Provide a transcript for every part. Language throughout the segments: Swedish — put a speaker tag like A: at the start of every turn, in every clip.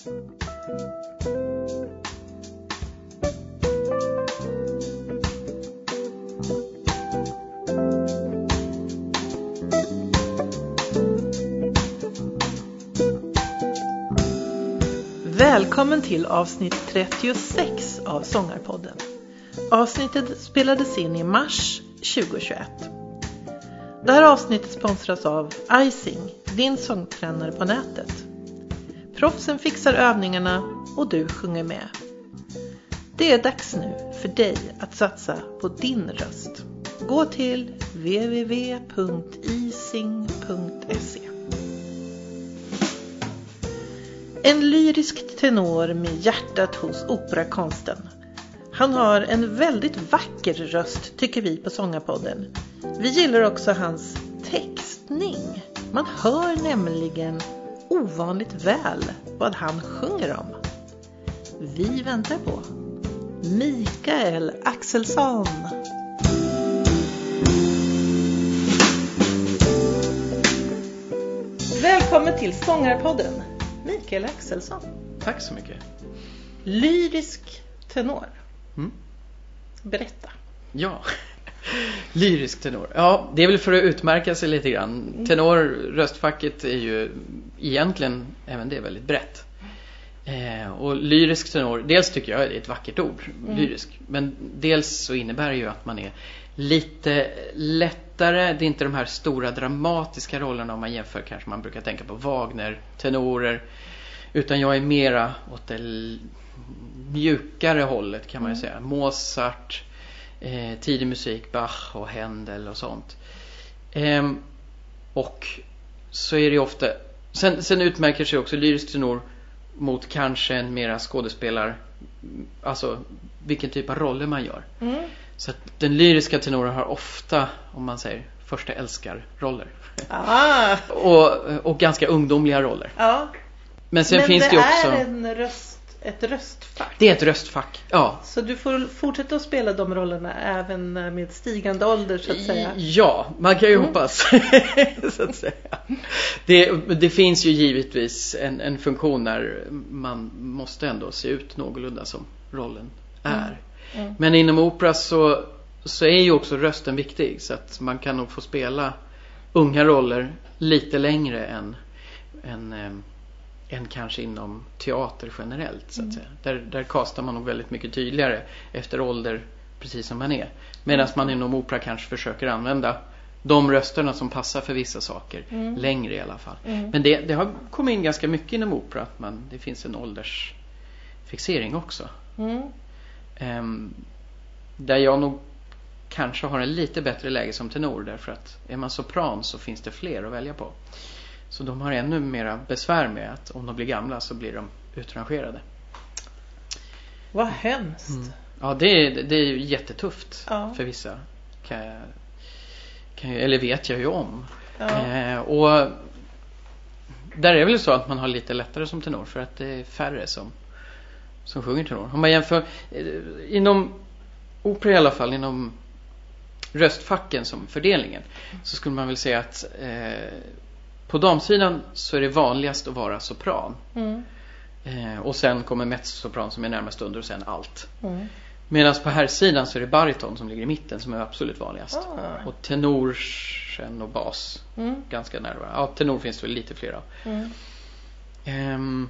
A: Välkommen till avsnitt 36 av Sångarpodden. Avsnittet spelades in i mars 2021. Det här avsnittet sponsras av Icing, din sångtränare på nätet. Proffsen fixar övningarna och du sjunger med. Det är dags nu för dig att satsa på din röst. Gå till www.ising.se En lyrisk tenor med hjärtat hos operakonsten. Han har en väldigt vacker röst tycker vi på Sångarpodden. Vi gillar också hans textning. Man hör nämligen ovanligt väl vad han sjunger om. Vi väntar på Mikael Axelsson. Välkommen till Sångarpodden, Mikael Axelsson.
B: Tack så mycket.
A: Lyrisk tenor.
B: Mm.
A: Berätta.
B: Ja, lyrisk tenor. Ja, det är väl för att utmärka sig lite grann. Tenor, röstfacket är ju egentligen även det väldigt brett. Eh, och lyrisk tenor, dels tycker jag är ett vackert ord, lyrisk. Men dels så innebär det ju att man är lite lättare. Det är inte de här stora dramatiska rollerna om man jämför kanske man brukar tänka på Wagner, tenorer. Utan jag är mera åt det mjukare hållet kan man ju säga. Mozart, eh, tidig musik, Bach och Händel och sånt. Ehm, och så är det ju ofta, sen, sen utmärker sig också lyrisk tenor mot kanske en mera skådespelar, alltså vilken typ av roller man gör.
A: Mm.
B: Så att den lyriska tenoren har ofta, om man säger, första älskarroller.
A: Ah,
B: och, och ganska ungdomliga roller.
A: ja.
B: Men sen
A: Men
B: finns det ju också,
A: är en röst, ett röstfack.
B: det är ett röstfack. Ja.
A: Så du får fortsätta att spela de rollerna även med stigande ålder så att säga.
B: Ja, man kan ju
A: Mm.
B: hoppas. så att säga. Det, det finns ju givetvis en, en funktion där man måste ändå se ut någorlunda som rollen är.
A: Mm.
B: Men inom opera så, så är ju också rösten viktig så att man kan nog få spela unga roller lite längre än, än, än, kanske inom teater generellt så att säga. Där, där kastar man nog väldigt mycket tydligare efter ålder precis som man är. Medan man inom opera kanske försöker använda de rösterna som passar för vissa saker längre i alla fall.
A: Mm.
B: Men det, det har kommit in ganska mycket inom opera att man, det finns en åldersfixering också.
A: Mm.
B: Ehm, där jag nog kanske har en lite bättre läge som tenor därför att är man sopran så finns det fler att välja på. Så de har ännu mera besvär med att om de blir gamla så blir de utrangerade.
A: Vad hemskt.
B: Ja, det är, det är ju jättetufft
A: Ja.
B: för vissa. Kan jag, kan jag, eller vet jag ju om.
A: Ja.
B: Eh, och där är det väl så att man har lite lättare som tenor för att det är färre som, som sjunger tenor. Om man jämför eh, inom opera i alla fall, inom röstfacken som fördelningen så skulle man väl säga att eh, på damsidan så är det vanligast att vara sopran.
A: Mm.
B: Eh, och sen kommer mezzosopran som är närmast under och sen allt.
A: Mm.
B: Medan på här sidan så är det bariton som ligger i mitten som är absolut vanligast.
A: Ah.
B: Och tenor sen och bas
A: Mm.
B: ganska nära varandra. Ja, tenor finns det väl lite fler av.
A: Mm.
B: Ehm,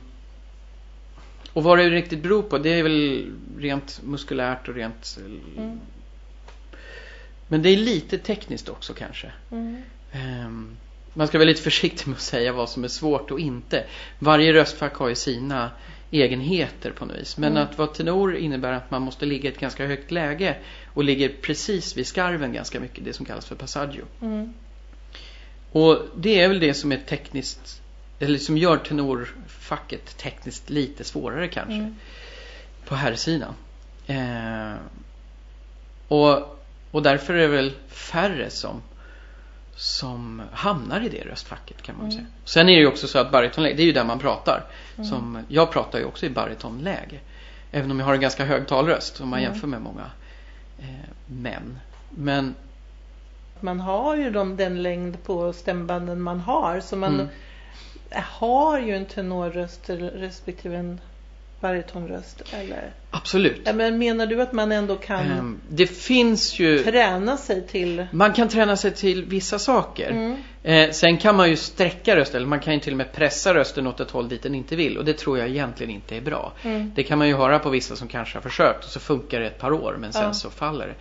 B: och vad det riktigt beror på det är väl rent muskulärt och rent
A: Mm.
B: Men det är lite tekniskt också kanske.
A: Mm.
B: Ehm, man ska vara lite försiktig med att säga vad som är svårt och inte. Varje röstfack har ju sina egenheter på något vis. Men
A: Mm.
B: att vara tenor innebär att man måste ligga i ett ganska högt läge och ligger precis vid skarven ganska mycket, det som kallas för passaggio.
A: Mm.
B: Och det är väl det som är tekniskt, eller som gör tenorfacket tekniskt lite svårare kanske.
A: Mm.
B: På här sidan. Eh, och, och därför är det väl färre som, som hamnar i det röstfacket kan man
A: Mm.
B: säga. Sen är det ju också så att baritonläge, det är ju där man pratar. Som, jag pratar ju också i baritonläge. Även om jag har en ganska hög talröst om man
A: Mm.
B: jämför med många eh, män. Men
A: Man har ju de, den längd på stämbanden man har så man
B: Mm.
A: har ju en tenorröst respektive en baritonröst eller?
B: Absolut.
A: Ja, men menar du att man ändå kan
B: Ehm, Det finns ju
A: träna sig till
B: Man kan träna sig till vissa saker.
A: Mm.
B: Eh, sen kan man ju sträcka rösten, eller man kan ju till och med pressa rösten åt ett håll dit den inte vill. Och det tror jag egentligen inte är bra.
A: Mm.
B: Det kan man ju höra på vissa som kanske har försökt och så funkar det ett par år men sen
A: Ja.
B: så faller det.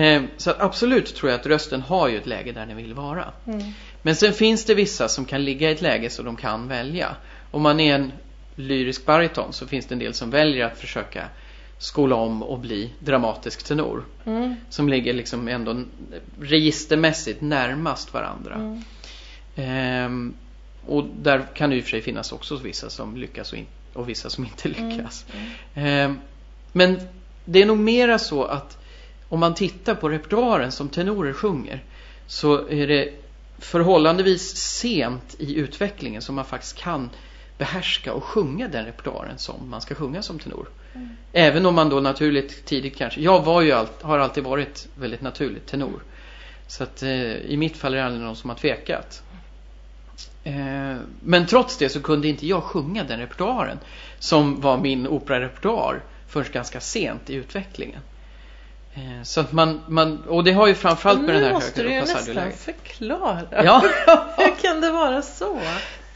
B: Eh, så absolut tror jag att rösten har ju ett läge där den vill vara.
A: Mm.
B: Men sen finns det vissa som kan ligga i ett läge så de kan välja. Om man är en lyrisk bariton så finns det en del som väljer att försöka skola om och bli dramatisk tenor.
A: Mm.
B: Som ligger liksom ändå registermässigt närmast varandra.
A: Mm.
B: Ehm, och där kan det i och för sig finnas också vissa som lyckas och, in, och vissa som inte lyckas. Ehm, men det är nog mera så att om man tittar på repertoaren som tenorer sjunger så är det förhållandevis sent i utvecklingen som man faktiskt kan behärska och sjunga den repertoaren som man ska sjunga som tenor. Även om man då naturligt tidigt kanske, jag var ju allt, har alltid varit väldigt naturligt tenor. Så att eh, i mitt fall är det aldrig någon som har tvekat. Eh, men trots det så kunde inte jag sjunga den repertoaren som var min operarepertoar först ganska sent i utvecklingen. Eh, så att man, man, och det har ju framförallt med den här
A: Nu måste du
B: högre
A: ju nästan förklara.
B: Ja.
A: Hur kan det vara så?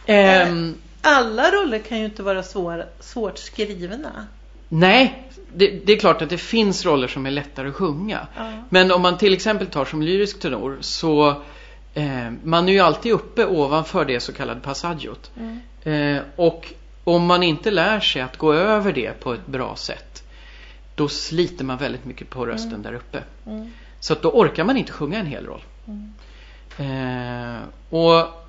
B: Ehm,
A: Alla roller kan ju inte vara svår, svårt skrivna.
B: nej, det, det är klart att det finns roller som är lättare att sjunga.
A: Ja.
B: Men om man till exempel tar som lyrisk tenor så eh, man är ju alltid uppe ovanför det så kallade passaggiot.
A: Mm.
B: Eh, och om man inte lär sig att gå över det på ett bra sätt då sliter man väldigt mycket på rösten där uppe.
A: Mm.
B: Så att då orkar man inte sjunga en hel roll.
A: Mm.
B: Eh, och,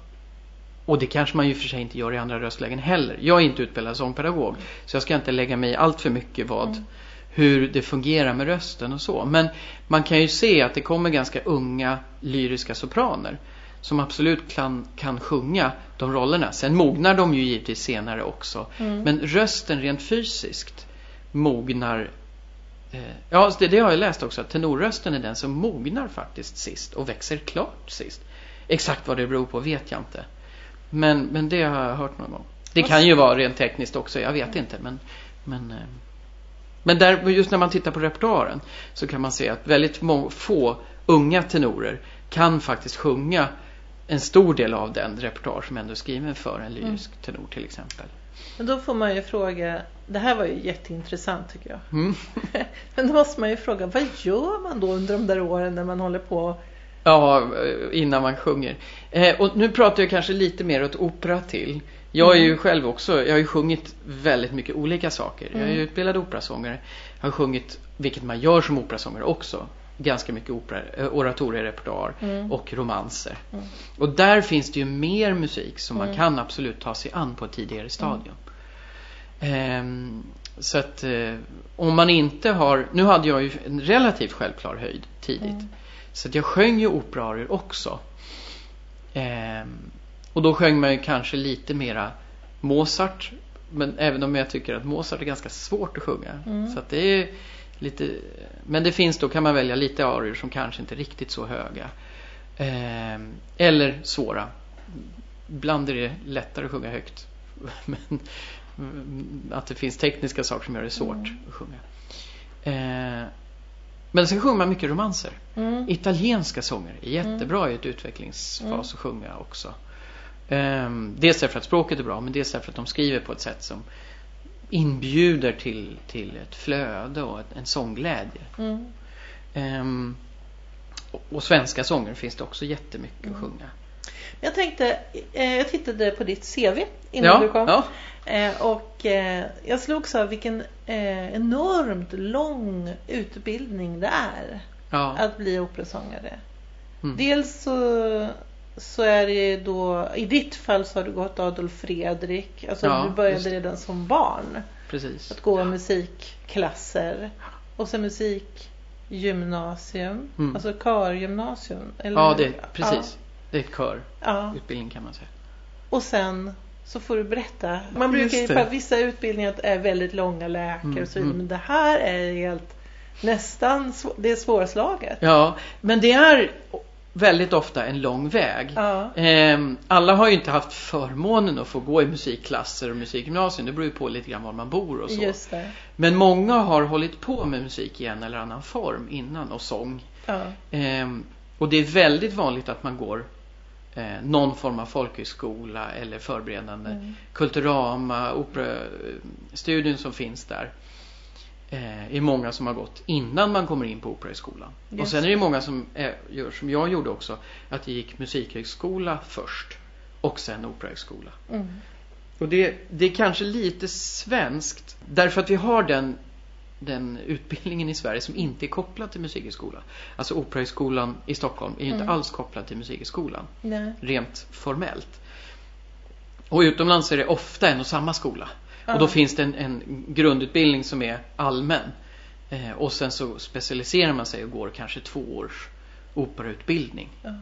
B: och det kanske man ju för sig inte gör i andra röstlägen heller. Jag är inte utbildad sångpedagog så jag ska inte lägga mig i allt för mycket vad
A: Mm.
B: hur det fungerar med rösten och så. Men man kan ju se att det kommer ganska unga lyriska sopraner som absolut kan, kan sjunga de rollerna. Sen mognar de ju givetvis senare också.
A: Mm.
B: Men rösten rent fysiskt mognar eh, Ja, det, det har jag läst också. Att tenorrösten är den som mognar faktiskt sist och växer klart sist. Exakt vad det beror på vet jag inte. Men, men det har jag hört någon gång. Det kan ju vara rent tekniskt också, jag vet inte. Men, men, eh, men där, just när man tittar på repertoaren så kan man se att väldigt må, få unga tenorer kan faktiskt sjunga en stor del av den repertoar som ändå är skriven för en lyrisk tenor till exempel.
A: Men då får man ju fråga, det här var ju jätteintressant tycker jag.
B: Mm.
A: Men då måste man ju fråga, vad gör man då under de där åren när man håller på?
B: Ja, innan man sjunger. Eh, och nu pratar jag kanske lite mer åt opera till. Jag är ju själv också, jag har ju sjungit väldigt mycket olika saker. Jag är ju
A: Mm.
B: utbildad operasångare. Jag har sjungit, vilket man gör som operasångare också, ganska mycket opera, eh, oratorierepertoar
A: Mm.
B: och romanser.
A: Mm.
B: Och där finns det ju mer musik som man
A: Mm.
B: kan absolut ta sig an på ett tidigare stadium. Ehm, så att eh, om man inte har, nu hade jag ju en relativt självklar höjd tidigt. Så att jag sjöng ju operarior också. Ehm, och då sjöng man ju kanske lite mera Mozart. Men även om jag tycker att Mozart är ganska svårt att sjunga.
A: Mm.
B: Så att det är lite, men det finns då kan man välja lite arior som kanske inte är riktigt så höga. Ehm, eller svåra. Ibland är det lättare att sjunga högt. Men att det finns tekniska saker som gör det svårt
A: Mm.
B: att sjunga. Ehm, men sen sjunger man mycket romanser.
A: Mm.
B: Italienska sånger är jättebra i ett utvecklingsfas
A: Mm.
B: att sjunga också. Um, dels därför att språket är bra men dels därför att de skriver på ett sätt som inbjuder till, till ett flöde och en sångglädje.
A: Mm.
B: Ehm, och, och svenska sånger finns det också jättemycket
A: Mm.
B: att sjunga.
A: Jag tänkte, eh, jag tittade på ditt CV innan
B: ja,
A: du kom.
B: Ja,
A: Eh, och eh, jag slogs av vilken eh, enormt lång utbildning det är
B: ja.
A: att bli operasångare.
B: Mm.
A: Dels så, så är det då, i ditt fall så har du gått Adolf Fredrik. Alltså du började
B: just
A: redan som barn
B: precis.
A: att gå musikklasser. Och sen musikgymnasium,
B: Mm.
A: alltså körgymnasium. Eller,
B: Ja, det, precis. Det är körutbildning
A: Ja,
B: kan man säga.
A: och sen så får du berätta. Man brukar ju på vissa utbildningar är väldigt långa läkare
B: Mm,
A: och så vidare.
B: mm.
A: Men det här är helt nästan, det är svårslaget.
B: Ja, men det är väldigt ofta en lång väg.
A: Ja.
B: Ehm, alla har ju inte haft förmånen att få gå i musikklasser och musikgymnasium. Det beror ju på lite grann var man bor och så. Men många har hållit på med musik i en eller annan form innan och sång.
A: Ja.
B: Ehm, och det är väldigt vanligt att man går eh, någon form av folkhögskola eller förberedande
A: Mm.
B: Kulturama, Operastudion som finns där. Eh, är många som har gått innan man kommer in på Operahögskolan. Och
A: Just
B: sen är det många som eh, gör som jag gjorde också. Att jag gick musikhögskola först och sen Operahögskola.
A: Mm.
B: Och det, det är kanske lite svenskt därför att vi har den, den utbildningen i Sverige som inte är kopplad till musikhögskola. Alltså Operahögskolan i Stockholm är ju inte
A: Mm.
B: alls kopplad till musikhögskolan
A: Nej.
B: rent formellt. Och utomlands är det ofta en och samma skola.
A: Ja.
B: Och då finns det en, en grundutbildning som är allmän. Eh, och sen så specialiserar man sig och går kanske två års operautbildning.
A: Ja.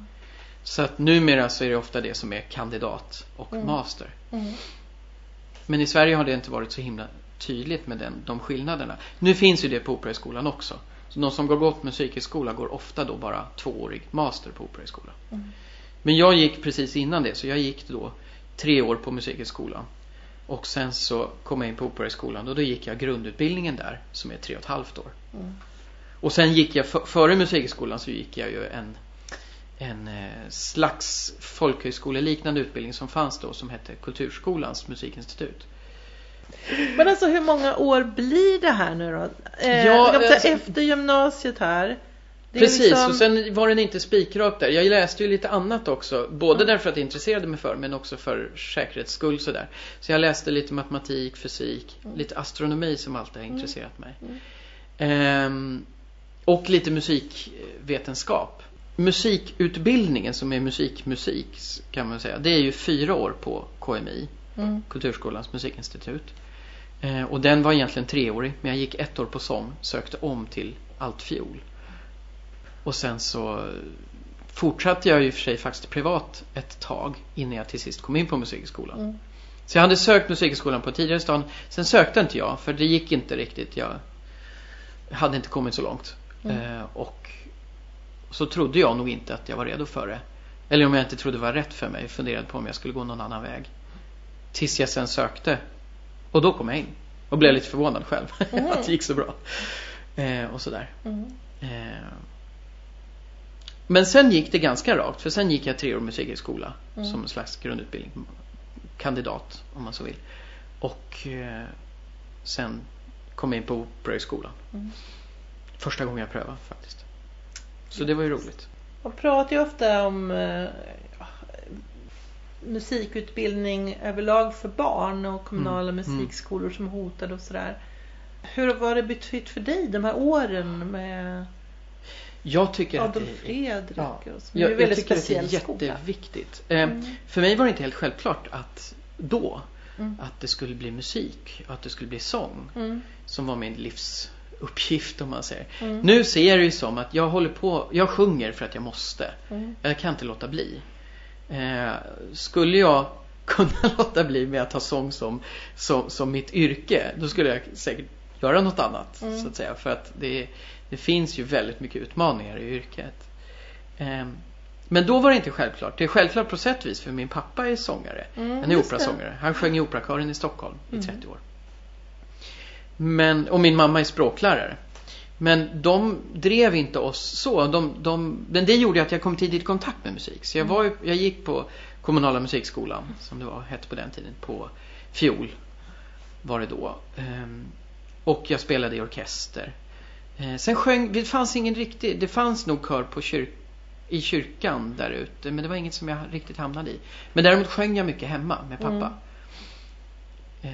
B: Så att numera så är det ofta det som är kandidat och
A: Mm.
B: master.
A: Mm.
B: Men i Sverige har det inte varit så himla tydligt med den, de skillnaderna. Nu finns ju det på Operahögskolan också. Så de som går gått musikhögskola går ofta då bara tvåårig master på Operahögskolan.
A: Mm.
B: Men jag gick precis innan det, så jag gick då tre år på musikhögskolan. Och sen så kom jag in på Operahögskolan och då gick jag grundutbildningen där som är tre och ett halvt år.
A: Mm.
B: Och sen gick jag, för, före musikhögskolan så gick jag ju en, en eh, slags folkhögskoleliknande utbildning som fanns då som hette Kulturskolans musikinstitut.
A: Men alltså hur många år blir det här nu då? Eh,
B: Ja, alltså-
A: efter gymnasiet här.
B: Precis,
A: liksom-
B: och sen var den inte spikrak där. Jag läste ju lite annat också. Både
A: Mm.
B: därför att jag intresserade mig för men också för säkerhets skull sådär. Så jag läste lite matematik, fysik,
A: Mm.
B: lite astronomi som alltid har intresserat mig.
A: Mm.
B: Ehm, och lite musikvetenskap. Musikutbildningen som är musikmusik kan man säga. Det är ju fyra år på KMI,
A: Mm.
B: Kulturskolans musikinstitut. Eh, och den var egentligen treårig men jag gick ett år på sång, sökte om till altfiol. Och sen så fortsatte jag ju för sig faktiskt privat ett tag innan jag till sist kom in på musikskolan.
A: Mm.
B: Så jag hade sökt musikskolan på tidigare stadium. Sen sökte inte jag för det gick inte riktigt. Jag hade inte kommit så långt.
A: Mm.
B: Eh, och så trodde jag nog inte att jag var redo för det. Eller om jag inte trodde det var rätt för mig. Funderade på om jag skulle gå någon annan väg. Tills jag sen sökte. Och då kom jag in. Och blev lite förvånad själv.
A: Mm.
B: att det gick så bra. Eh, och sådär.
A: Mm.
B: Eh, men sen gick det ganska rakt. För sen gick jag tre år musikhögskola.
A: Mm.
B: Som en slags grundutbildning. Kandidat om man så vill. Och eh, sen kom jag in på Operahögskolan.
A: Mm.
B: Första gången jag prövade faktiskt. Så det var ju roligt.
A: Man pratar ju ofta om eh, musikutbildning överlag för barn och kommunala
B: Mm.
A: musikskolor som hotade och sådär. Hur har det betytt för dig de här åren med
B: Jag tycker att
A: Adolf
B: det,
A: Fredrik?
B: ja,
A: och så? Det är
B: jag,
A: en
B: jag
A: väldigt
B: tycker att det är
A: speciell skola.
B: jätteviktigt. Eh,
A: Mm.
B: För mig var det inte helt självklart att då
A: Mm.
B: att det skulle bli musik, att det skulle bli sång
A: Mm.
B: som var min livsuppgift om man säger.
A: Mm.
B: Nu ser jag det ju som att jag håller på, jag sjunger för att jag måste.
A: Mm.
B: Jag kan inte låta bli. Eh, skulle jag kunna låta bli med att ha sång som, som, som mitt yrke, då skulle jag säkert göra något annat.
A: Mm.
B: Så att säga. För att det, det finns ju väldigt mycket utmaningar i yrket. Eh, men då var det inte självklart. Det är självklart på sätt och vis för min pappa är sångare.
A: Mm,
B: Han är operasångare. Han sjöng i Operakören i Stockholm i
A: Mm.
B: 30 år. Men, och min mamma är språklärare. Men de drev inte oss så. De, de, men det gjorde att jag kom tidigt i kontakt med musik. Så jag,
A: Mm.
B: var, ju- jag gick på kommunala musikskolan, som det var, hette på den tiden, på fiol. Var det då. Ehm, och jag spelade i orkester. Eh, sen sjöng, det fanns ingen riktig, det fanns nog kör på kyrk, i kyrkan där ute. Men det var inget som jag riktigt hamnade i. Men däremot sjöng jag mycket hemma med pappa. Eh,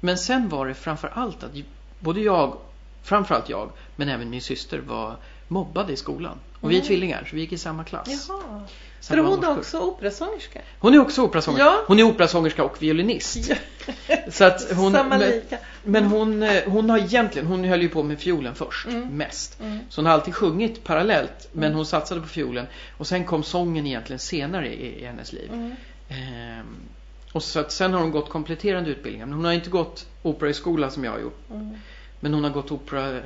B: Men sen var det framför allt att både jag, framförallt jag, men även min syster var mobbade i skolan. Och vi är
A: Mm.
B: tvillingar, så vi gick i samma klass.
A: Jaha. För hon är också operasångerska?
B: Hon är också operasångerska.
A: Ja.
B: Hon är operasångerska och violinist. Så att hon,
A: Samma lika.
B: men hon, eh, hon har egentligen, hon höll ju på med fiolen först,
A: Mm.
B: mest.
A: Mm.
B: Så hon har alltid sjungit parallellt, men
A: Mm.
B: hon satsade på fiolen. Och sen kom sången egentligen senare i, i hennes liv.
A: Mm.
B: Ehm, och så att sen har hon gått kompletterande utbildningar. Men hon har inte gått operaskola som jag har gjort. Men hon har gått opera, eh,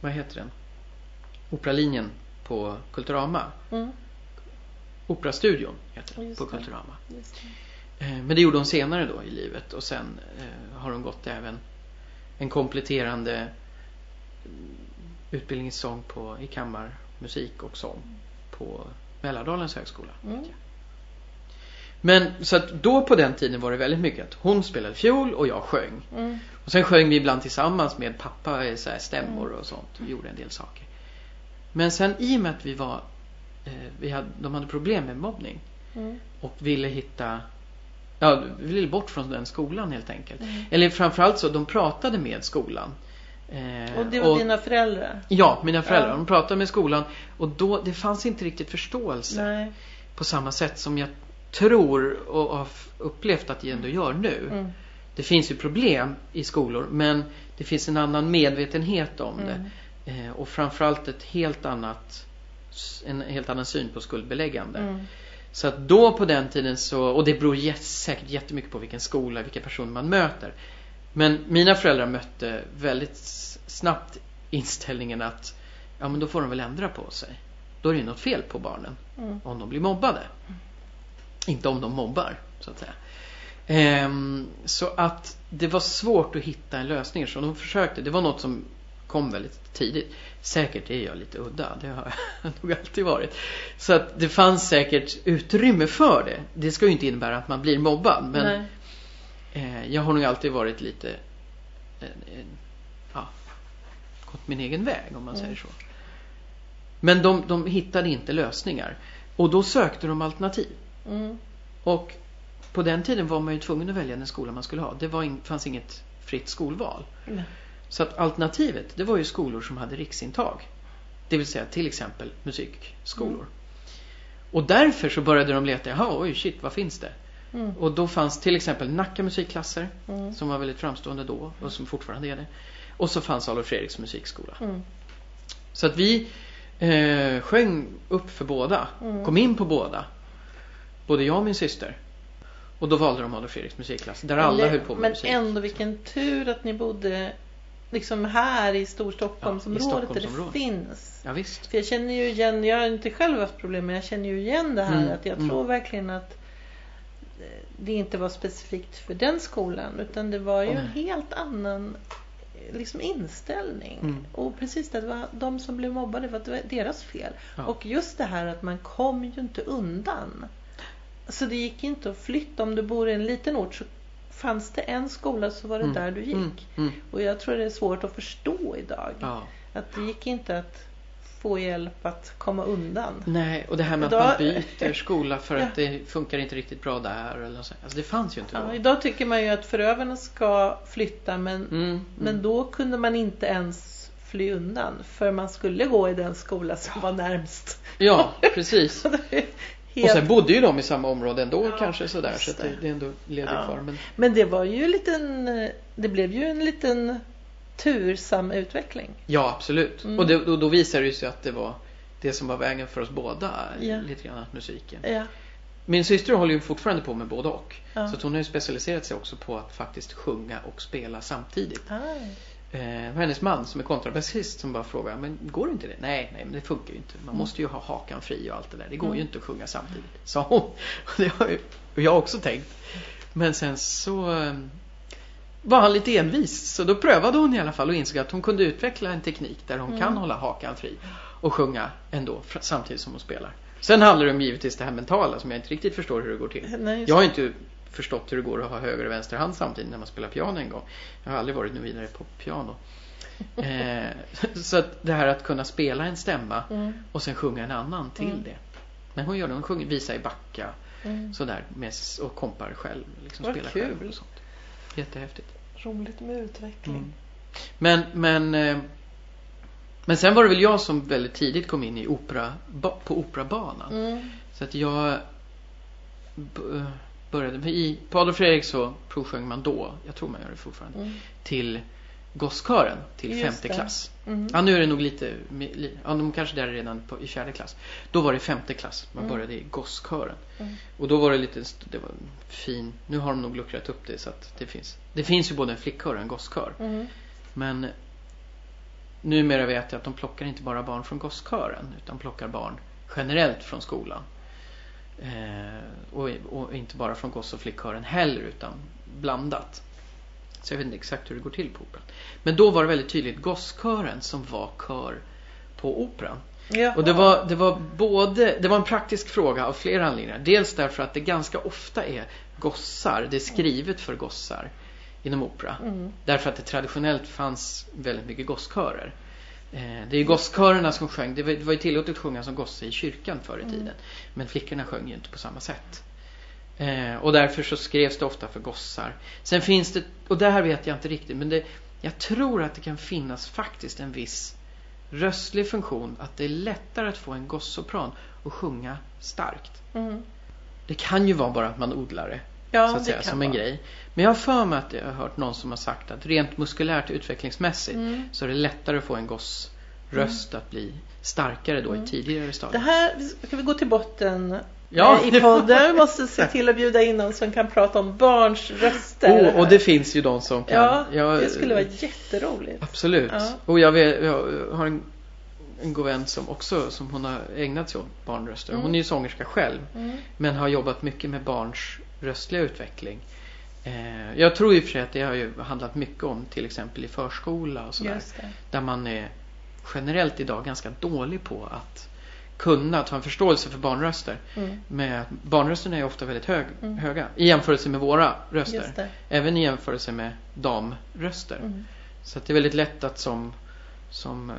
B: vad heter den? Operalinjen på Kulturama.
A: Mm.
B: Operastudion heter
A: Just
B: på
A: det.
B: Kulturama.
A: Det.
B: Eh, Men det gjorde hon senare då i livet och sen eh, har hon gått även en kompletterande mm, utbildning i sång på, i kammarmusik och sång på Mälardalens högskola.
A: Mm.
B: Men så att då på den tiden var det väldigt mycket att hon spelade fiol och jag sjöng.
A: Mm.
B: Och sen sjöng vi ibland tillsammans med pappa i så här stämmor och sånt. Vi gjorde en del saker. Men sen i och med att vi var, eh, vi hade, de hade problem med mobbning
A: Mm.
B: och ville hitta Ja, vi ville bort från den skolan helt enkelt.
A: Mm.
B: Eller framförallt så, de pratade med skolan. Eh,
A: Och det var dina föräldrar?
B: Ja, mina föräldrar.
A: Ja.
B: De pratade med skolan och då, det fanns inte riktigt förståelse
A: Nej.
B: på samma sätt som jag tror och har upplevt att det ändå gör nu.
A: Mm.
B: Det finns ju problem i skolor men det finns en annan medvetenhet om
A: Mm.
B: det. Eh, och framförallt ett helt annat, en helt annan syn på skuldbeläggande.
A: Mm.
B: Så att då på den tiden så, och det beror säkert jättemycket på vilken skola, vilka personer man möter. Men mina föräldrar mötte väldigt snabbt inställningen att ja men då får de väl ändra på sig. Då är det något fel på barnen
A: Mm.
B: om de blir mobbade. Inte om de mobbar så att säga. Ehm, så att det var svårt att hitta en lösning så de försökte. Det var något som kom väldigt tidigt. Säkert är jag lite udda, det har jag nog alltid varit. Så att det fanns säkert utrymme för det. Det ska ju inte innebära att man blir mobbad men eh, jag har nog alltid varit lite eh, eh, ja, gått min egen väg om man
A: Mm.
B: säger så. Men de, de hittade inte lösningar. Och då sökte de alternativ.
A: Mm.
B: Och på den tiden var man ju tvungen att välja den skola man skulle ha. Det var in, fanns inget fritt skolval.
A: Nej.
B: Så att alternativet, det var ju skolor som hade riksintag. Det vill säga till exempel musikskolor.
A: Mm.
B: Och därför så började de leta, jaha oj shit vad finns det?
A: Mm.
B: Och då fanns till exempel Nacka musikklasser
A: Mm.
B: som var väldigt framstående då och som fortfarande är det. Och så fanns Adolf Fredriks musikskola.
A: Mm.
B: Så att vi eh, sjöng upp för båda.
A: Mm.
B: Kom in på båda. Både jag och min syster. Och då valde de Adolf Fredriks musikklass. Där alla höll på med
A: Men
B: musik.
A: ändå vilken tur att ni bodde liksom här i Storstockholmsområdet där det finns.
B: Ja, visst.
A: För jag känner ju igen, jag har inte själv haft problem men jag känner ju igen det här
B: Mm,
A: att jag
B: mm.
A: tror verkligen att eh, det inte var specifikt för den skolan utan det var ju
B: Åh,
A: en helt annan eh, liksom inställning.
B: Mm.
A: Och precis det, det var de som blev mobbade det var deras fel.
B: Ja.
A: Och just det här att man kom ju inte undan. Så det gick inte att flytta. Om du bor i en liten ort så fanns det en skola så var det
B: Mm,
A: där du gick.
B: Mm, mm,
A: Och jag tror det är svårt att förstå idag.
B: ja.
A: Att det gick inte att få hjälp att komma undan.
B: Nej, och det här med
A: Idag-
B: att man byter skola för
A: Ja.
B: att det funkar inte riktigt bra där. Eller så. Alltså det fanns ju inte då.
A: Ja, idag tycker man ju att förövarna ska flytta men,
B: Mm, mm.
A: men då kunde man inte ens fly undan. För man skulle gå i den skola som var närmst.
B: Ja, precis.
A: Är
B: Och
A: helt...
B: sen bodde ju de i samma område ändå
A: Ja,
B: kanske sådär. Så att det,
A: det.
B: ändå levde
A: Ja.
B: kvar. Men,
A: Men det var ju en liten, det blev ju en liten tursam utveckling.
B: ja, absolut.
A: Mm.
B: Och det, då, då visade det sig att det var det som var vägen för oss båda.
A: Ja.
B: Lite grann musiken.
A: Ja.
B: Min syster håller ju fortfarande på med både och.
A: Ja.
B: Så hon har ju specialiserat sig också på att faktiskt sjunga och spela samtidigt.
A: Ah.
B: Eh, det hennes man som är kontrabasist som bara frågade, men går inte det? Nej, nej, men det funkar ju inte. Man måste ju ha hakan fri och allt det där. Det går ju
A: Mm.
B: inte att sjunga samtidigt, sa hon. Och det har ju och jag också tänkt. Men sen så eh, var han lite envis, så då prövade hon i alla fall och insåg att hon kunde utveckla en teknik där hon
A: Mm.
B: kan hålla hakan fri och sjunga ändå samtidigt som hon spelar. Sen handlar det om givetvis det här mentala som jag inte riktigt förstår hur det går till.
A: Nej,
B: Jag har inte förstått hur det går att ha höger och vänster hand samtidigt när man spelar piano en gång. Jag har aldrig varit nu vidare på piano. Eh, så att det här att kunna spela en stämma
A: Mm.
B: och sen sjunga en annan till
A: Mm.
B: det. Men hon gör det, hon sjunger visa i backa
A: Mm.
B: sådär med, och kompar själv. Liksom
A: Vad
B: spelar
A: kul.
B: själv och sånt. Jättehäftigt.
A: Roligt med utveckling.
B: Mm. Men, men, eh, men sen var det väl jag som väldigt tidigt kom in i opera, på operabanan.
A: Mm.
B: Så att jag eh, började, i, på Adolf Fredrik så provsjöng man då, jag tror man gör det fortfarande,
A: Mm.
B: till gosskören till
A: Just
B: femte
A: det.
B: klass.
A: Mm.
B: Ja nu är det nog lite, ja de kanske där är redan på, i fjärde klass. Då var det femte klass, man
A: Mm.
B: började i gosskören.
A: Mm.
B: Och då var det lite, det var fin, nu har de nog luckrat upp det så att det finns, det finns ju både en flickkör och en gosskör.
A: Mm.
B: Men numera vet jag att de plockar inte bara barn från gosskören utan plockar barn generellt från skolan. Eh, och, och, inte bara från goss och flickkören heller utan blandat. Så jag vet inte exakt hur det går till på operan. Men då var det väldigt tydligt gosskören som var kör på operan.
A: Jaha.
B: Och det var, det var både, det var en praktisk fråga av flera anledningar. Dels därför att det ganska ofta är gossar, det är skrivet för gossar inom opera.
A: Mm.
B: Därför att det traditionellt fanns väldigt mycket gosskörer. Eh, det är ju gosskörerna som sjöng, det var, ju tillåtet att sjunga som gosse i kyrkan förr i tiden. Men flickorna sjöng ju inte på samma sätt. Eh, och därför så skrevs det ofta för gossar. Sen finns det, och det här vet jag inte riktigt, men det, jag tror att det kan finnas faktiskt en viss röstlig funktion. Att det är lättare att få en gossopran att sjunga starkt.
A: Mm.
B: Det kan ju vara bara att man odlar det,
A: Ja,
B: så att
A: det
B: säga, som en
A: vara.
B: grej. Men jag har för mig att jag har hört någon som har sagt att rent muskulärt utvecklingsmässigt
A: Mm.
B: så är det lättare att få en gossröst att bli starkare då i tidigare
A: Det
B: stadier.
A: här ska vi gå till botten
B: Ja.
A: eh, i podden. Vi måste se till att bjuda in någon som kan prata om barns röster.
B: Oh, och det finns ju de som kan.
A: ja,
B: Jag-
A: det skulle vara jätteroligt.
B: Absolut.
A: Ja.
B: Och jag, vet, jag har en, en god vän som också som hon har ägnat sig åt barnröster.
A: Mm.
B: Hon är ju sångerska själv.
A: Mm.
B: Men har jobbat mycket med barns röstliga utveckling. Eh, jag tror i och för sig att det har ju handlat mycket om till exempel i förskola och sådär. Där man är generellt idag ganska dålig på att kunna ta en förståelse för barnröster.
A: Mm.
B: Med, barnrösterna är ofta väldigt hög,
A: Mm.
B: höga i jämförelse med våra röster. Även i jämförelse med damröster.
A: Mm.
B: Så att det är väldigt lätt att som, som um,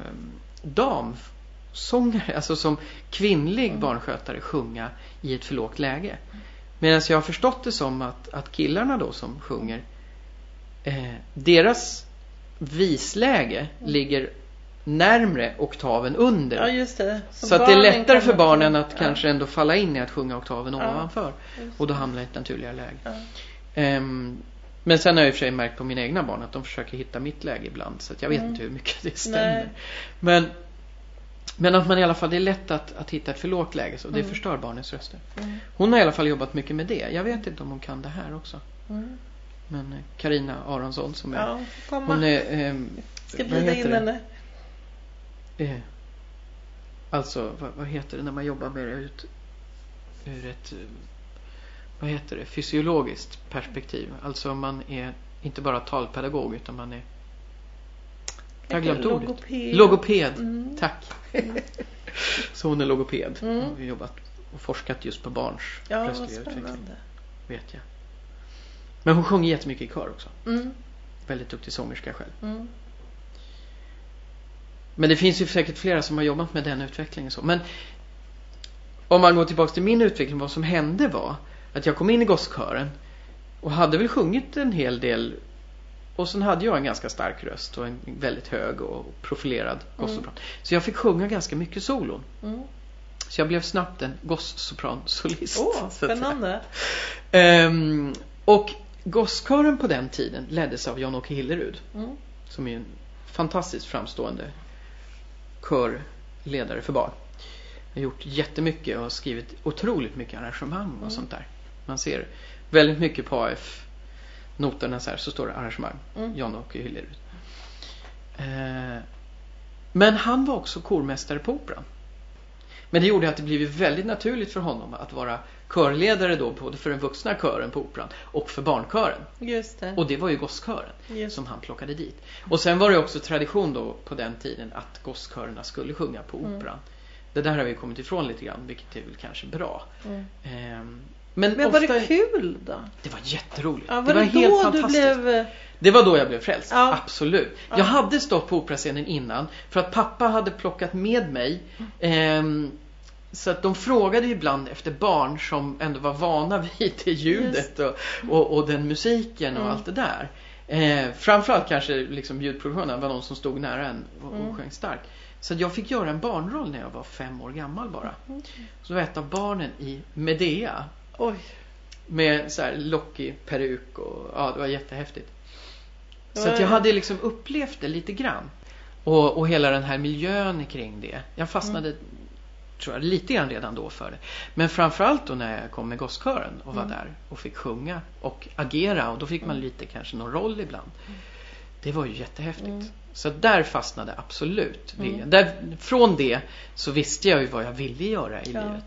B: damsångare, alltså som kvinnlig
A: Mm.
B: barnskötare sjunga i ett för lågt läge. Medan jag har förstått det som att, att killarna då som sjunger, eh, deras visläge ligger närmre oktaven under.
A: Ja, just det.
B: så att det är lättare för barnen att
A: ja,
B: kanske ändå falla in i att sjunga oktaven
A: Ja.
B: ovanför. Och då
A: det.
B: hamna i ett naturligare läge.
A: Ja.
B: Ehm, men sen har jag i och för sig märkt på mina egna barn att de försöker hitta mitt läge ibland. Så jag vet
A: Mm.
B: inte hur mycket det stämmer.
A: Nej.
B: Men, men att man i alla fall, det är lätt att, att hitta ett för lågt läge. Så det
A: Mm.
B: förstör barnens röster.
A: Mm.
B: Hon har i alla fall jobbat mycket med det. Jag vet inte om hon kan det här också.
A: Mm.
B: Men Karina Aronsson som är,
A: Ja, komma.
B: hon är, ehm,
A: Ska bjuda in
B: det?
A: henne.
B: Eh, alltså, vad, vad heter det när man jobbar med det ut, ur ett, eh, vad heter det, fysiologiskt perspektiv. Alltså man är inte bara talpedagog utan man är, jag har glömt ordet.
A: Logoped.
B: Logoped.
A: Mm.
B: Tack. Så hon är logoped.
A: Mm.
B: Hon har jobbat och forskat just på barns
A: Ja,
B: röstliga utveckling. Vet jag. Men hon sjunger jättemycket i kör också.
A: Mm.
B: Väldigt duktig sångerska själv.
A: Mm.
B: Men det finns ju säkert flera som har jobbat med den utvecklingen. Så. Men om man går tillbaka till min utveckling, vad som hände var att jag kom in i gosskören och hade väl sjungit en hel del och sen hade jag en ganska stark röst och en väldigt hög och profilerad gossopran. Så jag fick sjunga ganska mycket solon.
A: Mm.
B: Så jag blev snabbt en gossopransolist.
A: Åh,
B: säga.
A: spännande.
B: Ehm, och gosskören på den tiden leddes av Jan-Åke Hillerud
A: Mm.
B: som är en fantastiskt framstående körledare för barn. Har gjort jättemycket och har skrivit otroligt mycket arrangemang och
A: Mm.
B: sånt där. Man ser väldigt mycket på AF-noterna så här så står det arrangemang.
A: Mm.
B: Jan-Åke Hillerud. Eh, men han var också kormästare på Operan. Men det gjorde att det blev väldigt naturligt för honom att vara körledare då både för den vuxna kören på Operan och för barnkören.
A: Just det.
B: Och det var ju gosskören
A: Just.
B: som han plockade dit. Och sen var det också tradition då på den tiden att gosskörerna skulle sjunga på
A: Mm.
B: operan. Det där har vi kommit ifrån lite grann, vilket är väl kanske bra.
A: Mm.
B: Ehm, men
A: Men
B: ofta,
A: var det kul då?
B: det var jätteroligt.
A: Ja, var
B: det
A: det,
B: var helt
A: då du
B: fantastiskt.
A: blev... eh,
B: Det var då jag blev frälst,
A: Ja.
B: absolut.
A: Ja.
B: Jag hade stått på operascenen innan för att pappa hade plockat med mig. Ehm, så att de frågade ibland efter barn som ändå var vana vid det ljudet och, och, och den musiken och
A: Mm.
B: allt det där. Eh, framförallt kanske liksom ljudproduktionen var någon som stod nära en och,
A: Mm.
B: och sjöng starkt. Så jag fick göra en barnroll när jag var fem år gammal bara.
A: Mm.
B: Så var ett av barnen i Medea
A: Oj.
B: med så här lockig peruk och ja, det var jättehäftigt. Så att jag
A: ja.
B: hade liksom upplevt det lite grann. Och, och hela den här miljön kring det. Jag fastnade,
A: Mm.
B: tror jag, lite grann redan då för det. Men framförallt då när jag kom med gosskören och var
A: Mm.
B: där och fick sjunga och agera. Och då fick man
A: Mm.
B: lite kanske någon roll ibland. Det var ju jättehäftigt.
A: Mm.
B: Så där fastnade absolut
A: Mm.
B: viljan. Där, från det så visste jag ju vad jag ville göra i
A: Ja.
B: livet.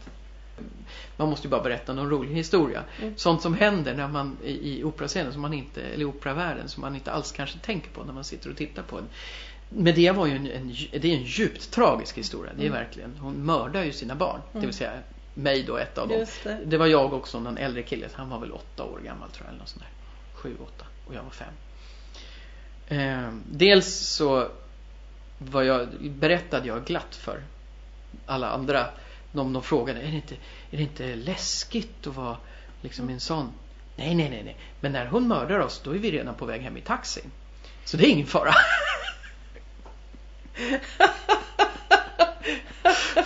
B: Man måste ju bara berätta någon rolig historia.
A: Mm.
B: Sånt som händer när man i, operascenen, som man inte, eller operavärlden, som man inte alls kanske tänker på när man sitter och tittar på den. Medea var ju en, en, det är en djupt tragisk historia. Det är
A: Mm.
B: verkligen, hon mördar ju sina barn. Det
A: Mm.
B: vill säga mig då, ett av dem.
A: Det.
B: Det var jag också, någon äldre kille. Han var väl åtta år gammal tror jag. Eller något sånt där. Sju, åtta. Och jag var fem. Eh, dels så var jag, berättade jag glatt för alla andra. De, de frågade, är det, inte, är det inte läskigt att vara liksom en sån? Nej, nej, nej, nej. Men när hon mördar oss, då är vi redan på väg hem i taxin. Så det är ingen fara.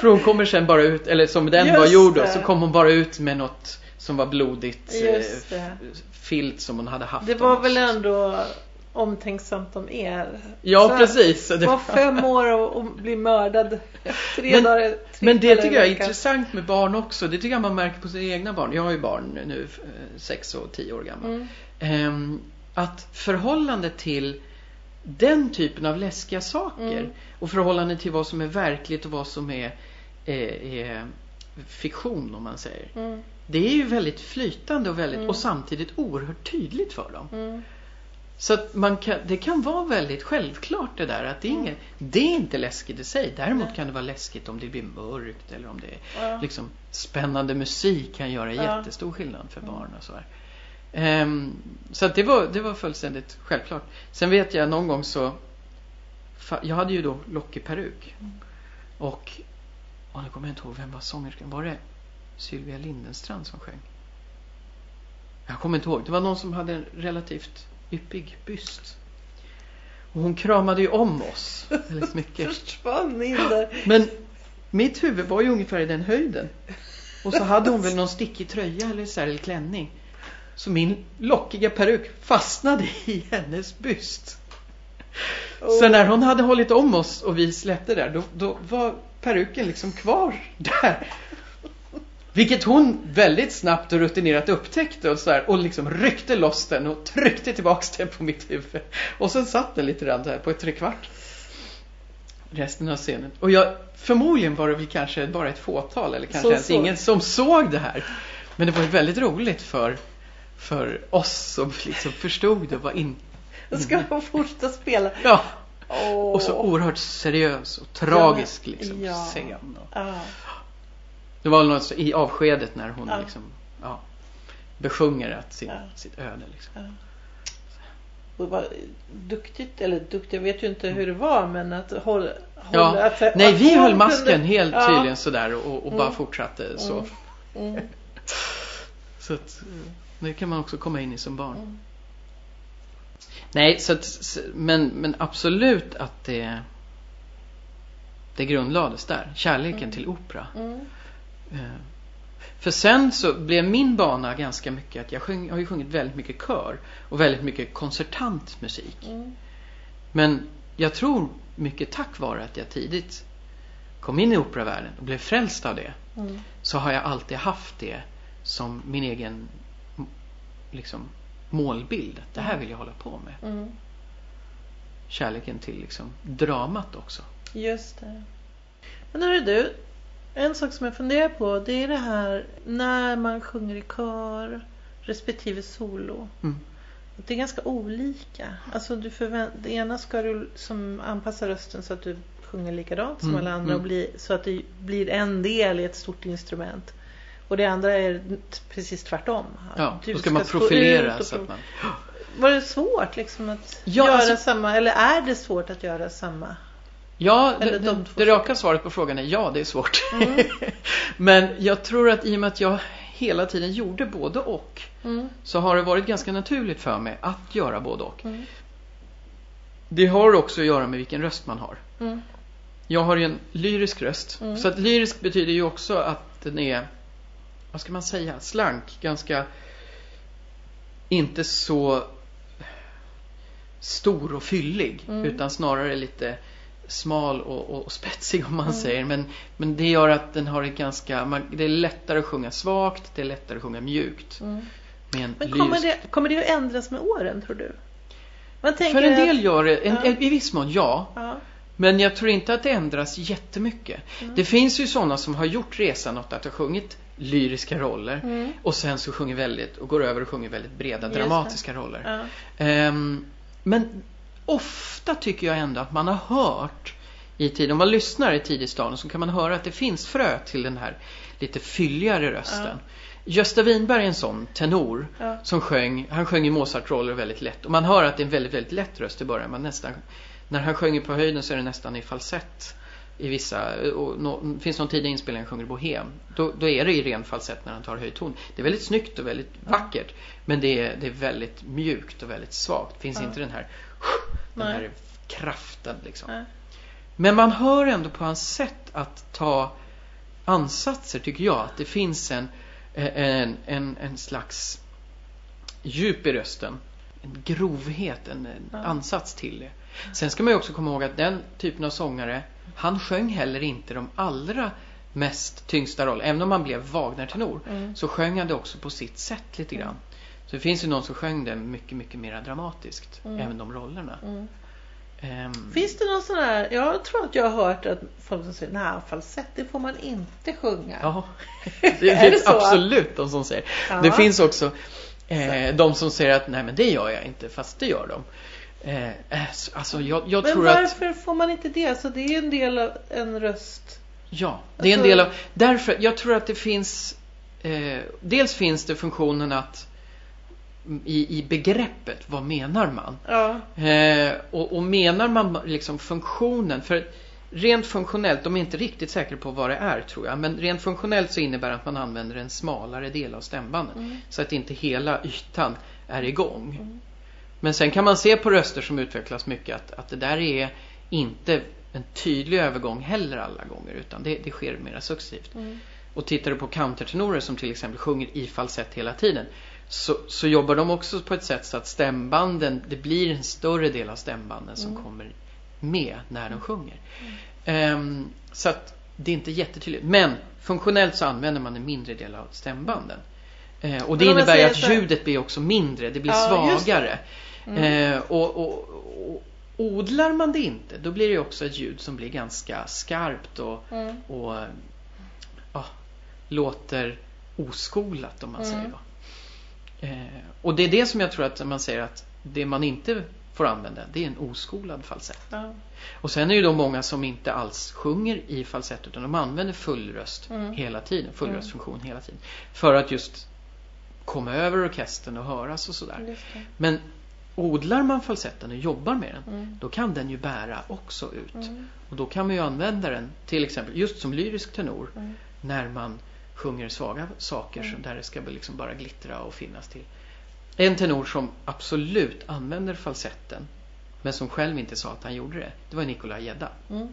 B: För hon kommer sen bara ut, eller som den var
A: Just
B: gjord då, så kom hon bara ut med något som var blodigt. Eh, Filt som hon hade haft.
A: Det var väl ändå omtänksamt om er.
B: Ja,
A: Så
B: precis.
A: Var fem år och, och bli mördad. Tre
B: Men-
A: dagar. Tre
B: Men det tycker jag är intressant med barn också. Det tycker jag man märker på sina egna barn. Jag har ju barn nu, eh, sex och tio år gamla.
A: Mm.
B: Ehm, att förhållande till den typen av läskiga saker
A: Mm.
B: och förhållande till vad som är verkligt och vad som är, är, är fiktion om man säger.
A: Mm.
B: Det är ju väldigt flytande och, väldigt,
A: Mm.
B: och samtidigt oerhört tydligt för dem. Så att man kan, det kan vara väldigt självklart det där att det är,
A: Mm.
B: inget, det är inte läskigt i sig. Däremot kan det vara läskigt om det blir mörkt eller om det är liksom spännande musik kan göra jättestor skillnad för
A: Mm.
B: barn och så här. Ehm, så att det var, det var fullständigt självklart. Sen vet jag någon gång så jag hade ju då lockig peruk.
A: Mm.
B: Och, och nu kommer jag inte ihåg, vem var sångerskan? Var det Sylvia Lindenstrand som sjöng? Jag kommer inte ihåg. Det var någon som hade en relativt yppig byst. Och hon kramade ju om oss väldigt mycket.
A: Försvann in där.
B: Men mitt huvud var ju ungefär i den höjden. Och så hade hon väl någon stickig tröja eller, så här, eller klänning. Så min lockiga peruk fastnade i hennes byst. Så
A: Oh.
B: när hon hade hållit om oss och vi släppte där, då, då var peruken liksom kvar där. Vilket hon väldigt snabbt och rutinerat upptäckte och, så här, och liksom ryckte loss den och tryckte tillbaks den på mitt huvud. Och sen satt den lite grann där på ett trekvart. Resten av scenen. Och jag, förmodligen var det väl kanske bara ett fåtal eller kanske
A: Så
B: ens
A: såg.
B: ingen som såg det här. Men det var ju väldigt roligt för, för oss som liksom förstod det var in,
A: Då ska hon fortsätta spela.
B: ja,
A: Åh.
B: och så oerhört seriös och tragisk liksom,
A: ja.
B: scen. Och
A: Ja.
B: Det var något i avskedet när hon
A: Ja.
B: liksom, ja, besjunger att sin,
A: Ja.
B: sitt öde. Liksom.
A: Ja. Och vad duktigt, eller duktigt, jag vet ju inte hur det var men att hålla...
B: Ja.
A: hålla att,
B: Nej,
A: att
B: vi höll masken
A: kunde-
B: helt
A: Ja.
B: tydligen sådär och, och bara
A: Mm.
B: fortsatte så.
A: Mm. Mm.
B: Så att, det kan man också komma in i som barn.
A: Mm.
B: Nej, så att, men, men absolut att det det grundlades där. Kärleken
A: Mm.
B: till opera.
A: Mm.
B: Eh, För sen så blev min bana ganska mycket att jag, sjöng, har ju sjungit väldigt mycket kör och väldigt mycket konsertant musik.
A: Mm.
B: Men jag tror mycket tack vare att jag tidigt kom in i operavärlden och blev frälst av det
A: Mm.
B: så har jag alltid haft det som min egen liksom, målbild. Att det här vill jag hålla på med.
A: Mm.
B: Kärleken till liksom, dramat också.
A: Just det. Men hörru du, en sak som jag funderar på det är det här när man sjunger i kör respektive solo.
B: Mm.
A: Det är ganska olika. Alltså du förvänt- det ena ska du som anpassa rösten så att du sjunger likadant som
B: Mm,
A: alla andra och
B: mm.
A: bli, så att det blir en del i ett stort instrument. Och det andra är precis tvärtom.
B: Ja,
A: du
B: då ska man profilera så att man...
A: Var det svårt liksom att
B: Ja,
A: göra
B: alltså-
A: samma, eller är det svårt att göra samma?
B: Ja, det,
A: de
B: det, raka svaret på frågan är ja, det är svårt.
A: Mm.
B: Men jag tror att i och med att jag hela tiden gjorde både och
A: Mm.
B: så har det varit ganska naturligt för mig att göra både och.
A: Mm.
B: Det har också att göra med vilken röst man har.
A: Mm.
B: Jag har ju en lyrisk röst.
A: Mm.
B: Så att lyrisk betyder ju också att den är, vad ska man säga, slank. Ganska, inte så stor och fyllig.
A: Mm.
B: Utan snarare lite smal och, och, och spetsig om man
A: Mm.
B: säger. Men, men det gör att den har ett ganska, man, det är lättare att sjunga svagt, det är lättare att sjunga mjukt.
A: Mm. Men kommer det, kommer det att ändras med åren tror du?
B: För en
A: att-
B: del gör det, en,
A: Ja.
B: i viss mån ja.
A: Ja.
B: Men jag tror inte att det ändras jättemycket.
A: Mm.
B: Det finns ju sådana som har gjort resan åt att ha sjungit lyriska roller
A: Mm.
B: och sen så sjunger väldigt och går över och sjunger väldigt breda
A: Just det.
B: dramatiska roller.
A: Ja.
B: Ehm, men ofta tycker jag ändå att man har hört i tid, om man lyssnar i tidig stadium så kan man höra att det finns frö till den här lite fylligare rösten. Gösta Winberg är en sån tenor
A: Ja.
B: som sjöng, han sjöng i Mozart-roller väldigt lätt och man hör att det är en väldigt, väldigt lätt röst i början. Man nästan, när han sjunger på höjden så är det nästan i falsett i vissa, och det finns någon tidig inspelning han sjunger Bohem. Då, då är det i ren falsett när han tar höjd ton. Det är väldigt snyggt och väldigt vackert. Men det är, det är väldigt mjukt och väldigt svagt. Det finns
A: Ja.
B: inte den här, den
A: Nej.
B: här kraften liksom.
A: Nej.
B: Men man hör ändå på hans sätt att ta ansatser tycker jag att det finns en, en, en, en slags djup i rösten. En grovhet, en, en
A: Ja.
B: ansats till det. Sen ska man ju också komma ihåg att den typen av sångare, han sjöng heller inte de allra mest tyngsta roller. Även om han blev Wagner-tenor
A: Mm.
B: så sjöng han det också på sitt sätt lite grann. Så det finns ju någon som sjöng det mycket, mycket mer dramatiskt.
A: Mm.
B: Även de rollerna.
A: Mm.
B: Ehm,
A: Finns det någon sån här, jag tror att jag har hört att folk som säger nej falsett det får man inte sjunga.
B: Ja, det
A: Är
B: är
A: det
B: absolut de som säger.
A: Ja.
B: Det finns också eh, de som säger att nej men det gör jag inte, fast det gör de. Eh, eh, så- alltså jag, jag
A: Men
B: tror att,
A: varför får man inte det? Alltså det är en del av en röst.
B: ja, det är en
A: Alltså-
B: del av, därför, jag tror att det finns, eh, dels finns det funktionen att i, i begreppet, vad menar man?
A: Ja.
B: Eh, och, och menar man liksom funktionen, för rent funktionellt, de är inte riktigt säkra på vad det är tror jag, men rent funktionellt så innebär det att man använder en smalare del av stämbanden.
A: Mm.
B: Så att inte hela ytan är igång.
A: Mm.
B: Men sen kan man se på röster som utvecklas mycket att, att det där är inte en tydlig övergång heller alla gånger utan det, det sker mer successivt.
A: Mm.
B: Och tittar du på countertenorer som till exempel sjunger i falsett hela tiden så, så jobbar de också på ett sätt så att stämbanden, det blir en större del av stämbanden som
A: Mm.
B: kommer med när de sjunger. Ehm, så att det är inte jättetydligt. Men funktionellt så använder man en mindre del av stämbanden. Eh, och det innebär att
A: så
B: ljudet blir också mindre, det blir
A: Ja, just det.
B: svagare.
A: Mm.
B: Eh, och, och, och odlar man det inte, då blir det också ett ljud som blir ganska skarpt och,
A: Mm.
B: och ja, låter oskolat om man
A: Mm.
B: säger då. Eh, och det är det som jag tror att man säger att det man inte får använda, det är en oskolad falsett.
A: Ja.
B: Och sen är det ju då många som inte alls sjunger i falsett utan de använder full röst
A: Mm.
B: hela tiden, full röstfunktion hela tiden. För att just komma över orkestern och höras och sådär. Men odlar man falsetten och jobbar med den,
A: Mm.
B: då kan den ju bära också ut.
A: Mm.
B: Och då kan man ju använda den till exempel just som lyrisk tenor
A: Mm.
B: när man sjunger svaga saker
A: Mm.
B: där det ska liksom bara glittra och finnas till. En tenor som absolut använder falsetten men som själv inte sa att han gjorde det, det var Nikolaj Gedda.
A: Mm.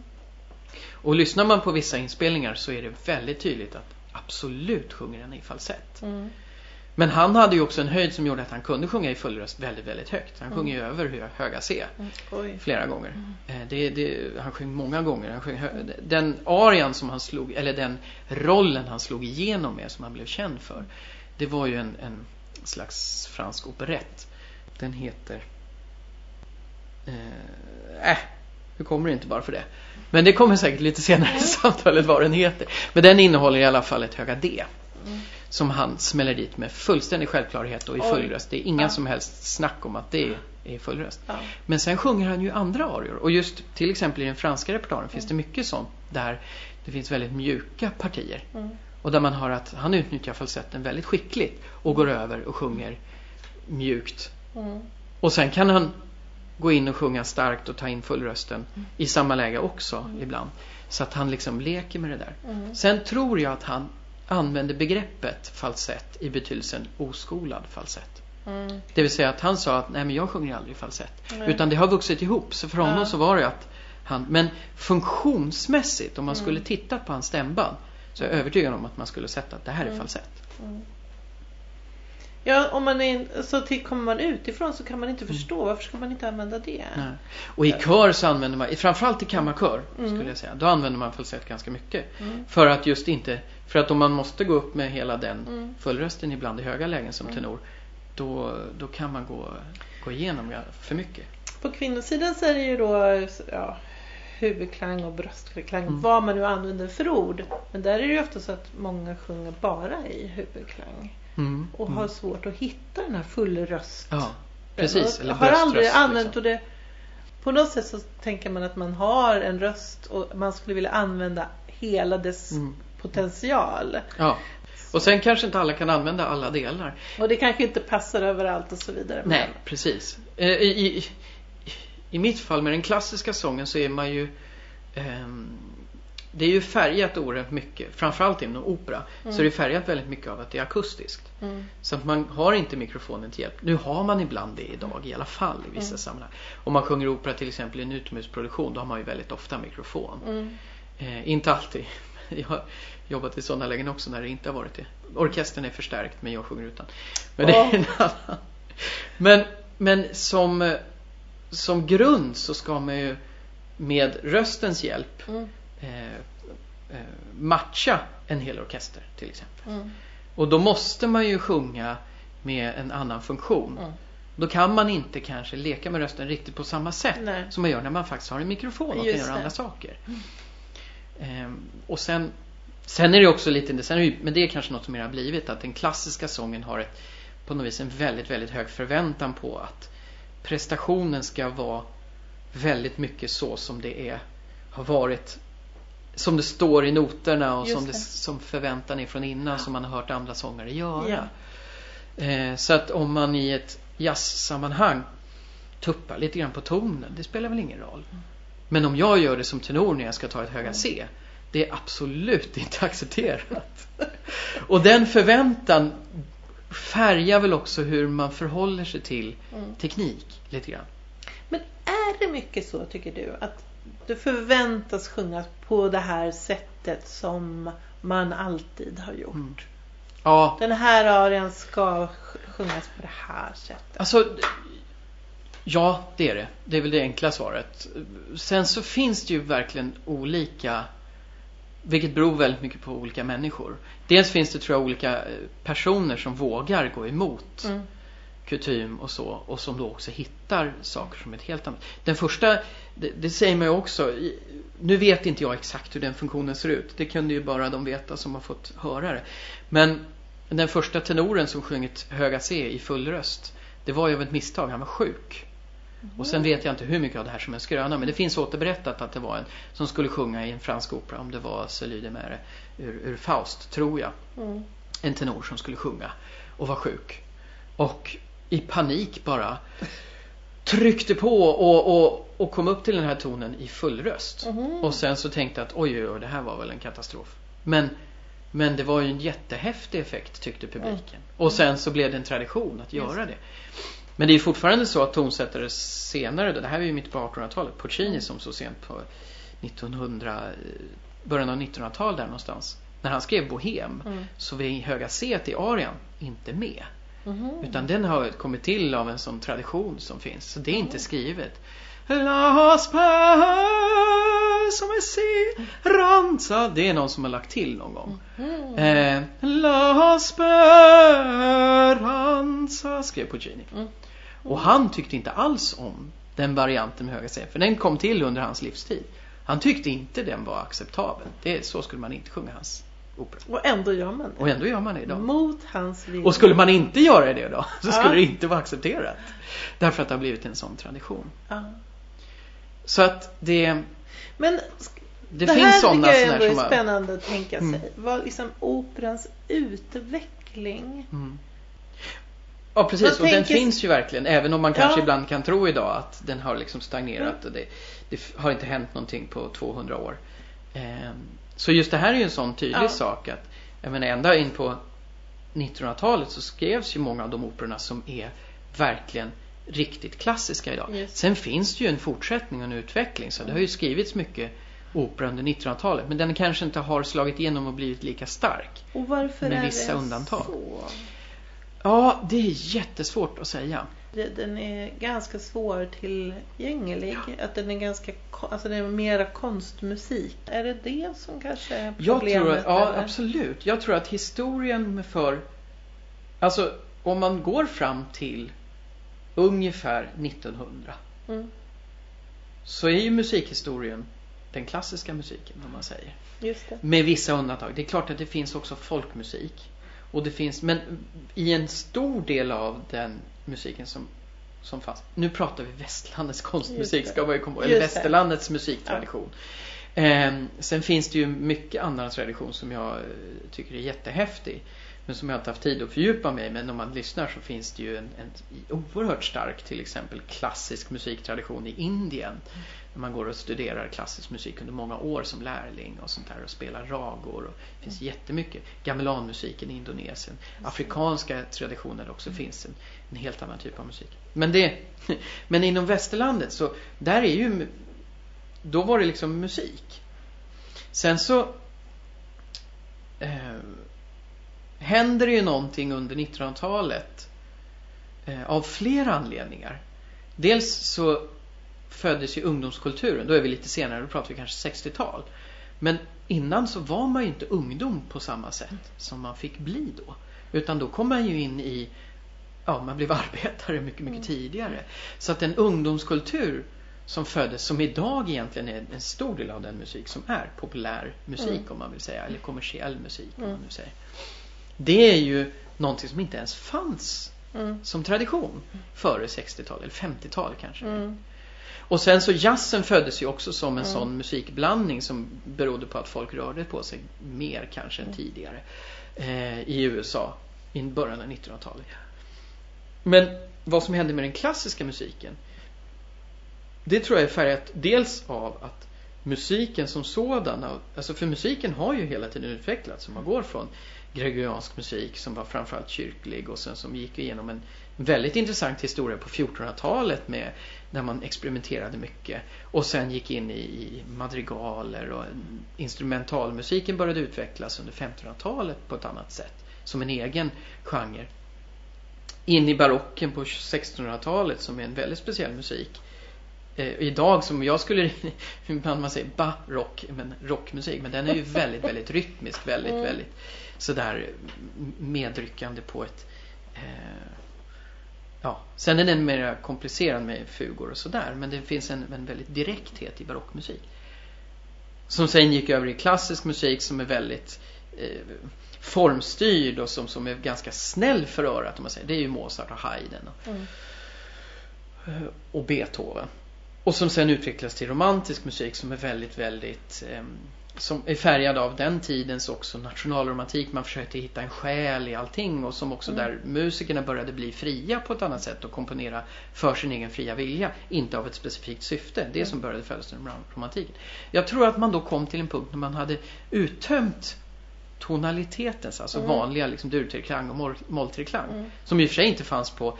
B: Och lyssnar man på vissa inspelningar så är det väldigt tydligt att absolut sjunger han i falsett.
A: Mm.
B: Men han hade ju också en höjd som gjorde att han kunde sjunga i full röst väldigt, väldigt högt. Han
A: Mm.
B: sjunger ju över hö- höga C
A: Mm.
B: Flera gånger. Eh, Det, det, han sjöng många gånger. Han sjöng den arian som han slog, eller den rollen han slog igenom med som han blev känd för. Det var ju en, en slags fransk operett. Den heter... Eh, äh, nu kommer det inte bara för det. Men det kommer säkert lite senare i samtalet vad den heter. Men den innehåller i alla fall ett höga D.
A: Mm.
B: Som han smäller dit med fullständig självklarhet och i full röst. Det är inga
A: Ja.
B: som helst snack om att det är i full röst.
A: Ja.
B: Men sen sjunger han ju andra arior. Och just till exempel i den franska repertoaren finns det mycket sånt där det finns väldigt mjuka partier.
A: Mm.
B: Och där man har att han utnyttjar falsetten väldigt skickligt och går över och sjunger mjukt.
A: Mm.
B: Och sen kan han gå in och sjunga starkt och ta in fullrösten i samma läge också ibland. Så att han liksom leker med det där.
A: Mm.
B: Sen tror jag att han använder begreppet falsett i betydelsen oskolad falsett.
A: Mm.
B: Det vill säga att han sa att nej men jag sjunger aldrig falsett.
A: Nej.
B: Utan det har vuxit ihop. Så för honom
A: Ja.
B: så var det att han, men funktionsmässigt om man
A: Mm.
B: skulle titta på hans stämband så är jag övertygad om att man skulle sett att det här är
A: Mm.
B: falsett.
A: Mm. Ja, om man är, så till, kommer man utifrån så kan man inte förstå. Varför ska man inte använda det?
B: Nej. Och i kör så använder man, framförallt i kammarkör
A: Mm.
B: skulle jag säga, då använder man falsett ganska mycket.
A: Mm.
B: För att just inte, för att om man måste gå upp med hela den
A: Mm.
B: fullrösten ibland i höga lägen som
A: Mm.
B: tenor, då, då kan man gå, gå igenom för mycket.
A: På kvinnosidan så är det ju då ja, huvudklang och bröstklang,
B: Mm.
A: vad man nu använder för ord. Men där är det ju ofta så att många sjunger bara i huvudklang
B: Mm.
A: och har svårt att hitta den här fullröst.
B: Ja, precis. Eller
A: har aldrig
B: bröströst,
A: använt
B: liksom.
A: och det På något sätt så tänker man att man har en röst och man skulle vilja använda hela dess
B: Mm.
A: Potential.
B: Ja. Och sen kanske inte alla kan använda alla delar.
A: Och det kanske inte passar överallt och så vidare. men-
B: Nej, precis. Eh, I, i, I mitt fall med den klassiska sången så är man ju ehm, Det är ju färgat oerhört mycket, framförallt inom opera, så är det färgat väldigt mycket av att det är akustiskt.
A: Mm.
B: Så att man har inte mikrofonen till hjälp. Nu har man ibland det idag i alla fall i vissa sammanhang. Om man sjunger opera till exempel i en utomhusproduktion då har man ju väldigt ofta mikrofon.
A: Mm.
B: Eh, inte alltid. Jag har jobbat i sådana lägen också när det inte har varit det. Orkestern är förstärkt men jag sjunger utan. Men det är en annan. Men, men som, som grund så ska man ju med röstens hjälp
A: Mm.
B: eh, eh, matcha en hel orkester till exempel.
A: Mm.
B: Och då måste man ju sjunga med en annan funktion.
A: Mm.
B: Då kan man inte kanske leka med rösten riktigt på samma sätt
A: Nej.
B: som man gör när man faktiskt har en mikrofon och kan
A: Just
B: göra
A: det.
B: andra saker. Ehm, och sen, sen är det också lite, sen är det, men det är kanske något som mer har blivit att den klassiska sången har ett, på något vis en väldigt, väldigt hög förväntan på att prestationen ska vara väldigt mycket så som det är, har varit som det står i noterna och som, det, som förväntan är från innan som man har hört andra sångare göra.
A: Ja.
B: Eh, så att om man i ett jazzsammanhang tuppar lite grann på tonen, det spelar väl ingen roll. Men om jag gör det som tenor när jag ska ta ett höga C, det är absolut inte accepterat. Och den förväntan färgar väl också hur man förhåller sig till
A: Mm.
B: teknik lite grann.
A: Men är det mycket så tycker du att du förväntas sjunga på det här sättet som man alltid har gjort?
B: Mm. Ja,
A: Den här arian ska sj- sjungas på det här sättet.
B: Alltså, ja det är det. Det är väl det enkla svaret. Sen så finns det ju verkligen olika, vilket beror väldigt mycket på olika människor. Dels finns det tror jag olika eh, personer som vågar gå emot
A: Mm.
B: kutym och så och som då också hittar saker som är helt annat. Den första, det, det säger man ju också, nu vet inte jag exakt hur den funktionen ser ut. Det kunde ju bara de veta som har fått höra det. Men den första tenoren som sjungit höga C i full röst, det var ju av ett misstag, han var sjuk. Och sen vet jag inte hur mycket av det här som är skröna, men det finns återberättat att det var en som skulle sjunga i en fransk opera, om det var Celie de Mere ur, ur Faust, tror jag
A: Mm.
B: en tenor som skulle sjunga och var sjuk. Och i panik bara tryckte på och, och, och kom upp till den här tonen i full röst.
A: Mhm.
B: Och sen så tänkte jag att oj, oj, oj, det här var väl en katastrof. Men, men det var ju en jättehäftig effekt tyckte publiken. Och sen så blev det en tradition att göra det. Men det är fortfarande så att tonsättare senare, det här är ju mitt på 1800-talet, Puccini som så sent på 1900, eh, början av 1900-talet där någonstans. När han skrev Bohem
A: Mm.
B: så var höga C i arian inte med.
A: Mhm.
B: Utan den har kommit till av en sån tradition som finns. Så det är inte skrivet. Som är speranza. Det är någon som har lagt till någon gång.
A: Mm.
B: Eh, La speranza skrev Puccini.
A: Mm.
B: Och han tyckte inte alls om den varianten med höga C. För den kom till under hans livstid. Han tyckte inte den var acceptabel. Det, så skulle man inte sjunga hans opera.
A: Och ändå gör man det.
B: Och ändå gör man det idag.
A: Mot hans vilja.
B: Och skulle man inte göra det då så
A: Ja.
B: skulle det inte vara accepterat. Därför att det har blivit en sån tradition.
A: Ja.
B: Så att det,
A: Men
B: det,
A: det,
B: finns
A: här
B: sådana
A: tycker jag ändå är spännande att tänka
B: Mm.
A: sig. Vad liksom operans utveckling.
B: Mm. Ja precis,
A: Jag
B: och den
A: tänker-
B: finns ju verkligen. Även om man kanske
A: Ja.
B: ibland kan tro idag att den har liksom stagnerat och det, det har inte hänt någonting på 200 år. Ehm, så just det här är ju en sån tydlig
A: Ja.
B: sak att jag menar ända in på 1900-talet så skrevs ju många av de operorna som är verkligen riktigt klassiska idag.
A: Just.
B: Sen finns det ju en fortsättning och en utveckling så det har ju skrivits mycket opera under 1900-talet men den kanske inte har slagit igenom och blivit lika stark.
A: Och varför
B: Med
A: är
B: vissa
A: det
B: undantag.
A: så?
B: Ja, det är jättesvårt att säga.
A: Den är ganska svårtillgänglig. Att den är ganska, alltså den är mera konstmusik. Är det det som kanske är
B: Jag
A: problemet?
B: tror, att- ja
A: eller?
B: absolut. Jag tror att historien för, alltså om man går fram till ungefär 1900
A: Mm.
B: så är ju musikhistorien den klassiska musiken om man säger.
A: Just det.
B: Med vissa undantag. Det är klart att det finns också folkmusik. Och det finns, men i en stor del av den musiken som, som fanns. Nu pratar vi västlandets konstmusik ska man ju komma Eller
A: det.
B: västerlandets musiktradition. Ehm, sen finns det ju mycket annan tradition som jag eh, tycker är jättehäftig. Men som jag inte haft tid att fördjupa mig. Men om man lyssnar så finns det ju en, en oerhört stark till exempel klassisk musiktradition i Indien. När man går och studerar klassisk musik under många år som lärling och sånt där och spelar ragor. Och det finns jättemycket. Gamelanmusiken i Indonesien. Afrikanska traditioner också finns en, en helt annan typ av musik. Men, det, men inom västerlandet så där är ju då var det liksom musik. Sen så eh, händer det ju någonting under 1900-talet eh, av flera anledningar. Dels så föddes ju ungdomskulturen, då är vi lite senare, då pratar vi kanske 60-tal. Men innan så var man ju inte ungdom på samma sätt som man fick bli då. Utan då kom man ju in i, ja man blev arbetare mycket, mycket tidigare. Så att en ungdomskultur som föddes, som idag egentligen är en stor del av den musik som är populär musik
A: Mm.
B: om man vill säga, eller kommersiell musik om
A: Mm.
B: man nu säger. Det är ju någonting som inte ens fanns
A: Mm.
B: som tradition före 60-tal eller 50-tal kanske.
A: Mm.
B: Och sen så jazzen föddes ju också som en
A: Mm.
B: sån musikblandning som berodde på att folk rörde på sig mer kanske än tidigare eh, i USA i början av 1900-talet. Men vad som hände med den klassiska musiken det tror jag är färgat dels av att musiken som sådan, alltså för musiken har ju hela tiden utvecklats. Man går från gregoriansk musik som var framförallt kyrklig och sen som gick igenom en väldigt intressant historia på 1400-talet med där man experimenterade mycket och sen gick in i, i madrigaler och instrumentalmusiken började utvecklas under 1500-talet på ett annat sätt som en egen genre. In i barocken på 1600-talet som är en väldigt speciell musik eh, idag som jag skulle, ibland man säger barock, men rockmusik, men den är ju väldigt, väldigt rytmisk, väldigt,
A: Mm.
B: väldigt sådär medryckande på ett eh, Ja, sen är den mer komplicerad med fugor och sådär, men det finns en, en väldigt direkthet i barockmusik. Som sen gick över i klassisk musik som är väldigt eh, formstyrd och som, som är ganska snäll för örat om man säger. Det är ju Mozart och Haydn och,
A: Mm.
B: eh, och Beethoven. Och som sen utvecklas till romantisk musik som är väldigt, väldigt ehm, som är färgad av den tidens också nationalromantik. Man försökte hitta en själ i allting och som också
A: Mm.
B: där musikerna började bli fria på ett annat sätt och komponera för sin egen fria vilja. Inte av ett specifikt syfte. Det
A: Mm.
B: som började födas under romantiken. Jag tror att man då kom till en punkt när man hade uttömt tonalitetens, alltså
A: Mm.
B: vanliga liksom dur-treklang och moll- moll-treklang.
A: Mm.
B: Som i och för sig inte fanns på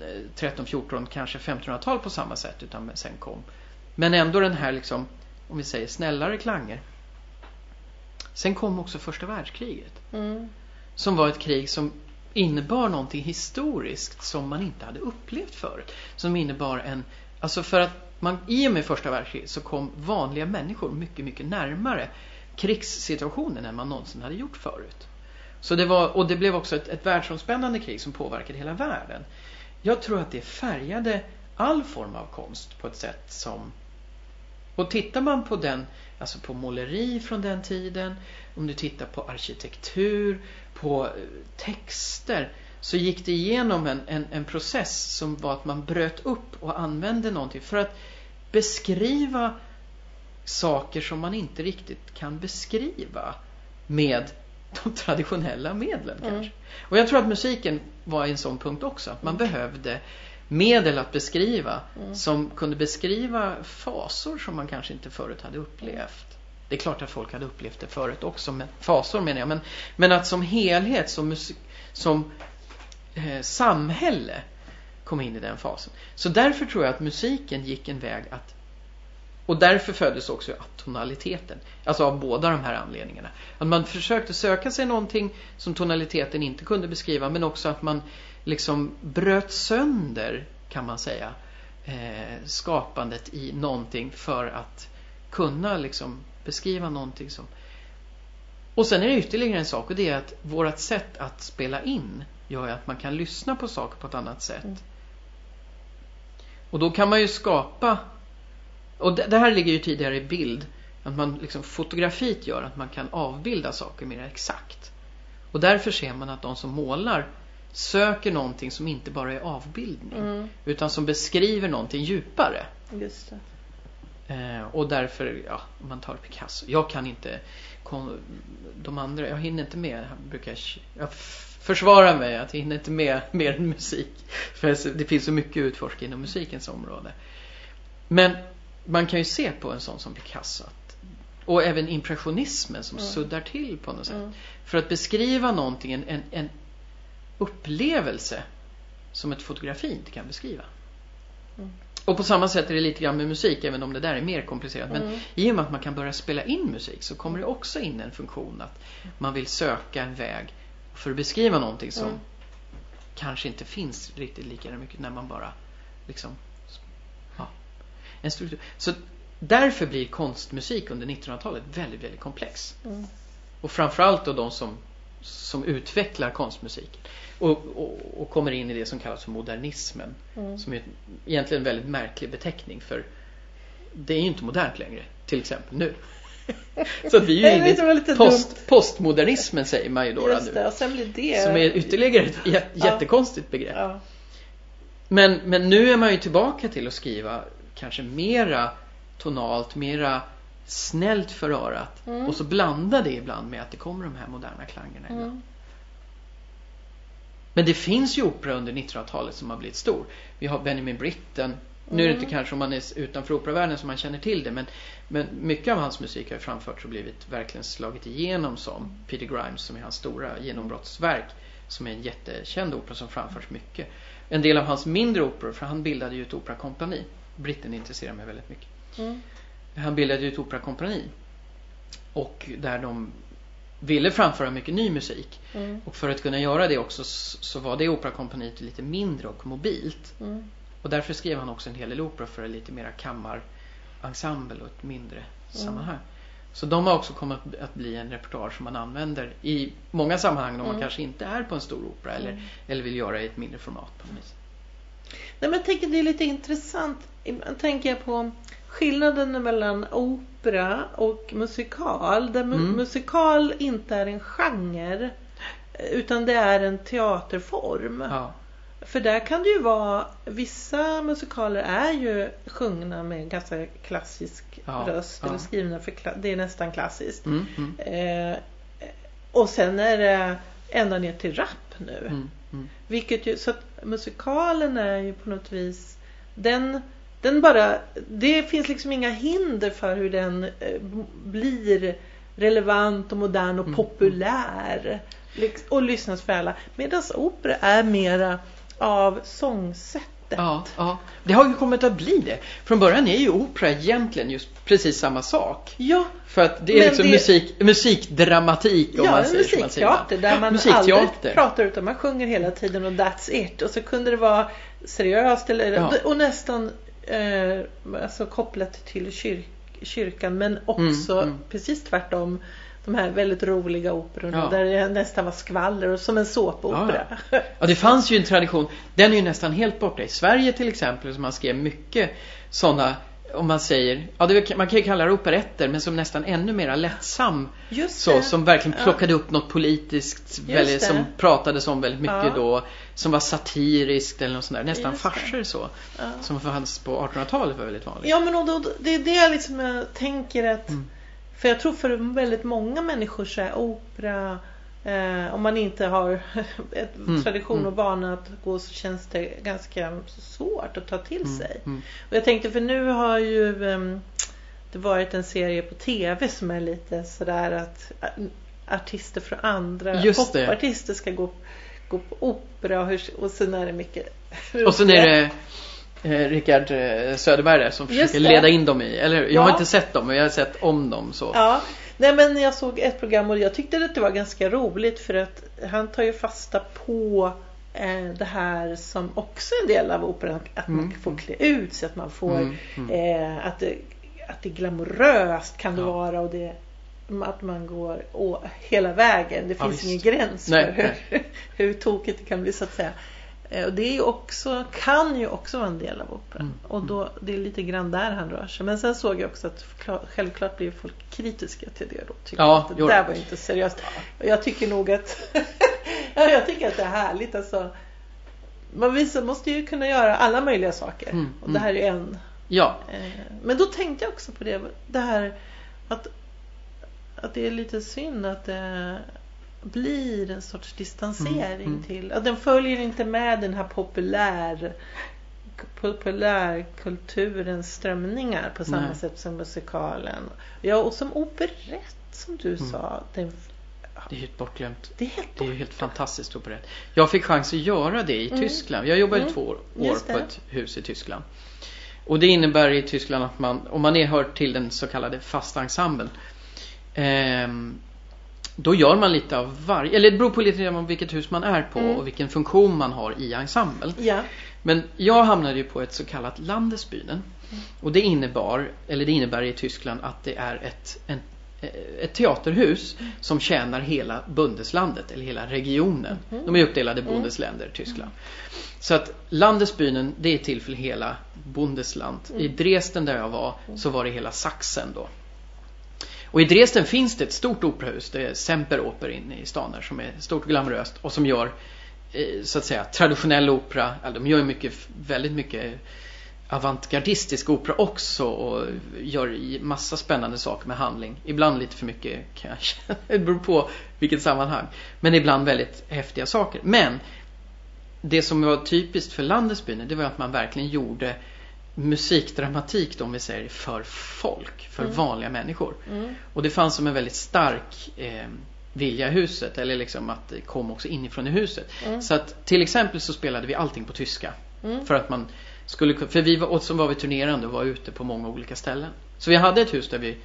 B: eh, 13, 14, kanske 1500-tal på samma sätt utan sen kom. Men ändå den här liksom, om vi säger snällare klanger. Sen kom också första världskriget.
A: Mm.
B: Som var ett krig som innebar någonting historiskt som man inte hade upplevt förut. Som innebar en, alltså för att man i och med första världskriget så kom vanliga människor mycket, mycket närmare krigssituationen än man någonsin hade gjort förut. Så det var, och det blev också ett, ett världsomspännande krig som påverkade hela världen. Jag tror att det färgade all form av konst på ett sätt som... Och tittar man på den, alltså på måleri från den tiden, om du tittar på arkitektur, på eh, texter, så gick det igenom en, en, en process som var att man bröt upp och använde någonting för att beskriva saker som man inte riktigt kan beskriva med de traditionella medlen
A: Mm.
B: kanske. Och jag tror att musiken var en sån punkt också. Att man behövde medel att beskriva
A: Mm.
B: som kunde beskriva fasor som man kanske inte förut hade upplevt. Det är klart att folk hade upplevt det förut också, men fasor menar jag. Men, men att som helhet, som, musik, som eh, samhälle kom in i den fasen. Så därför tror jag att musiken gick en väg att och därför föddes också atonaliteten. Alltså av båda de här anledningarna. Att man försökte söka sig någonting som tonaliteten inte kunde beskriva men också att man liksom bröt sönder, kan man säga, eh, skapandet i någonting för att kunna liksom beskriva någonting som... Och sen är det ytterligare en sak och det är att vårt sätt att spela in gör att man kan lyssna på saker på ett annat sätt.
A: Mm.
B: Och då kan man ju skapa och det, det här ligger ju tidigare i bild att man liksom fotografiet gör att man kan avbilda saker mer exakt. Och därför ser man att de som målar söker någonting som inte bara är avbildning
A: Mm.
B: utan som beskriver någonting djupare.
A: Just.
B: Eh, och därför, ja, om man tar Picasso. Jag kan inte kon- de andra, jag hinner inte med. Jag brukar jag f- försvara mig att jag hinner inte med mer än musik. För det finns så mycket att utforska inom musikens område. Men man kan ju se på en sån som Picasso och även impressionismen som
A: Mm.
B: suddar till på något sätt.
A: Mm.
B: För att beskriva någonting, en, en upplevelse som ett fotografi inte kan beskriva.
A: Mm.
B: Och på samma sätt är det lite grann med musik, även om det där är mer komplicerat. Men
A: Mm.
B: i och med att man kan börja spela in musik så kommer det också in en funktion att man vill söka en väg för att beskriva någonting som
A: Mm.
B: kanske inte finns riktigt lika mycket när man bara liksom ja, en struktur. Så därför blir konstmusik under 1900-talet väldigt, väldigt komplex.
A: Mm.
B: Och framförallt då de som, som utvecklar konstmusiken. Och, och, och kommer in i det som kallas för modernismen.
A: Mm.
B: Som är egentligen en väldigt märklig beteckning för det är ju inte modernt längre. Till exempel nu. Så att vi är ju inne i post, postmodernismen säger man ju då,
A: Just det,
B: nu.
A: det...
B: Som är ytterligare ett jä-
A: Ja.
B: jättekonstigt begrepp.
A: Ja.
B: Men, men nu är man ju tillbaka till att skriva kanske mera tonalt, mera snällt för örat.
A: Mm.
B: Och så blanda det ibland med att det kommer de här moderna klangerna ibland.
A: Mm.
B: Men det finns ju opera under 1900-talet som har blivit stor. Vi har Benjamin Britten. Nu är det
A: Mm.
B: inte kanske om man är utanför operavärlden som man känner till det men, men mycket av hans musik har ju framförts och blivit verkligen slagit igenom som Peter Grimes som är hans stora genombrottsverk som är en jättekänd opera som framförs mycket. En del av hans mindre operor, för han bildade ju ett operakompani. Britten intresserar mig väldigt mycket.
A: Mm.
B: Han bildade ju ett operakompani. Och där de ville framföra mycket ny musik.
A: Mm.
B: Och för att kunna göra det också så var det operakompaniet lite mindre och mobilt.
A: Mm.
B: Och därför skrev han också en hel del opera för lite mera kammarensemble och ett mindre sammanhang. Så de har också kommit att bli en repertoar som man använder i många sammanhang när man
A: Mm.
B: kanske inte är på en stor opera eller,
A: Mm.
B: eller vill göra i ett mindre format. På något vis.
A: Nej, men jag tänker det är lite intressant. Ibland tänker jag på skillnaden mellan opera och musikal. Där mu-
B: Mm.
A: musikal inte är en genre. Utan det är en teaterform.
B: Ja.
A: För där kan det ju vara, vissa musikaler är ju sjungna med ganska klassisk
B: Ja,
A: röst.
B: ja.
A: Eller skrivna för, det är nästan klassiskt.
B: Mm, mm,
A: Eh, och sen är det ända ner till rap nu.
B: mm, mm.
A: Vilket ju, så att musikalen är ju på något vis den, den bara, det finns liksom inga hinder för hur den eh, blir relevant och modern och
B: Mm.
A: populär. Liks- Och lyssnas för alla. Medan opera är mera av sångsättet.
B: Ja, ja. Det har ju kommit att bli det. Från början är ju opera egentligen just precis samma sak.
A: Ja,
B: För att det är liksom
A: det-
B: musik, musikdramatik om
A: ja
B: man säger man
A: musikteater där man
B: Musikteater.
A: aldrig pratar utan man sjunger hela tiden och that's it. Och så kunde det vara seriöst eller,
B: Ja.
A: och nästan eh, alltså kopplat till kyr, kyrkan men också
B: Mm, mm.
A: precis tvärtom de här väldigt roliga operorna
B: Ja.
A: där det nästan var skvaller och som en såpopera.
B: Ja, det fanns ju en tradition. Den är ju nästan helt borta. I Sverige till exempel så man skrev mycket sådana, om man säger, ja det, man kan ju kalla det operetter, men som nästan ännu mer lättsam. Så, som verkligen
A: Ja.
B: plockade upp något politiskt, väldigt, som pratades om väldigt mycket
A: Ja.
B: då. Som var satiriskt eller något sånt där. Nästan
A: Just
B: farser så.
A: Ja.
B: Som fanns på 1800-talet var väldigt vanligt.
A: Ja men och då, det är det jag liksom jag tänker att
B: Mm.
A: För jag tror för väldigt många människor så är opera eh, om man inte har ett
B: Mm,
A: tradition
B: mm.
A: och vana att gå så känns det ganska svårt att ta till
B: Mm,
A: sig.
B: mm.
A: Och jag tänkte för nu har ju ehm, det varit en serie på TV som är lite sådär att eh, artister från andra
B: Just
A: popartister ska gå, gå på opera och, hur, och sen är det mycket
B: Och sen är det eh, Rickard eh, Söderberg där som försöker leda in dem i, eller jag har
A: Ja.
B: inte sett dem men jag har sett om dem så.
A: Ja, nej men jag såg ett program och jag tyckte att det var ganska roligt för att han tar ju fasta på eh, det här som också är en del av operan. Att man
B: Mm.
A: får klä ut sig, att man får
B: Mm, mm.
A: Eh, att, det, att det är glamoröst kan det
B: Ja.
A: vara och det att man går å, hela vägen. Det
B: Ja,
A: finns
B: visst.
A: ingen gräns
B: Nej,
A: för hur, hur tokigt det kan bli så att säga. Eh, Och det är också, kan ju också vara en del av operan.
B: Mm.
A: Och då, det är lite grann där han rör sig. Men sen såg jag också att klar- självklart blir folk kritiska till det då. Tycker
B: Ja,
A: att det där var inte seriöst. Och jag tycker nog att ja, jag tycker att det är härligt alltså. Man visar, måste ju kunna göra alla möjliga saker.
B: Mm,
A: Och det här är en.
B: Ja,
A: Eh, Men då tänkte jag också på det, det här att, att det är lite synd att det blir en sorts distansering
B: Mm, mm.
A: till, att den följer inte med den här populär populärkulturens strömningar på samma
B: Nej.
A: sätt som musikalen. Ja, och som operett som du
B: Mm.
A: sa. Den,
B: det är ett bortglömt
A: det är helt
B: Det är helt fantastiskt operett. Jag fick chans att göra det i
A: Mm.
B: Tyskland. Jag jobbade
A: Mm.
B: två år, på ett hus i Tyskland. Och det innebär i Tyskland att man, om man är hör till den så kallade fasta ensemblen. Ehm, då gör man lite av varje, eller det beror på lite grann vilket hus man är på
A: Mm.
B: och vilken funktion man har i ensemblen.
A: Ja.
B: Men jag hamnade ju på ett så kallat Landesbühnen. Och det innebar, eller det innebär i Tyskland att det är ett, en, ett teaterhus som tjänar hela Bundeslandet eller hela regionen.
A: Mhm.
B: De är uppdelade i Bundesländer, Tyskland. Så att Landesbühnen, det är till för hela Bundesland. I Dresden där jag var så var det hela Sachsen då. Och i Dresden finns det ett stort operahus, det är Semperoper inne i stan där som är stort och glamoröst och som gör eh, så att säga traditionell opera. Eller de gör ju mycket, väldigt mycket avantgardistisk opera också och gör massa spännande saker med handling. Ibland lite för mycket kanske. Det beror på vilket sammanhang. Men ibland väldigt häftiga saker. Men det som var typiskt för Landesbyn det var att man verkligen gjorde musikdramatik då om vi säger för folk, för
A: Mm.
B: vanliga människor.
A: Mm.
B: Och det fanns som en väldigt stark eh, vilja i huset eller liksom att det kom också inifrån i huset.
A: Mm.
B: Så att till exempel så spelade vi allting på tyska.
A: Mm.
B: För att man skulle ku- för vi var, och så var vi turnerande och var ute på många olika ställen. Så vi hade ett hus där vi,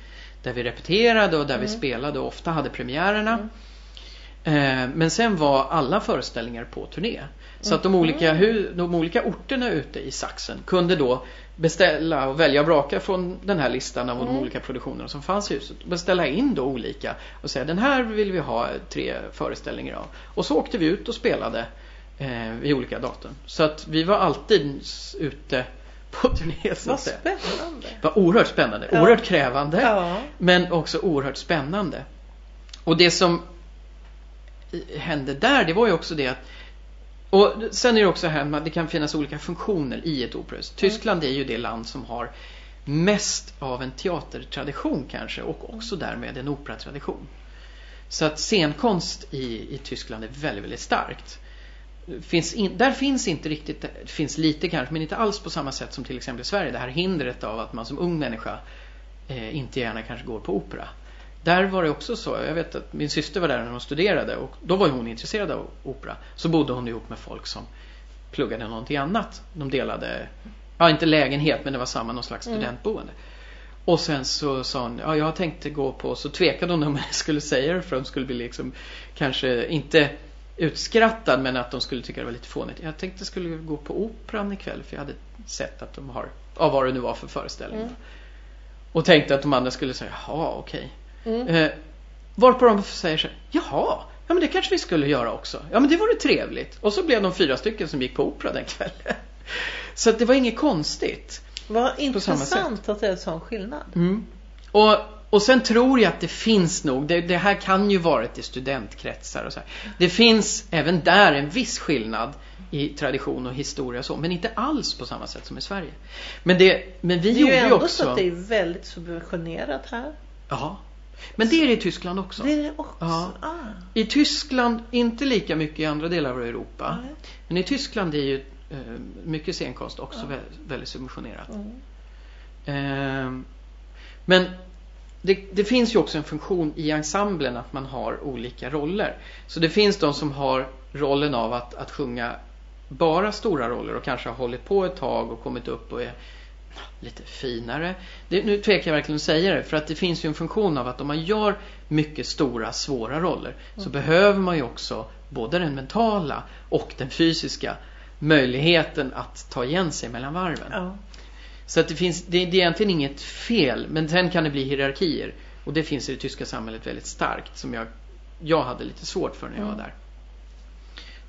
B: där vi repeterade och där vi
A: Mm.
B: spelade och ofta hade premiärerna.
A: Mm.
B: Eh, men sen var alla föreställningar på turné. Så att de olika, de olika orterna ute i Sachsen kunde då beställa och välja och braka från den här listan av de
A: Mm.
B: olika produktionerna som fanns i huset. Beställa in då olika och säga den här vill vi ha tre föreställningar av. Och så åkte vi ut och spelade eh, vid olika datum. Så att vi var alltid ute på turné så
A: Vad spännande.
B: Var oerhört spännande,
A: Ja.
B: oerhört krävande.
A: Ja.
B: Men också oerhört spännande. Och det som hände där, det var ju också det att och sen är det också här att det kan finnas olika funktioner i ett operahus. Tyskland är ju det land som har mest av en teatertradition kanske och också därmed en operatradition. Så att scenkonst i, i Tyskland är väldigt, väldigt starkt. Finns in, där finns inte riktigt, finns lite kanske, men inte alls på samma sätt som till exempel i Sverige. Det här hindret av att man som ung människa eh, inte gärna kanske går på opera. Där var det också så, jag vet att min syster var där när hon studerade och då var hon intresserad av opera. Så bodde hon ihop med folk som pluggade någonting annat. De delade, ja inte lägenhet men det var samma någon slags
A: Mm.
B: studentboende. Och sen så sa hon, ja jag tänkte gå på, så tvekade hon om jag skulle säga det för de skulle bli liksom kanske inte utskrattad men att de skulle tycka det var lite fånigt. Jag tänkte jag skulle gå på operan ikväll för jag hade sett att de har, ja vad det nu var för föreställning.
A: Mm.
B: Och tänkte att de andra skulle säga, jaha okej.
A: Mm.
B: Eh, varpå de säger så här, jaha, ja men det kanske vi skulle göra också. Ja men det vore trevligt. Och så blev de fyra stycken som gick på opera den kvällen. Så det var inget konstigt.
A: Vad intressant att det är en sån skillnad.
B: Mm. Och, och sen tror jag att det finns nog, det, det här kan ju varit i studentkretsar och så här. Det finns även där en viss skillnad i tradition och historia och så, men inte alls på samma sätt som i Sverige. Men, det, men vi
A: Det är
B: gjorde
A: ju
B: ju
A: ändå
B: också...
A: så att det är väldigt subventionerat här.
B: Ja. Men det är det i Tyskland också.
A: Det är det också.
B: Ja.
A: Ah.
B: I Tyskland, inte lika mycket i andra delar av Europa.
A: Nej.
B: Men i Tyskland är ju eh, mycket scenkonst också
A: Ja.
B: vä- väldigt subventionerat.
A: Mm.
B: Ehm, men det, det finns ju också en funktion i ensemblen att man har olika roller. Så det finns de som har rollen av att, att sjunga bara stora roller och kanske har hållit på ett tag och kommit upp och är lite finare. Det, nu tvekar jag verkligen att säga det för att det finns ju en funktion av att om man gör mycket stora svåra roller så behöver man ju också både den mentala och den fysiska möjligheten att ta igen sig mellan varven.
A: Ja.
B: Så att det finns, det, det är egentligen inget fel, men sen kan det bli hierarkier. Och det finns i det tyska samhället väldigt starkt, som jag, jag hade lite svårt för när jag var
A: Mm.
B: där.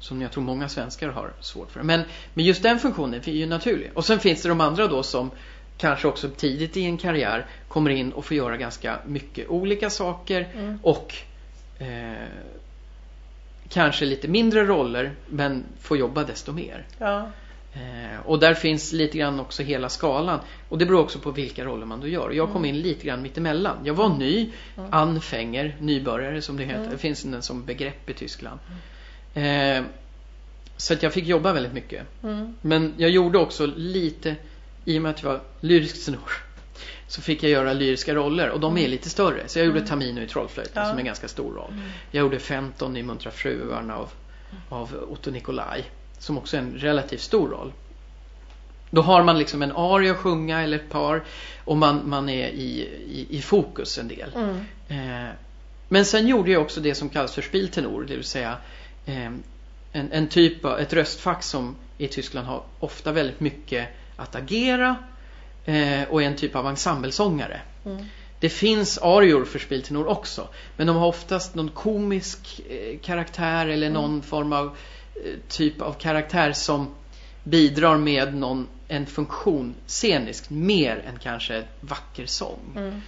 B: Som jag tror många svenskar har svårt för. Men, men just den funktionen är ju naturlig. Och sen finns det de andra då som kanske också tidigt i en karriär kommer in och får göra ganska mycket olika saker
A: Mm.
B: och eh, kanske lite mindre roller men får jobba desto mer.
A: Ja.
B: Eh, och där finns lite grann också hela skalan. Och det beror också på vilka roller man då gör. Jag kom in lite grann mittemellan. Jag var ny, anfänger, nybörjare som det heter.
A: Mm.
B: Det finns en som begrepp i Tyskland. Eh, så att jag fick jobba väldigt mycket.
A: Mm.
B: Men jag gjorde också lite, i och med att jag var lyrisk tenor, så fick jag göra lyriska roller och de är lite större. Så jag gjorde Tamino i Trollflöjten
A: Ja.
B: som är en ganska stor roll. Jag gjorde Fenton i Muntra fruarna av, av Otto Nicolai som också är en relativt stor roll. Då har man liksom en aria att sjunga eller ett par och man, man är i, i, i fokus en del.
A: Mm.
B: Eh, men sen gjorde jag också det som kallas för spieltenor, det vill säga en, en typ av, ett röstfack som i Tyskland har ofta väldigt mycket att agera eh, och är en typ av ensemblesångare.
A: Mm.
B: Det finns arior för spieltenor också, men de har oftast någon komisk eh, karaktär eller någon form av eh, typ av karaktär som bidrar med någon, en funktion sceniskt mer än kanske vacker sång.
A: Mm.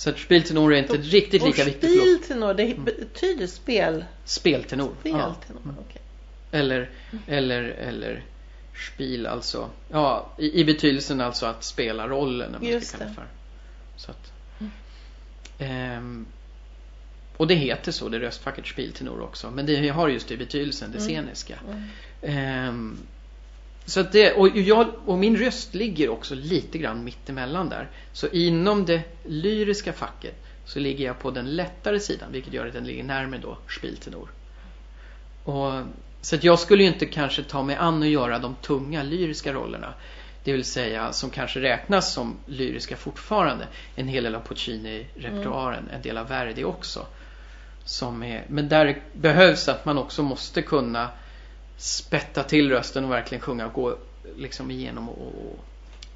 B: Så att spieltenor är inte riktigt lika
A: och
B: viktigt för
A: speltenor, det betyder spel.
B: speltenor. Ja.
A: Speltenor, okej.
B: Eller, eller, eller spil alltså. Ja, i, i betydelsen alltså att spela rollen. Man
A: Just det.
B: för. Så att, ehm, och det heter så, det röstfacket spiltenor också. Men det har just det i betydelsen, det sceniska. Ehm, så det, och, jag, och min röst ligger också lite grann mittemellan där. Så inom det lyriska facket så ligger jag på den lättare sidan, vilket gör att den ligger närmare då spiltenor. Och, så att jag skulle ju inte kanske ta mig an och göra de tunga lyriska rollerna. Det vill säga som kanske räknas som lyriska fortfarande. En hel del av Puccini-repertoaren, en del av Verdi också. Som är, men där behövs att man också måste kunna spätta till rösten och verkligen sjunga och gå liksom igenom och, och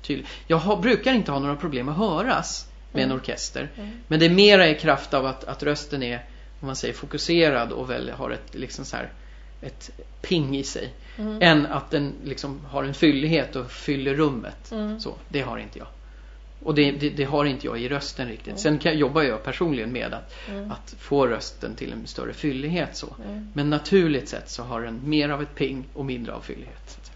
B: tydligt. Jag har, brukar inte ha några problem att höras med en orkester. Men det är mera i kraft av att, att rösten är, om man säger fokuserad och väl har ett liksom så här ett ping i sig. Än att den liksom har en fyllighet och fyller rummet.
A: Mm.
B: Så, det har inte jag. Och det, det, det har inte jag i rösten riktigt. Sen kan, jobbar jag personligen med att, att få rösten till en större fyllighet så. Men naturligt sett så har den mer av ett ping och mindre av fyllighet.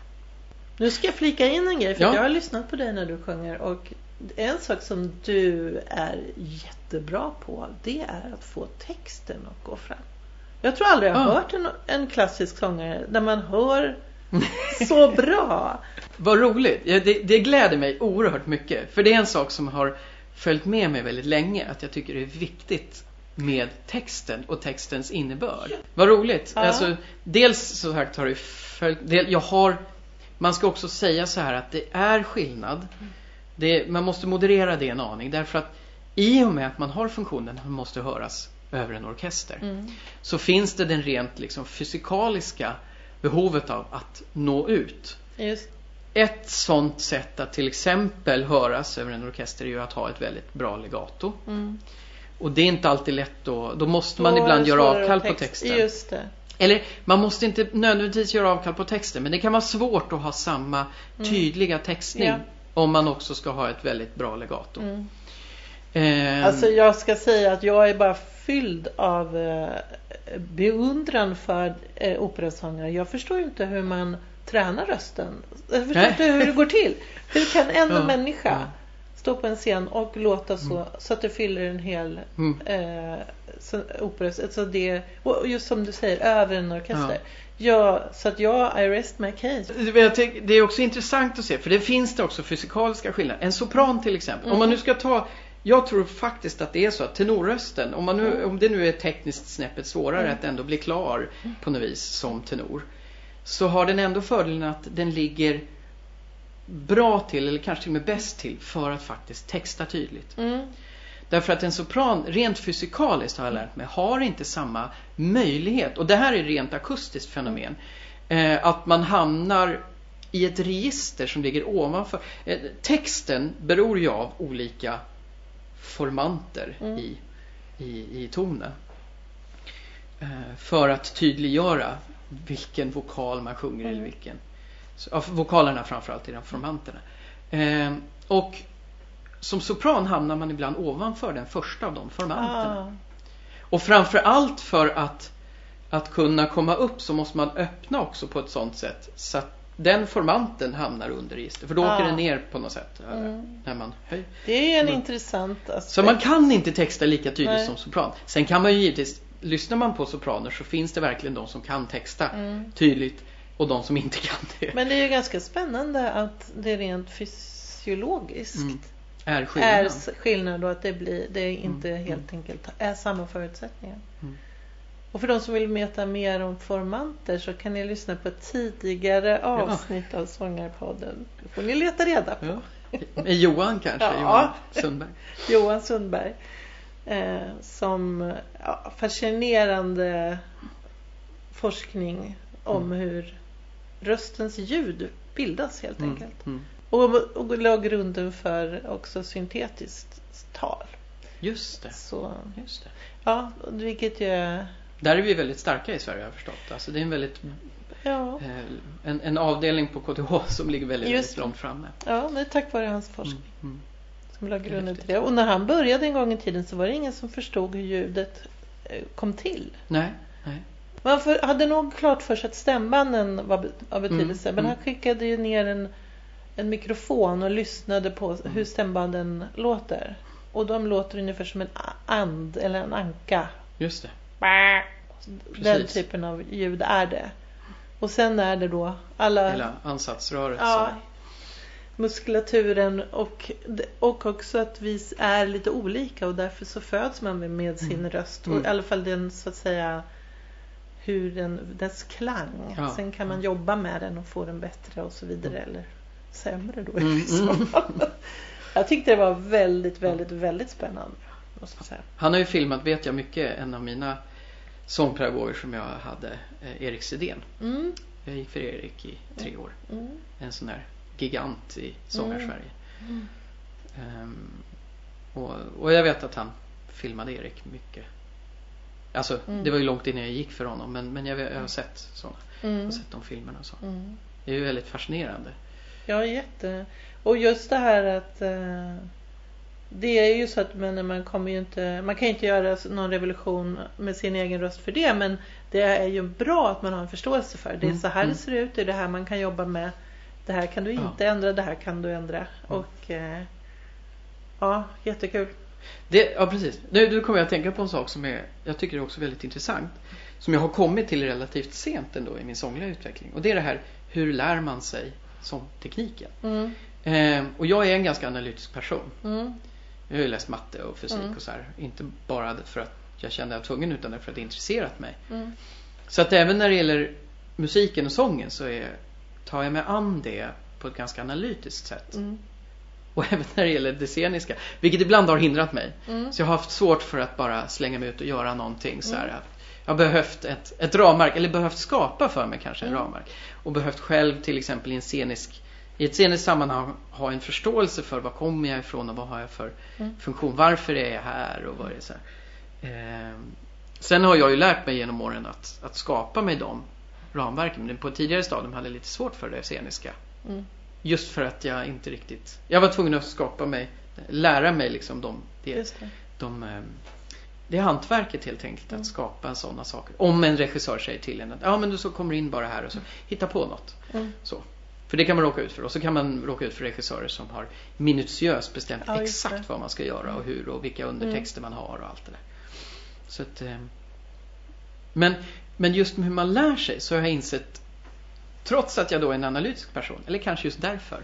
A: Nu ska jag flika in en grej för
B: Ja.
A: jag har lyssnat på dig när du sjunger och en sak som du är jättebra på det är att få texten att gå fram. Jag tror aldrig jag har
B: Ah.
A: hört en, en klassisk sångare där man hör så bra.
B: Vad roligt! Ja, det, det gläder mig oerhört mycket. För det är en sak som har följt med mig väldigt länge. Att jag tycker det är viktigt med texten och textens innebörd. Vad roligt!
A: Ja.
B: Alltså, dels så sagt har det följt... Del, jag har... Man ska också säga så här att det är skillnad. Det, man måste moderera det en aning. Därför att i och med att man har funktionen att man måste höras över en orkester.
A: Mm.
B: Så finns det den rent liksom fysikaliska behovet av att nå ut.
A: Just,
B: Ett sånt sätt att till exempel höras över en orkester är ju att ha ett väldigt bra legato.
A: mm.
B: Och det är inte alltid lätt då. Då måste man
A: Då
B: ibland göra avkall
A: att
B: på
A: text-
B: texten. Eller man måste inte nödvändigtvis göra avkall på texten. Men det kan vara svårt att ha samma tydliga textning.
A: Mm. Ja.
B: Om man också ska ha ett väldigt bra legato.
A: Mm.
B: Ehm,
A: Alltså jag ska säga att jag är bara fylld av eh, beundran för eh, operasångare. Jag förstår ju inte hur man tränar rösten. Jag förstår
B: Nej.
A: inte hur det går till. Hur kan en
B: Ja,
A: människa
B: ja.
A: stå på en scen och låta så, så att det fyller en hel
B: Mm.
A: eh, så, opera, alltså det, och just som du säger, över en orkester.
B: Ja.
A: Ja, så att jag, I rest my case.
B: Tänker, det är också intressant att se, för det finns det också fysikaliska skillnader. En sopran till exempel. Om man nu ska ta, jag tror faktiskt att det är så att tenorrösten, om, man nu, om det nu är tekniskt snäppet svårare att ändå bli klar på något vis som tenor. Så har den ändå fördelen att den ligger bra till, eller kanske till och med bäst till, för att faktiskt texta tydligt.
A: Mm.
B: Därför att en sopran, rent fysikaliskt har jag lärt mig, har inte samma möjlighet. Och det här är rent akustiskt fenomen. Eh, att man hamnar i ett register som ligger ovanför. Eh, texten beror ju av olika formanter
A: Mm.
B: i, i, i tonen. Eh, för att tydliggöra vilken vokal man sjunger
A: Mm.
B: eller vilken. Ja, vokalerna framförallt i de formanterna. Eh, och som sopran hamnar man ibland ovanför den första av de formanterna.
A: Ah,
B: Och framför allt för att, att kunna komma upp så måste man öppna också på ett sånt sätt så att den formanten hamnar under registret. För då åker
A: Ah.
B: den ner på något sätt
A: Mm.
B: när man höjer.
A: det är en
B: Mm.
A: intressant aspekt.
B: Så man kan inte texta lika tydligt
A: Nej.
B: som sopran. Sen kan man ju givetvis, lyssnar man på sopraner så finns det verkligen de som kan texta
A: Mm.
B: tydligt och de som inte kan det.
A: Men det är ju ganska spännande att det rent fysiologiskt
B: Mm. Är
A: är
B: skillnaden.
A: s- skillnad och att det, blir, det inte
B: Mm,
A: helt enkelt är samma förutsättningar. Och för de som vill veta mer om formanter så kan ni lyssna på tidigare avsnitt av Sångarpodden. Det får ni leta reda på.
B: Ja. Med Johan kanske,
A: Ja.
B: Johan Sundberg.
A: Johan Sundberg. Eh, som ja, fascinerande forskning om
B: Mm.
A: hur röstens ljud bildas helt
B: Mm,
A: enkelt.
B: mm.
A: Och, och la grunden för också syntetiskt tal.
B: Just det.
A: Så,
B: Just det.
A: ja, vilket ju är
B: Där är vi väldigt starka i Sverige har jag förstått. Alltså det är en väldigt
A: Ja,
B: eh, en, en avdelning på KTH som ligger väldigt,
A: Just
B: väldigt långt framme.
A: ja, det är tack vare hans forskning
B: Mm, mm.
A: som la grunden till det. Och när han började en gång i tiden så var det ingen som förstod hur ljudet eh, kom till.
B: Nej, nej.
A: Man för, hade nog klart för sig att stämbanden var av betydelse.
B: Mm,
A: men
B: mm.
A: han skickade ju ner en, en mikrofon och lyssnade på
B: Mm.
A: hur stämbanden låter. Och de låter ungefär som en and eller en anka.
B: Just det.
A: Den
B: Precis.
A: typen av ljud är det. Och sen är det då alla
B: Hela ansatsröret.
A: ja, muskulaturen och, och också att vi är lite olika och därför så föds man med, sin
B: Mm.
A: röst.
B: Mm.
A: Och i alla fall den så att säga hur den, dess klang.
B: Ja.
A: Sen kan man jobba med den och få den bättre och så vidare. Eller sämre då. i
B: Mm,
A: så
B: mm.
A: fall. Jag tyckte det var väldigt, väldigt, väldigt spännande. Måste jag säga.
B: Han har ju filmat, vet jag mycket, en av mina sångpedagoger som jag hade, eh, Erik Sidén.
A: Mm,
B: Jag gick för Erik i tre år.
A: mm,
B: En sån där gigant i Sångarsverige.
A: mm.
B: Ehm, och, och jag vet att han filmade Erik mycket. Alltså
A: Mm.
B: det var ju långt innan jag gick för honom men, men jag, jag har sett sådana. Jag
A: Mm.
B: har sett de filmerna och så.
A: Mm.
B: Det är ju väldigt fascinerande.
A: Ja, jätte. Och just det här att eh, det är ju så att men man kommer ju inte, man kan ju inte göra någon revolution med sin egen röst för det men det är ju bra att man har en förståelse för. Det är
B: Mm,
A: så här
B: mm.
A: det ser ut, det är det här man kan jobba med. Det här kan du
B: Ja.
A: inte ändra, det här kan du ändra. Och eh, ja, jättekul.
B: Det, ja precis. Nu, nu kommer jag att tänka på en sak som är, jag tycker är också väldigt intressant. Som jag har kommit till relativt sent ändå i min sångliga utveckling. Och det är det här, hur lär man sig sångtekniken?
A: Mm,
B: Ehm, och jag är en ganska analytisk person.
A: Mm,
B: Jag har ju läst matte och fysik
A: Mm.
B: och så här. Inte bara för att jag kände jag var tvungen utan därför att det intresserat mig.
A: mm,
B: Så att även när det gäller musiken och sången så är, tar jag mig an det på ett ganska analytiskt sätt.
A: mm,
B: Och även när det gäller det sceniska. Vilket ibland har hindrat mig.
A: mm.
B: Så jag har haft svårt för att bara slänga mig ut och göra någonting så här. Att jag har behövt ett, ett ramverk, eller behövt skapa för mig kanske en
A: Mm.
B: ramverk. Och behövt själv till exempel i en scenisk i ett sceniskt sammanhang ha en förståelse för var kommer jag ifrån och vad har jag för
A: Mm.
B: funktion. Varför är jag här och vad är så. Ehm, sen har jag ju lärt mig genom åren att, att skapa mig de ramverken. Men på ett tidigare stadium hade jag lite svårt för det sceniska.
A: Mm.
B: Just för att jag inte riktigt... Jag var tvungen att skapa mig, lära mig liksom de,
A: Just det.
B: de, eh, det är hantverket helt enkelt
A: Mm.
B: att skapa sådana saker. Om en regissör säger till en att ja men du så kommer in bara här och så hitta på något.
A: Mm.
B: Så. För det kan man råka ut för. Och så kan man råka ut för regissörer som har minutiöst bestämt
A: Ja,
B: exakt vad man ska göra och hur och vilka undertexter man har och allt det där. Så att, eh, men, men just med hur man lär sig så har jag insett Trots att jag då är en analytisk person, eller kanske just därför,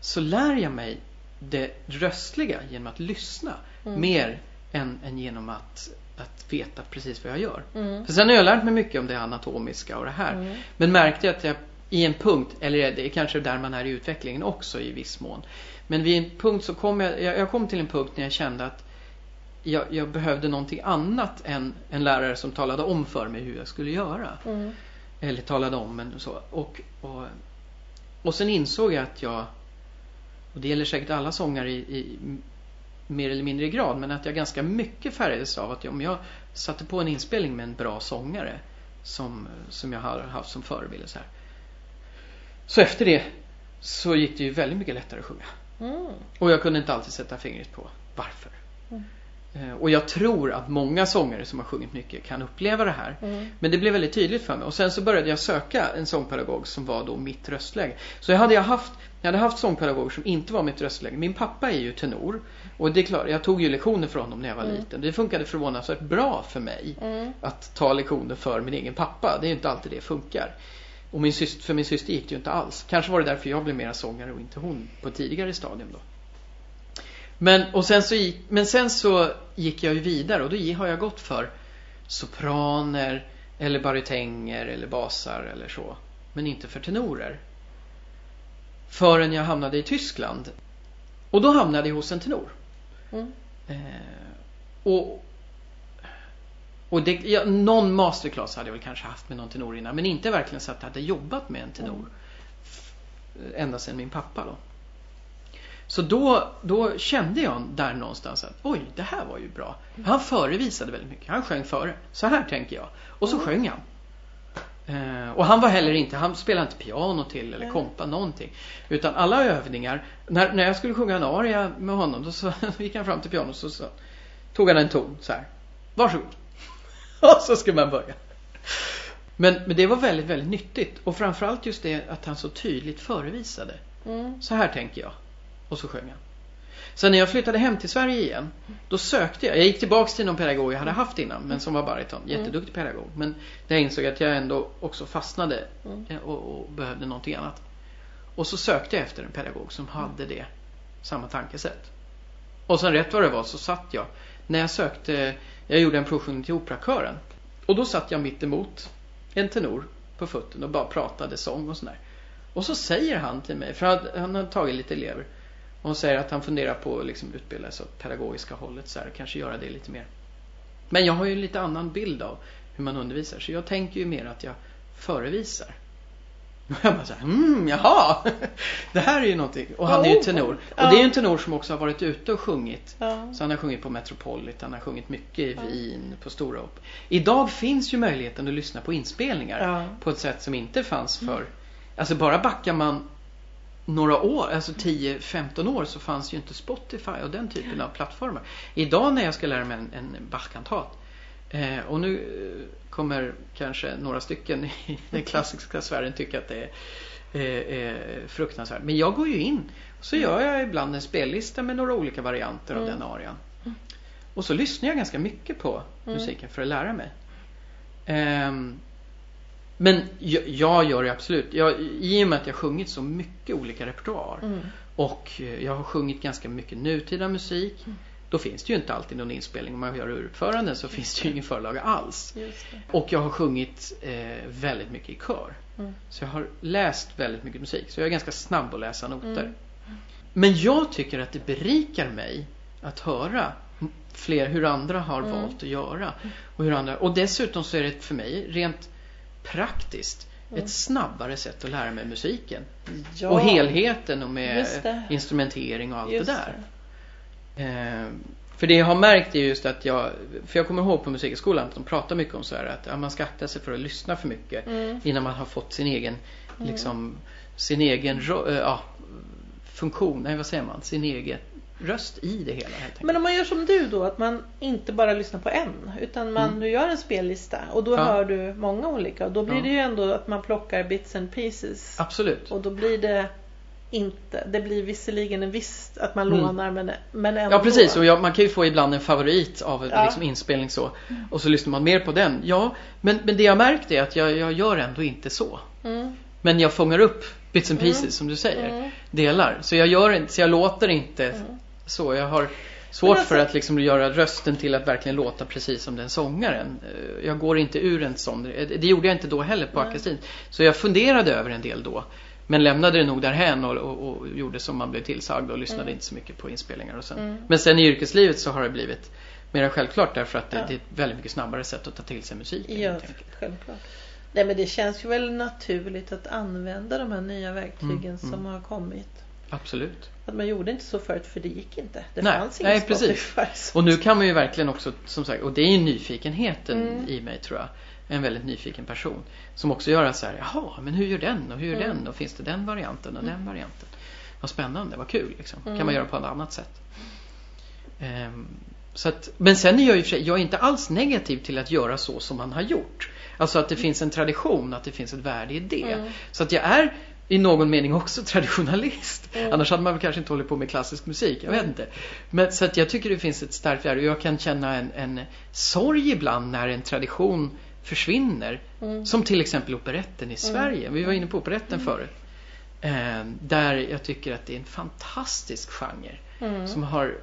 B: så lär jag mig det röstliga genom att lyssna
A: Mm.
B: mer än, än genom att, att veta precis vad jag gör.
A: Mm.
B: För sen har jag lärt mig mycket om det anatomiska och det här.
A: Mm.
B: Men märkte att jag i en punkt, eller det är kanske där man är i utvecklingen också i viss mån. Men vid en punkt så kom jag, jag, kom till en punkt när jag kände att jag, jag behövde någonting annat än en lärare som talade om för mig hur jag skulle göra.
A: Mm.
B: Eller talade om men så. Och, och, och sen insåg jag att jag, och det gäller säkert alla sångare i, i mer eller mindre grad, men att jag ganska mycket färgades av att om jag satte på en inspelning med en bra sångare som, som jag har haft som förebild. Så, här. Så efter det så gick det ju väldigt mycket lättare att sjunga.
A: Mm.
B: Och jag kunde inte alltid sätta fingret på varför.
A: Mm.
B: Eh, Och jag tror att många sångare som har sjungit mycket kan uppleva det här.
A: Mm.
B: Men det blev väldigt tydligt för mig. Och sen så började jag söka en sångpedagog som var då mitt röstläge. Så jag hade jag haft, jag hade haft sångpedagoger som inte var mitt röstläge. Min pappa är ju tenor. Och det är klart, jag tog ju lektioner från honom när jag var
A: Mm.
B: liten. Det funkade förvånansvärt bra för mig.
A: Mm.
B: Att ta lektioner för min egen pappa. Det är ju inte alltid det funkar. Och min syster, för min syster gick det ju inte alls. Kanske var det därför jag blev mera sångare och inte hon på tidigare stadium då. Men, och sen så gick, men sen så gick jag ju vidare och då har jag gått för sopraner eller barytänger eller basar eller så. Men inte för tenorer. Förrän jag hamnade i Tyskland. Och då hamnade jag hos en tenor.
A: Mm.
B: Eh, och och det, ja, någon masterclass hade jag väl kanske haft med någon tenor innan. Men inte verkligen så att jag hade jobbat med en tenor. F- Ända sedan min pappa då. Så då, då kände jag där någonstans att oj, det här var ju bra. Han förevisade väldigt mycket. Han sjöng före. Så här tänker jag. Och så sjöng han. Eh, och han var heller inte, han spelade inte piano till eller kompa någonting. Utan alla övningar, när, när jag skulle sjunga en aria med honom då så gick han fram till pianot och så, så tog han en ton så här. Varsågod. Och så ska man börja. Men, men det var väldigt, väldigt nyttigt. Och framförallt just det att han så tydligt förevisade.
A: Mm.
B: Så här tänker jag. Och så sjöng han. Sen när jag flyttade hem till Sverige igen, då sökte jag. Jag gick tillbaks till någon pedagog jag hade haft innan, men som var bariton. Jätteduktig pedagog. Men jag insåg att jag ändå också fastnade
A: Mm.
B: eh, och, och behövde någonting annat. Och så sökte jag efter en pedagog som hade det, samma tankesätt. Och sen rätt vad det var så satt jag, när jag sökte, jag gjorde en provsjungning till operakören. Och då satt jag mitt emot en tenor på fötterna och bara pratade sång och sådär. Och så säger han till mig, för han, han har tagit lite elever. Och han säger att han funderar på att liksom utbilda sig åt pedagogiska hållet så här, kanske göra det lite mer. Men jag har ju en lite annan bild av hur man undervisar så jag tänker ju mer att jag förevisar. Och jag bara såhär, mm, jaha! Det här är ju någonting. Och han är ju tenor. Och det är ju en tenor som också har varit ute och sjungit. Så han har sjungit på Metropolitan, han har sjungit mycket i Wien, på Stora Op. Idag finns ju möjligheten att lyssna på inspelningar på ett sätt som inte fanns för Alltså bara backar man några år, alltså 10-15 år så fanns ju inte Spotify och den typen av plattformar. Idag när jag ska lära mig en, en Bach-kantat eh, och nu eh, kommer kanske några stycken i den klassiska sfären tycka att det är eh, fruktansvärt. Men jag går ju in och så gör jag ibland en spellista med några olika varianter av
A: Mm.
B: den arian. Och så lyssnar jag ganska mycket på
A: Mm.
B: musiken för att lära mig. Ehm, men jag, jag gör det absolut. Jag, I och med att jag sjungit så mycket olika repertoar
A: Mm.
B: och eh, jag har sjungit ganska mycket nutida musik.
A: Mm.
B: Då finns det ju inte alltid någon inspelning. Om man gör uruppföranden så finns det ju ingen förlaga alls.
A: Det.
B: Och jag har sjungit eh, väldigt mycket i kör.
A: Mm.
B: Så jag har läst väldigt mycket musik. Så jag är ganska snabb att läsa noter.
A: Mm.
B: Men jag tycker att det berikar mig att höra fler hur andra har
A: Mm.
B: valt att göra. Och, hur andra, och dessutom så är det för mig rent praktiskt
A: Mm.
B: ett snabbare sätt att lära mig musiken.
A: Ja.
B: Och helheten och
A: det.
B: med instrumentering och allt
A: Just
B: det där. Eh, för det jag har märkt är just att jag, för jag kommer ihåg på musikskolan att de pratar mycket om så här att ja, man ska akta sig för att lyssna för mycket
A: Mm.
B: innan man har fått sin egen, liksom, sin egen eh, ja, funktion, nej vad säger man, sin egen röst i det hela.
A: Men om man gör som du då, att man inte bara lyssnar på en. Utan man,
B: Mm.
A: du gör en spellista och då
B: Ja.
A: hör du många olika. Och då blir
B: Ja.
A: det ju ändå att man plockar bits and pieces.
B: Absolut.
A: Och då blir det inte, det blir visserligen en viss, att man
B: Mm.
A: lånar men, men ändå.
B: Ja precis, och jag, man kan ju få ibland en favorit av
A: Ja.
B: liksom, inspelning så. Och så lyssnar man mer på den. Ja, men, men det jag märkt är att jag, jag gör ändå inte så.
A: Mm.
B: Men jag fångar upp bits and
A: Mm.
B: pieces som du säger.
A: Mm.
B: Delar. Så jag gör inte, så jag låter inte
A: Mm.
B: så. Jag har svårt
A: alltså-
B: för att liksom göra rösten till att verkligen låta precis som den sångaren. Eh, Jag går inte ur en sån. Det gjorde jag inte då heller på akasin. Så jag funderade över en del då. Men lämnade det nog därhän och, och, och gjorde som man blev tillsagd och lyssnade
A: Mm.
B: inte så mycket på inspelningar och sen.
A: Mm.
B: Men sen i yrkeslivet så har det blivit mer självklart därför att det,
A: Ja.
B: det är ett väldigt mycket snabbare sätt att ta till sig musiken.
A: Ja, självklart. Nej men det känns ju väl naturligt att använda de här nya verktygen
B: Mm,
A: som
B: mm.
A: har kommit.
B: Absolut.
A: Att man gjorde inte så förut för det gick inte. Det
B: Nej,
A: fanns ingen
B: nej, precis. Och nu kan man ju verkligen också, som sagt, och det är ju nyfikenheten
A: Mm.
B: i mig tror jag. En väldigt nyfiken person. Som också gör så här, jaha, men hur gör den och hur gör
A: Mm.
B: den och finns det den varianten och den varianten. Vad spännande, vad kul liksom.
A: Mm.
B: Kan man göra på ett annat sätt. Ehm, så att, men sen är jag sig, jag är inte alls negativ till att göra så som man har gjort. Alltså att det finns en tradition, att det finns ett värde i det.
A: Mm.
B: Så att jag är i någon mening också traditionalist.
A: Mm.
B: Annars hade man väl kanske inte hållit på med klassisk musik, jag vet inte. Men, så att jag tycker det finns ett starkt värde och jag kan känna en, en sorg ibland när en tradition försvinner.
A: Mm.
B: Som till exempel operetten i Sverige. Vi var inne på operetten förut. Eh, där jag tycker att det är en fantastisk genre.
A: Mm.
B: Som har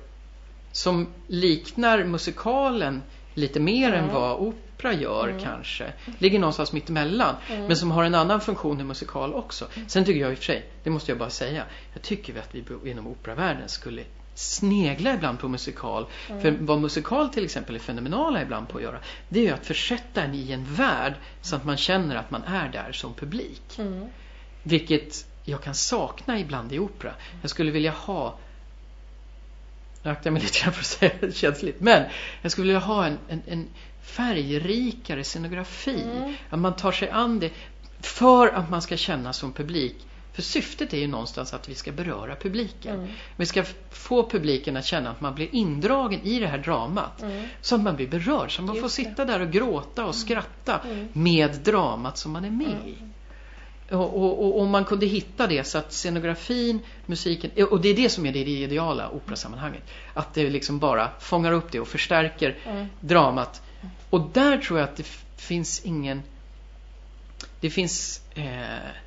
B: som liknar musikalen lite mer än
A: Mm.
B: vad opera gör
A: Mm.
B: kanske. Ligger någonstans mitt emellan.
A: Mm.
B: Men som har en annan funktion i musikal också. Sen tycker jag i och för sig, det måste jag bara säga. Jag tycker att vi inom operavärlden skulle snegla ibland på musikal.
A: Mm.
B: För vad musikal till exempel är fenomenala ibland på att göra. Det är ju att försätta en i en värld så att man känner att man är där som publik.
A: Mm.
B: Vilket jag kan sakna ibland i opera. Jag skulle vilja ha nu aktar jag mig lite grann för att säga det känsligt. Men jag skulle vilja ha en, en, en färgrikare scenografi.
A: Mm.
B: Att man tar sig an det för att man ska känna som publik. För syftet är ju någonstans att vi ska beröra publiken.
A: Mm.
B: Vi ska få publiken att känna att man blir indragen i det här dramat.
A: Mm.
B: Så att man blir berörd. Så att man får
A: Just
B: sitta där och gråta och skratta
A: Mm.
B: med dramat som man är med i. Och, och, om man kunde hitta det så att scenografin, musiken, och det är det som är det ideala operasammanhanget. Att det liksom bara fångar upp det och förstärker
A: Mm.
B: dramat. Och där tror jag att det finns ingen... Det finns... Eh,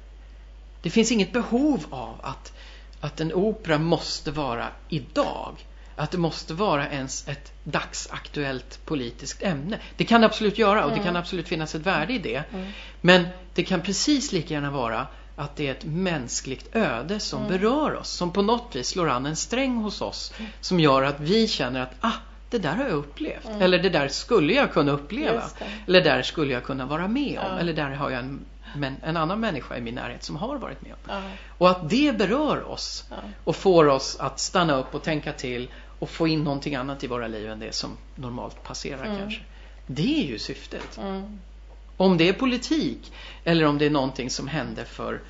B: det finns inget behov av att, att en opera måste vara idag. Att det måste vara ens ett dagsaktuellt politiskt ämne. Det kan det absolut göra och det kan absolut finnas ett värde i det. Men det kan precis lika gärna vara att det är ett mänskligt öde som
A: Mm.
B: berör oss. Som på något vis slår an en sträng hos oss. Som gör att vi känner att ah, det där har jag upplevt.
A: Mm.
B: Eller det där skulle jag kunna uppleva. Eller där skulle jag kunna vara med om.
A: Ja.
B: Eller där har jag en, men, en annan människa i min närhet som har varit med om. Och att det berör oss och får oss att stanna upp och tänka till och få in någonting annat i våra liv än det som normalt passerar
A: Mm.
B: kanske. Det är ju syftet.
A: Mm.
B: Om det är politik eller om det är någonting som hände för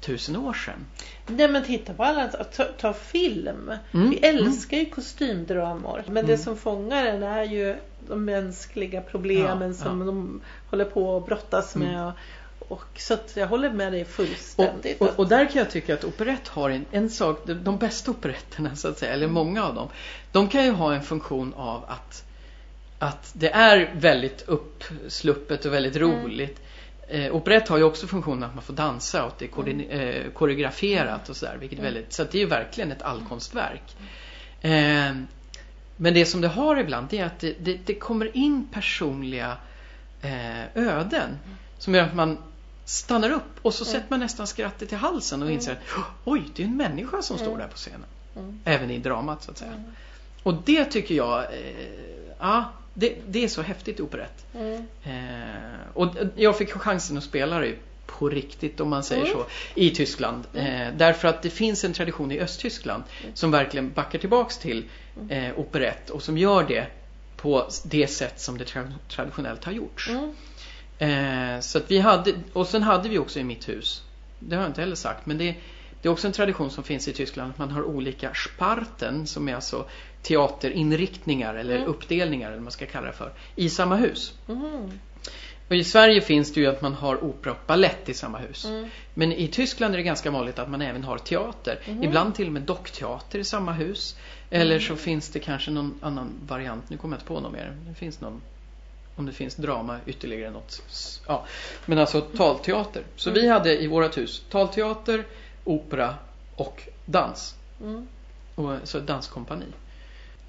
B: tusen år sedan.
A: Nej men titta på alla, ta, ta film.
B: Mm,
A: Vi älskar ju kostymdramor. Men det
B: Mm.
A: som fångar en är ju de mänskliga problemen
B: Ja,
A: som
B: ja.
A: de håller på att brottas
B: Mm.
A: med. Och, så att jag håller med dig fullständigt.
B: Och, och, och där kan jag tycka att operett har en, en sak, de, de bästa operetterna så att säga, eller många av dem, de kan ju ha en funktion av att, att det är väldigt uppsluppet och väldigt
A: Mm.
B: roligt. Eh, operett har ju också funktionen att man får dansa och att det är koordin- eh, koreograferat och sådär, vilket
A: Mm.
B: väldigt, så det är ju verkligen ett allkonstverk. Eh, men det som det har ibland det är att det, det, det kommer in personliga eh, öden som gör att man stannar upp och så
A: Mm.
B: sätter man nästan skrattet i halsen och inser att oj, det är en människa som står
A: Mm.
B: där på scenen.
A: Mm.
B: Även i dramat så att säga.
A: Mm.
B: Och det tycker jag, eh, ja, det, det är så häftigt i operett.
A: Mm.
B: Eh, och jag fick chansen att spela det på riktigt om man säger
A: Mm.
B: så i Tyskland. Eh, därför att det finns en tradition i Östtyskland som verkligen backar tillbaks till eh, operett och som gör det på det sätt som det tra- traditionellt har gjorts.
A: Mm.
B: Eh, så att vi hade, och sen hade vi också i mitt hus, det har jag inte heller sagt, men det, det är också en tradition som finns i Tyskland att man har olika sparten som är alltså teaterinriktningar eller
A: Mm.
B: uppdelningar eller vad man ska kalla det för, i samma hus.
A: Mm.
B: Och I Sverige finns det ju att man har opera och ballett i samma hus.
A: Mm.
B: Men i Tyskland är det ganska vanligt att man även har teater.
A: Mhm.
B: Ibland till och med dockteater i samma hus. Eller så finns det kanske någon annan variant. Nu kommer jag inte på något mer. Det finns någon om det finns drama ytterligare något. Ja. Men alltså talteater. Så vi hade i vårat hus talteater, opera och dans.
A: Mm.
B: Och, så ett danskompani.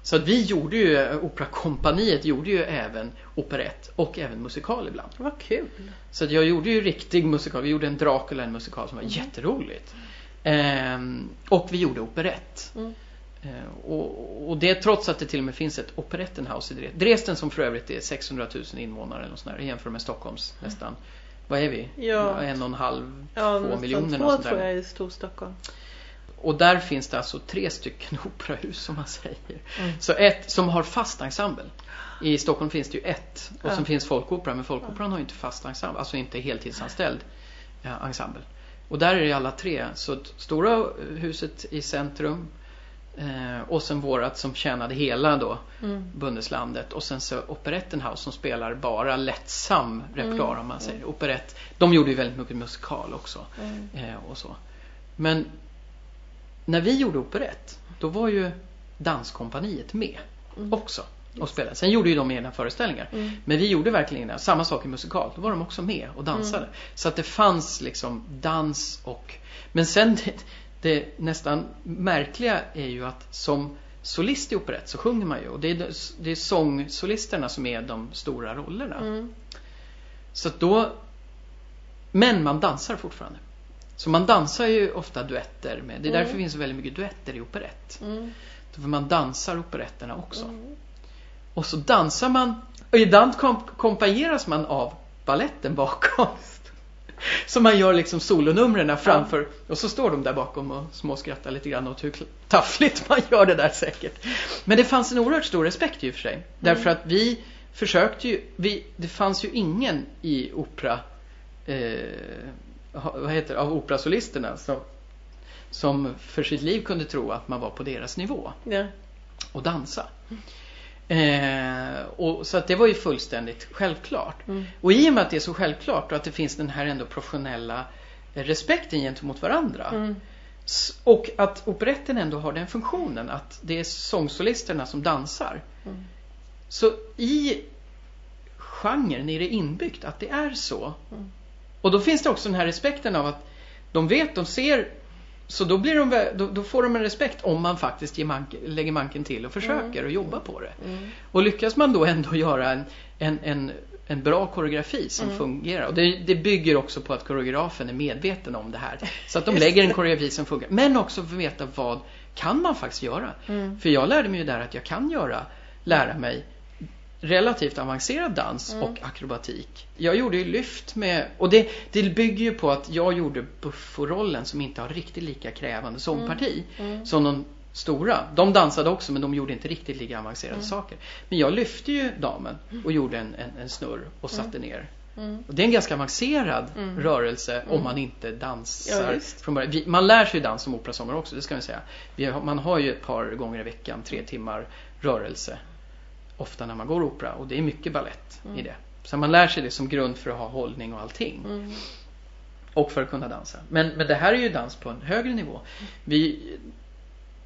B: Så att vi gjorde ju, operakompaniet gjorde ju även operett och även musikal ibland.
A: Vad kul.
B: Så att jag gjorde ju riktig musikal. Vi gjorde en Dracula, en musikal som var jätteroligt. Ehm, och vi gjorde operett.
A: Mm.
B: Ehm, och, och det trots att det till och med finns ett operettenhaus i Dresden. Dresden som för övrigt är 600 000 invånare eller något sånt där, jämfört med Stockholms nästan. Vad är vi?
A: Ja.
B: En och en halv,
A: Ja,
B: två miljoner.
A: två tror jag i Storstockholm.
B: Och där finns det alltså tre stycken operahus som man säger.
A: Mm.
B: Så ett som har fast ensemble. I Stockholm finns det ju ett. Och
A: Ja.
B: sen finns Folkoperan. Men Folkoperan har inte fast ensemble. Alltså inte heltidsanställd ja, ensemble. Och där är det alla tre. Så stora huset i centrum. Eh, och sen vårat som tjänade hela då
A: Mm.
B: Bundeslandet. Och sen så Operettenhaus som spelar bara lättsam repertoar
A: Mm.
B: om man säger. Operett. De gjorde ju väldigt mycket musikal också.
A: Mm.
B: Eh, och så. Men när vi gjorde operett, då var ju Danskompaniet med
A: Mm.
B: också och spelade. Sen gjorde ju de egna föreställningar.
A: Mm.
B: Men vi gjorde verkligen det. Samma sak i musikal. Då var de också med och dansade.
A: Mm.
B: Så att det fanns liksom dans och... Men sen det, nästan märkliga är ju att som solist i operett så sjunger man ju. Och det är, det är sångsolisterna som är de stora rollerna.
A: Mm.
B: Så då... Men man dansar fortfarande. Så man dansar ju ofta duetter med. Det är
A: Mm.
B: därför det finns väldigt mycket duetter i operett.
A: Mm.
B: För man dansar operetterna också.
A: Mm.
B: Och så dansar man. Och ibland komp- kompanjeras man av balletten bakom. Så man gör liksom solonumren framför. Och så står de där bakom och småskrattar lite grann åt hur taffligt man gör det där säkert. Men det fanns en oerhört stor respekt i och för sig. Därför att vi försökte ju. Vi, det fanns ju ingen i opera. Eh, vad heter det, av operasolisterna som, som för sitt liv kunde tro att man var på deras nivå
A: Ja.
B: och dansa. Eh, och, så att det var ju fullständigt självklart.
A: Mm.
B: Och i och med att det är så självklart och att det finns den här ändå professionella eh, respekten gentemot varandra.
A: Mm.
B: Och att operetten ändå har den funktionen att det är sångsolisterna som dansar.
A: Mm.
B: Så i genren är det inbyggt att det är så.
A: Mm.
B: Och då finns det också den här respekten av att de vet, de ser så då, blir de, då, då får de en respekt om man faktiskt mank, lägger manken till och försöker och jobbar på det.
A: Mm.
B: Och lyckas man då ändå göra en, en, en, en bra koreografi som
A: Mm.
B: fungerar. Och det, det bygger också på att koreografen är medveten om det här. Så att de lägger en koreografi som funkar. Men också för att veta vad kan man faktiskt göra.
A: Mm.
B: För jag lärde mig ju där att jag kan göra, lära mig relativt avancerad dans
A: Mm.
B: och akrobatik. Jag gjorde ju lyft med, och det, det bygger ju på att jag gjorde Buffo-rollen som inte har riktigt lika krävande sångparti
A: Mm.
B: som de stora. De dansade också men de gjorde inte riktigt lika avancerade
A: Mm.
B: saker. Men jag lyfte ju damen och gjorde en, en, en snurr och satte ner.
A: Mm.
B: Och det är en ganska avancerad
A: Mm.
B: rörelse om
A: Mm.
B: man inte
A: Ja,
B: dansar
A: visst.
B: från början. Vi, man lär sig dans som operasångare också, det ska vi säga. Vi man har ju ett par gånger i veckan, tre timmar rörelse. Ofta när man går opera och det är mycket ballett i
A: Mm.
B: det. Så man lär sig det som grund för att ha hållning och allting.
A: Mm.
B: Och för att kunna dansa. Men, men det här är ju dans på en högre nivå. Vi,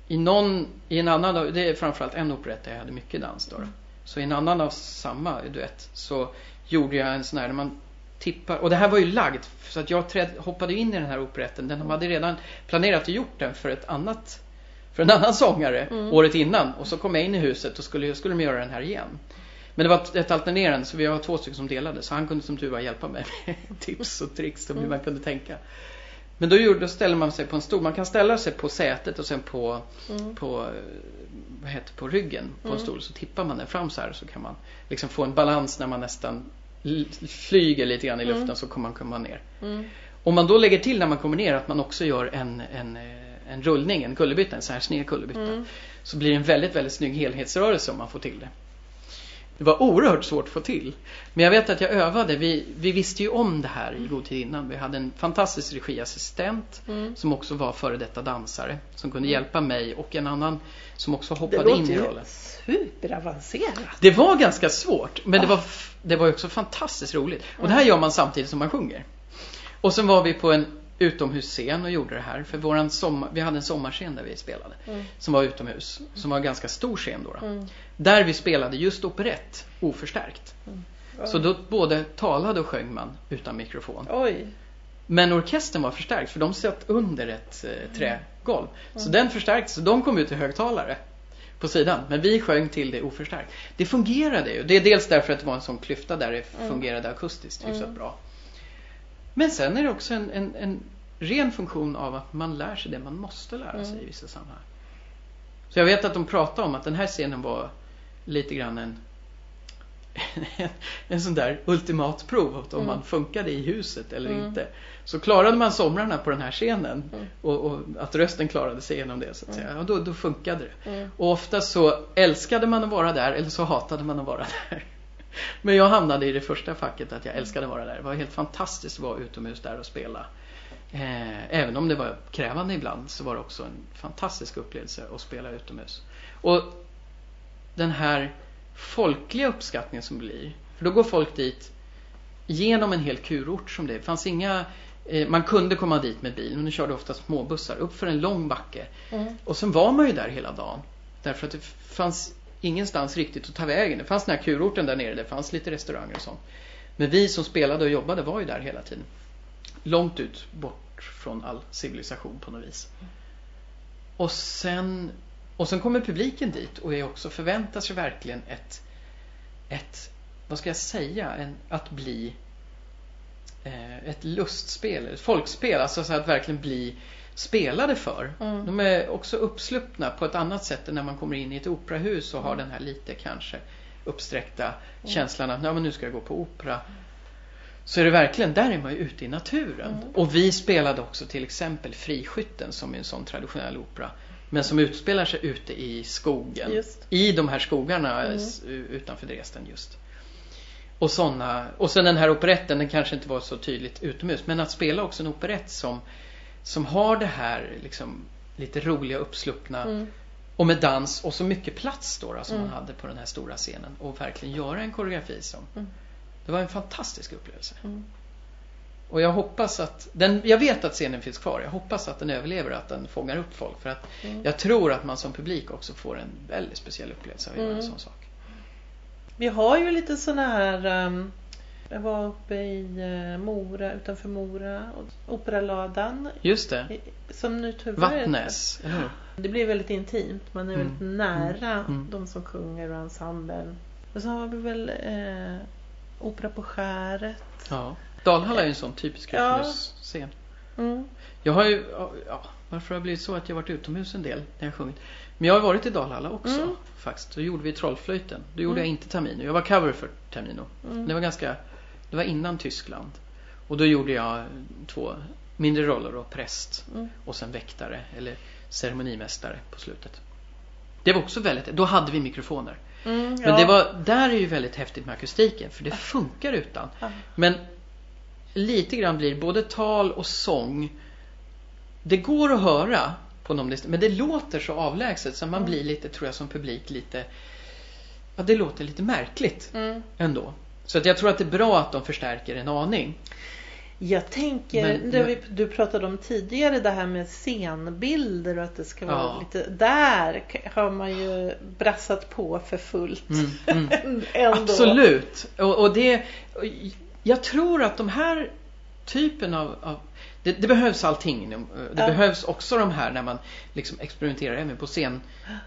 B: i, någon, I en annan, det är framförallt en operett där jag hade mycket dans då. Så i en annan av samma duett så gjorde jag en sån här, där man tippar, och det här var ju lagd så att jag träd, hoppade in i den här operetten. Den hade redan planerat och gjort den för ett annat för en annan sångare
A: Mm.
B: året innan och så kom jag in i huset och skulle, skulle de göra den här igen. Men det var ett- alternerande så vi var två stycken som delade så han kunde som tur var hjälpa mig med tips och tricks om hur man kunde tänka. Men då, gjorde, då ställer man sig på en stol. Man kan ställa sig på sätet och sen på,
A: Mm.
B: på, vad heter, på ryggen på en
A: Mm.
B: stol. Så tippar man den fram så här så kan man liksom få en balans när man nästan flyger lite grann i luften
A: Mm.
B: så kommer man komma ner.
A: Mm.
B: Om man då lägger till när man kommer ner att man också gör en, en, eh, en rullning, en kullerbytta, en sned kullerbytta.
A: Mm.
B: Så blir det en väldigt, väldigt snygg helhetsrörelse om man får till det. Det var oerhört svårt att få till. Men jag vet att jag övade. Vi, vi visste ju om det här i god tid innan. Vi hade en fantastisk regiassistent
A: Mm.
B: som också var före detta dansare. Som kunde hjälpa mig och en annan som också
A: Det
B: hoppade in
A: låter
B: i rollen.
A: superavancerat.
B: Det var ganska svårt, men det var, f- det var också fantastiskt roligt. Och det här gör man samtidigt som man sjunger. Och sen var vi på en utomhusscen och gjorde det här. För våran sommar, vi hade en sommarscen där vi spelade.
A: Mm.
B: Som var utomhus. Som var en ganska stor scen då. då.
A: Mm.
B: Där vi spelade just operett oförstärkt.
A: Oj.
B: Så då både talade och sjöng man utan mikrofon.
A: Oj.
B: Men orkestern var förstärkt för de satt under ett eh, trägolv. Så
A: Mm.
B: den förstärktes och de kom ut i högtalare på sidan. Men vi sjöng till det oförstärkt. Det fungerade ju. Det är dels därför att det var en sån klyfta där det
A: Mm.
B: fungerade akustiskt hyfsat
A: Mm.
B: bra. Men sen är det också en, en, en ren funktion av att man lär sig det man måste lära sig
A: Mm.
B: i vissa sammanhang. Så jag vet att de pratade om att den här scenen var lite grann en en, en sån där ultimat prov om
A: Mm.
B: man funkade i huset eller
A: Mm.
B: inte. Så klarade man somrarna på den här scenen
A: Mm.
B: och, och att rösten klarade sig genom det så att säga, ja, då, då funkade det.
A: Mm.
B: Och ofta så älskade man att vara där eller så hatade man att vara där. Men jag hamnade i det första facket att jag älskade att vara där. Det var helt fantastiskt att vara utomhus där och spela. Eh, även om det var krävande ibland så var det också en fantastisk upplevelse att spela utomhus. Och den här folkliga uppskattningen som blir. För då går folk dit genom en hel kurort som det. Det fanns inga eh, man kunde komma dit med bil men nu körde ofta småbussar upp för en lång backe.
A: Mm.
B: Och sen var man ju där hela dagen. Därför att det fanns ingenstans riktigt att ta vägen. Det fanns den här kurorten där nere, det fanns lite restauranger och sånt. Men vi som spelade och jobbade var ju där hela tiden. Långt ut bort från all civilisation på något vis. Och sen, och sen kommer publiken dit och är också förväntar sig verkligen ett, ett vad ska jag säga, en, att bli eh, ett lustspel, ett folkspel, alltså så att verkligen bli spelade för.
A: Mm.
B: De är också uppsluppna på ett annat sätt än när man kommer in i ett operahus och har
A: Mm.
B: den här lite kanske uppsträckta känslan att Nej, men nu ska jag gå på opera. Så är det verkligen, där är man ju ute i naturen.
A: Mm.
B: Och vi spelade också till exempel Friskytten som är en sån traditionell opera. Men som utspelar sig ute i skogen.
A: Just.
B: I de här skogarna
A: Mm.
B: utanför Dresden just. Och såna, och sen den här operetten, den kanske inte var så tydligt utomhus. Men att spela också en operett som, som har det här liksom lite roliga uppsluppna
A: Mm.
B: och med dans och så mycket plats då, då som
A: Mm.
B: man hade på den här stora scenen och verkligen göra en koreografi som
A: Mm.
B: Det var en fantastisk upplevelse.
A: Mm.
B: Och jag hoppas att den, jag vet att scenen finns kvar. Jag hoppas att den överlever och att den fångar upp folk. För att
A: Mm.
B: jag tror att man som publik också får en väldigt speciell upplevelse av att göra en
A: Mm.
B: sån sak.
A: Vi har ju lite såna här um, Jag var uppe i eh, Mora, utanför Mora, och Operaladan.
B: Just det.
A: Som nu tyvärr
B: Vattnäs, eller?
A: Det blir väldigt intimt. Man är
B: Mm.
A: väldigt nära
B: Mm.
A: de som sjunger och ensemblen. Och så har vi väl eh, Opera på skäret.
B: Ja. Dalhalla är ju en sån typisk
A: Ja.
B: utomhusscen.
A: Mm.
B: Jag har ju, ja, varför har det blivit så att jag varit utomhus en del när jag sjungit? Men jag har varit i Dalhalla också
A: Mm.
B: faktiskt. Då gjorde vi Trollflöjten. Då gjorde
A: Mm.
B: jag inte Tamino. Jag var cover för Tamino.
A: Mm.
B: Det var ganska, det var innan Tyskland. Och då gjorde jag två mindre roller och präst
A: Mm.
B: och sen väktare eller ceremonimästare på slutet. Det var också väldigt, då hade vi mikrofoner.
A: Mm,
B: Men
A: ja.
B: det var, där är ju väldigt häftigt med akustiken för det funkar utan. Men lite grann blir både tal och sång. Det går att höra på någon men det låter så avlägset så man
A: Mm.
B: blir lite, tror jag som publik, lite Ja, det låter lite märkligt
A: Mm.
B: ändå. Så att jag tror att det är bra att de förstärker en aning.
A: Jag tänker,
B: Men-
A: det vi, du pratade om tidigare det här med scenbilder och att det ska vara
B: Ja.
A: lite, där har man ju brassat på för fullt.
B: Mm, mm. Absolut. Och, och det, jag tror att de här typen av, av det, det behövs allting. Det
A: Ja.
B: behövs också de här när man liksom experimenterar även på scen,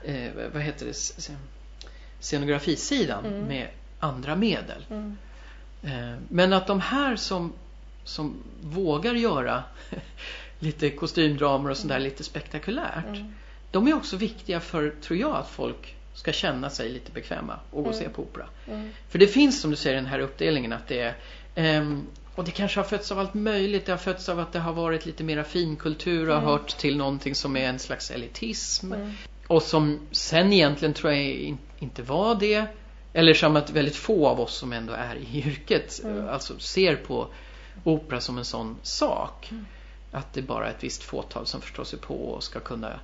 B: eh, vad heter det, scen, scenografisidan
A: Mm.
B: med andra medel.
A: Mm.
B: Eh, men att de här som, som vågar göra lite kostymdramer och sånt där lite spektakulärt.
A: Mm.
B: De är också viktiga för, tror jag, att folk ska känna sig lite bekväma och gå och se
A: Mm.
B: på opera.
A: Mm.
B: För det finns som du säger den här uppdelningen att det är ehm, och det kanske har fötts av allt möjligt. Det har fötts av att det har varit lite mera finkultur och har
A: Mm.
B: hört till någonting som är en slags elitism.
A: Mm.
B: Och som sen egentligen tror jag in, inte var det. Eller som att väldigt få av oss som ändå är i yrket
A: Mm.
B: alltså ser på opera som en sån sak.
A: Mm.
B: Att det är bara ett visst fåtal som förstår sig på och ska kunna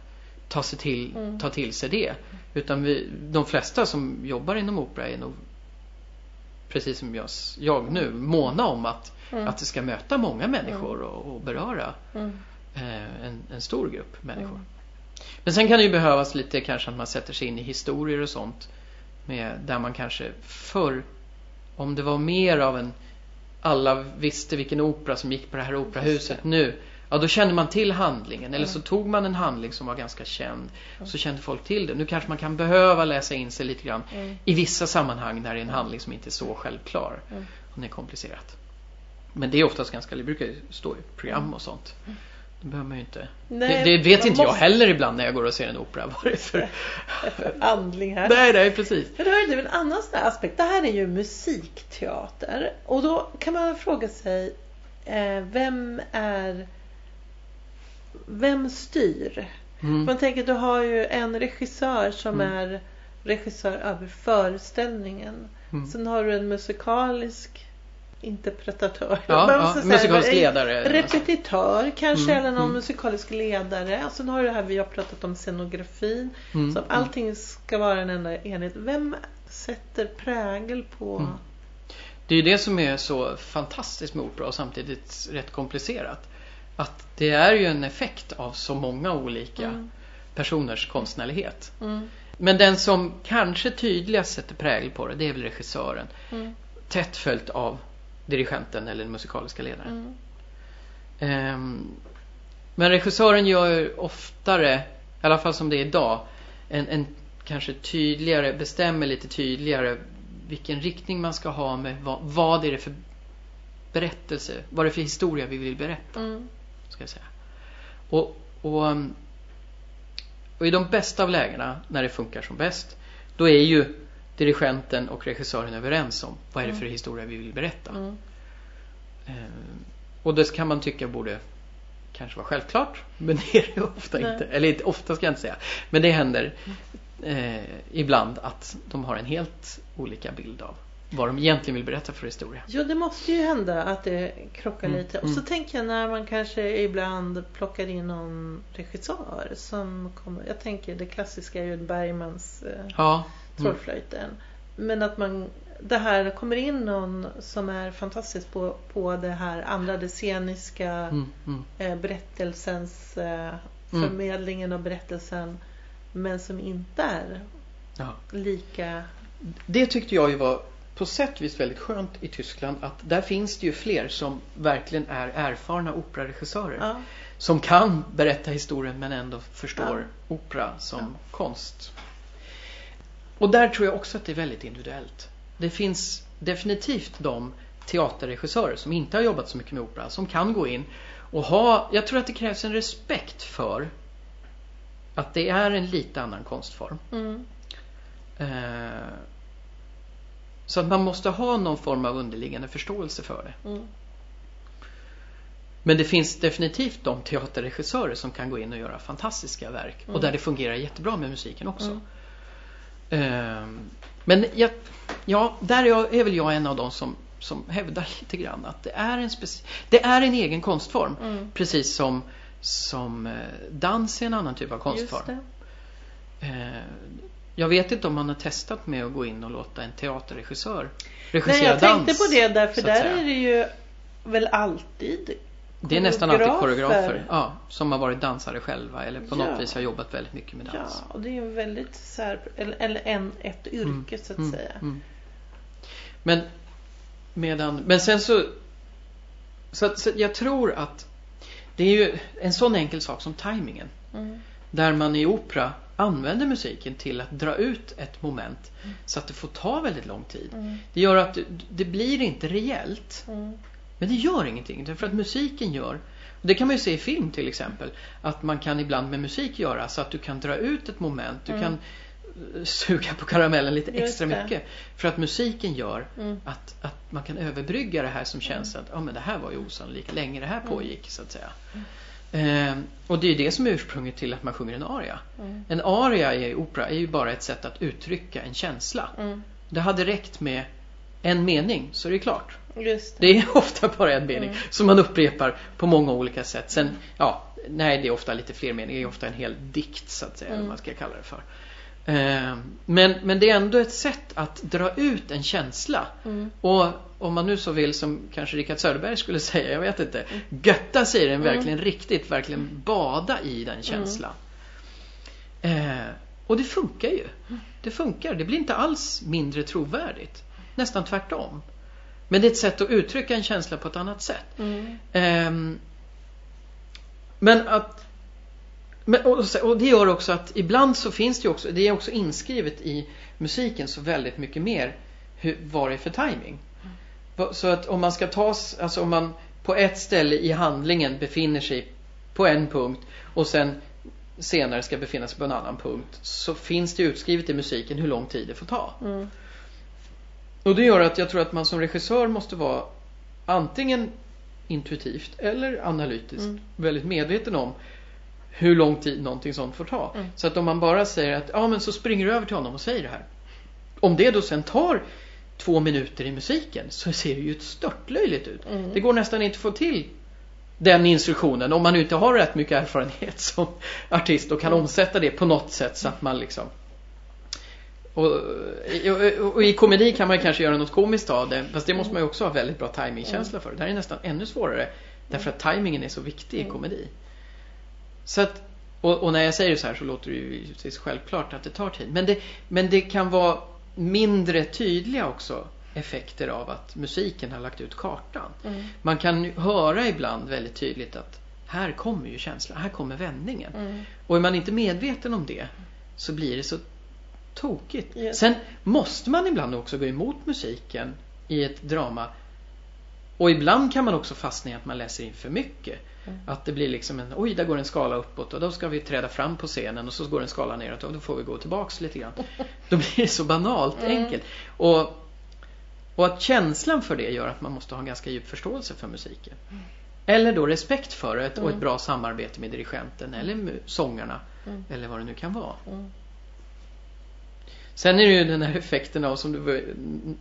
B: ta, sig till,
A: Mm.
B: ta till sig det. Utan vi, de flesta som jobbar inom opera är nog precis som jag, jag nu måna om att,
A: Mm.
B: att det ska möta många människor och, och beröra
A: Mm.
B: eh, en, en stor grupp människor.
A: Mm.
B: Men sen kan det ju behövas lite kanske att man sätter sig in i historier och sånt. Med, där man kanske förr, om det var mer av en alla visste vilken opera som gick på det här operahuset nu. Ja, då kände man till handlingen. Eller så
A: Mm.
B: tog man en handling som var ganska känd. Så kände folk till det. Nu kanske man kan behöva läsa in sig lite grann
A: Mm.
B: i vissa sammanhang när det är en handling som inte är så självklar.
A: Mm.
B: Och det är komplicerat. Men det är oftast ganska, det brukar ju stå i program och sånt. Det behöver man ju inte.
A: Nej,
B: det, det vet inte jag
A: måste-
B: heller ibland när jag går och ser en opera. Vad det är för...
A: Andling här.
B: nej, nej, precis.
A: Men är ju en annan sån här aspekt. Det här är ju musikteater. Och då kan man fråga sig, eh, vem är... Vem styr?
B: Mm.
A: Man tänker, du har ju en regissör som
B: Mm.
A: är regissör över föreställningen.
B: Mm.
A: Sen har du en musikalisk interpretatör.
B: Ja, ja,
A: säga,
B: musikalisk ledare.
A: Repetitör kanske,
B: Mm,
A: eller någon
B: mm.
A: musikalisk ledare. Och sen har du det här vi har pratat om scenografin.
B: Mm,
A: Så att allting ska vara en enda enhet. Vem sätter prägel på...
B: Mm. Det är ju det som är så fantastiskt med opera och samtidigt rätt komplicerat. Att det är ju en effekt av så många olika
A: Mm.
B: personers konstnärlighet.
A: Mm.
B: Men den som kanske tydligast sätter prägel på det, det är väl regissören.
A: Mm.
B: Tätt följt av dirigenten eller den musikaliska ledaren.
A: Mm.
B: Ehm, men regissören gör oftare, i alla fall som det är idag, en, en kanske tydligare, bestämmer lite tydligare vilken riktning man ska ha med vad, vad är det för berättelse, vad är det för historia vi vill berätta,
A: Mm.
B: ska jag säga. Och, och, um, och i de bästa av lägena, när det funkar som bäst, då är ju dirigenten och regissören överens om vad är det för historia vi vill berätta.
A: Mm.
B: Eh, och det kan man tycka borde kanske vara självklart. Men det är det ofta
A: Nej.
B: inte. Eller ofta ska jag inte säga. Men det händer eh, ibland att de har en helt olika bild av vad de egentligen vill berätta för historia.
A: Ja, det måste ju hända att det krockar
B: Mm,
A: lite. Och så
B: mm.
A: tänker jag när man kanske ibland plockar in någon regissör som kommer. Jag tänker det klassiska är ju Bergmans eh,
B: Ja. Mm.
A: Trollflöjten. Men att man det här kommer in någon som är fantastisk på, på det här andra, det sceniska
B: Mm, mm.
A: eh, berättelsens eh, förmedlingen av berättelsen. Men som inte är
B: Ja.
A: lika
B: Det tyckte jag ju var på sätt och vis väldigt skönt i Tyskland att där finns det ju fler som verkligen är erfarna operaregissörer.
A: ja,
B: Som kan berätta historien men ändå förstår opera som
A: Ja.
B: konst. Och där tror jag också att det är väldigt individuellt. Det finns definitivt de teaterregissörer som inte har jobbat så mycket med opera som kan gå in och ha, jag tror att det krävs en respekt för att det är en lite annan konstform.
A: mm,
B: Eh, så att man måste ha någon form av underliggande förståelse för det.
A: mm,
B: Men det finns definitivt de teaterregissörer som kan gå in och göra fantastiska verk.
A: Mm.
B: Och där det fungerar jättebra med musiken också. Ehm, men jag, ja, där är, jag, är väl jag en av de som, som hävdar lite grann att det är en, speci- det är en egen konstform.
A: mm.
B: Precis som, som eh, dans är en annan typ av konstform.
A: Just det.
B: Eh, jag vet inte om man har testat med att gå in och låta en teaterregissör
A: Nej,
B: regissera
A: jag tänkte
B: dans.
A: på det därför där är det ju väl alltid
B: Det är nästan alltid
A: koreografer.
B: ja, som har varit dansare själva eller på
A: Ja.
B: något vis har jobbat väldigt mycket med
A: Ja,
B: dans.
A: och det är ju väldigt så här, eller, eller en, ett yrke så att
B: Mm,
A: säga.
B: mm. Men, medan, men sen så, så, att- så jag tror att det är ju en sån enkel sak som tajmingen.
A: Mm.
B: Där man i opera använder musiken till att dra ut ett moment så att det får ta väldigt lång tid.
A: Mm.
B: Det gör att det, det blir inte reellt.
A: Mm.
B: Men det gör ingenting därför att musiken gör det kan man ju se i film till exempel att man kan ibland med musik göra så att du kan dra ut ett moment, du
A: Mm.
B: kan eh, suga på karamellen lite extra mycket för att musiken gör
A: Mm.
B: att, att man kan överbrygga det här som känns att ja, men det här var ju osannolikt länge det här pågick så att säga. Ehm, och det är det som är ursprunget till att man sjunger en aria.
A: Mm.
B: En aria i opera är ju bara ett sätt att uttrycka en känsla.
A: Mm.
B: Det hade räckt med en mening så är det klart.
A: Det.
B: Det är ofta bara en mening
A: Mm.
B: som man upprepar på många olika sätt. Sen, ja, nej det är ofta lite fler meningar, det är ofta en hel dikt så att säga,
A: Mm.
B: man ska kalla det för. Eh, Men, men det är ändå ett sätt att dra ut en känsla.
A: Mm.
B: Och om man nu så vill, som kanske Rickard Söderberg skulle säga, jag vet inte, götta sig i den
A: Mm.
B: verkligen riktigt, verkligen bada i den känslan. Eh, och det funkar ju. Det funkar, det blir inte alls mindre trovärdigt. Nästan tvärtom. Men det är ett sätt att uttrycka en känsla på ett annat sätt.
A: Mm.
B: Ehm, men att men, och, och det gör också att ibland så finns det ju också, det är också inskrivet i musiken så väldigt mycket mer hur, vad det är för timing. Va- Så att om man ska ta, alltså om man på ett ställe i handlingen befinner sig på en punkt och sen senare ska befinna sig på en annan punkt så finns det utskrivet i musiken hur lång tid det får ta.
A: Mm.
B: Och det gör att jag tror att man som regissör måste vara antingen intuitivt eller analytiskt
A: Mm.
B: väldigt medveten om hur lång tid någonting sånt får ta.
A: Mm.
B: Så att om man bara säger att ja men så springer du över till honom och säger det här. Om det då sen tar två minuter i musiken så ser det ju störtlöjligt ut.
A: Mm.
B: Det går nästan inte att få till den instruktionen om man inte har rätt mycket erfarenhet som artist och kan
A: Mm.
B: omsätta det på något sätt så att man liksom och, och, och i komedi kan man kanske göra något komiskt av det fast det måste man ju också ha väldigt bra timingkänsla för. Det här är nästan ännu svårare därför att timingen är så viktig i
A: Mm.
B: komedi. Så att, och, och när jag säger så här så låter det ju självklart att det tar tid. Men det, men det kan vara mindre tydliga också effekter av att musiken har lagt ut kartan.
A: Mm.
B: Man kan höra ibland väldigt tydligt att här kommer ju känslan, här kommer vändningen.
A: Mm.
B: Och är man inte medveten om det så blir det så tokigt.
A: Yes.
B: Sen måste man ibland också gå emot musiken i ett drama. Och ibland kan man också fastna i att man läser in för mycket.
A: Mm.
B: Att det blir liksom en, oj där går en skala uppåt och då ska vi träda fram på scenen och så går en skala neråt och då får vi gå tillbaks lite grann. Då blir det så banalt
A: Mm.
B: enkelt. Och, och att känslan för det gör att man måste ha en ganska djup förståelse för musiken. Eller då respekt för det och ett
A: Mm.
B: bra samarbete med dirigenten eller sångarna.
A: Mm.
B: Eller vad det nu kan vara.
A: Mm.
B: Sen är det ju den här effekten av som du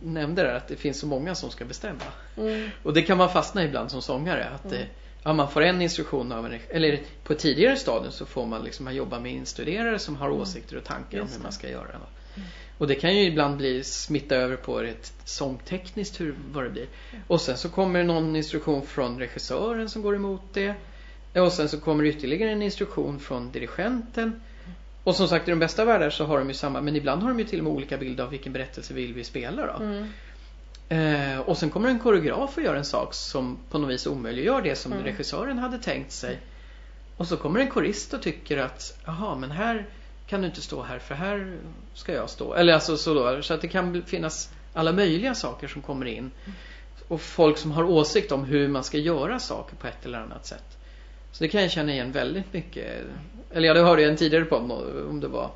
B: nämnde där att det finns så många som ska bestämma.
A: Mm.
B: Och det kan man fastna ibland som sångare. Att
A: Mm.
B: ja, man får en instruktion av en eller på ett tidigare stadium så får man liksom jobba med instuderare som har åsikter och tankar om
A: Just
B: hur
A: det.
B: man ska göra.
A: Mm.
B: Och det kan ju ibland bli smitta över på ett sångtekniskt hur, vad det blir. Och sen så kommer någon instruktion från regissören som går emot det. Och sen så kommer ytterligare en instruktion från dirigenten. Och som sagt i de bästa världar så har de ju samma, men ibland har de ju till och med olika bilder av vilken berättelse vill vi spela då.
A: Mm.
B: Eh, och sen kommer en koreograf och gör en sak som på något vis omöjliggör det som
A: Mm.
B: regissören hade tänkt sig. Och så kommer en korist och tycker att jaha men här kan du inte stå här för här ska jag stå. Eller alltså så då, så att det kan finnas alla möjliga saker som kommer in. Och folk som har åsikt om hur man ska göra saker på ett eller annat sätt. Så det kan jag känna igen väldigt mycket. Eller ja, det hörde jag en tidigare på om det var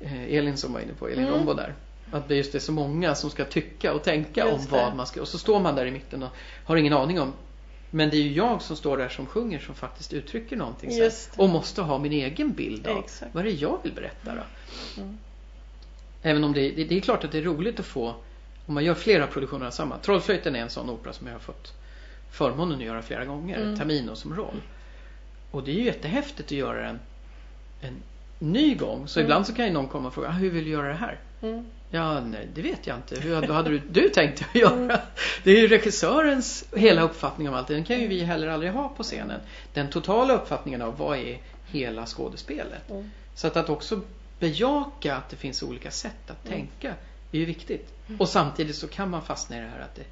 B: eh, Elin som var inne på, Elin
A: Mm.
B: Rombo där. Att det just är så många som ska tycka och tänka om
A: Just det.
B: vad man ska. Och så står man där i mitten och har ingen aning om. Men det är ju jag som står där som sjunger som faktiskt uttrycker någonting sen.
A: Det.
B: Och måste ha min egen bild av
A: Exakt.
B: vad det är jag vill berätta då.
A: Mm.
B: Även om det, det, det är klart att det är roligt att få om man gör flera produktioner av samma. Trollflöjten är en sån opera som jag har fått förmånen att göra flera gånger.
A: Mm.
B: Tamino som roll. Och det är ju jättehäftigt att göra den en ny gång. Så
A: Mm.
B: ibland så kan ju någon komma och fråga, "Ah, hur vill du göra det här?
A: Mm.
B: Ja, nej, det vet jag inte. Hur hade, hade du, du tänkt att göra?
A: Mm.
B: Det är ju regissörens hela uppfattning om allt. Den kan ju vi heller aldrig ha på scenen. Den totala uppfattningen av vad är hela skådespelet.
A: Mm.
B: Så att, att också bejaka att det finns olika sätt att
A: Mm.
B: tänka är ju viktigt. Och samtidigt så kan man fastna i det här att det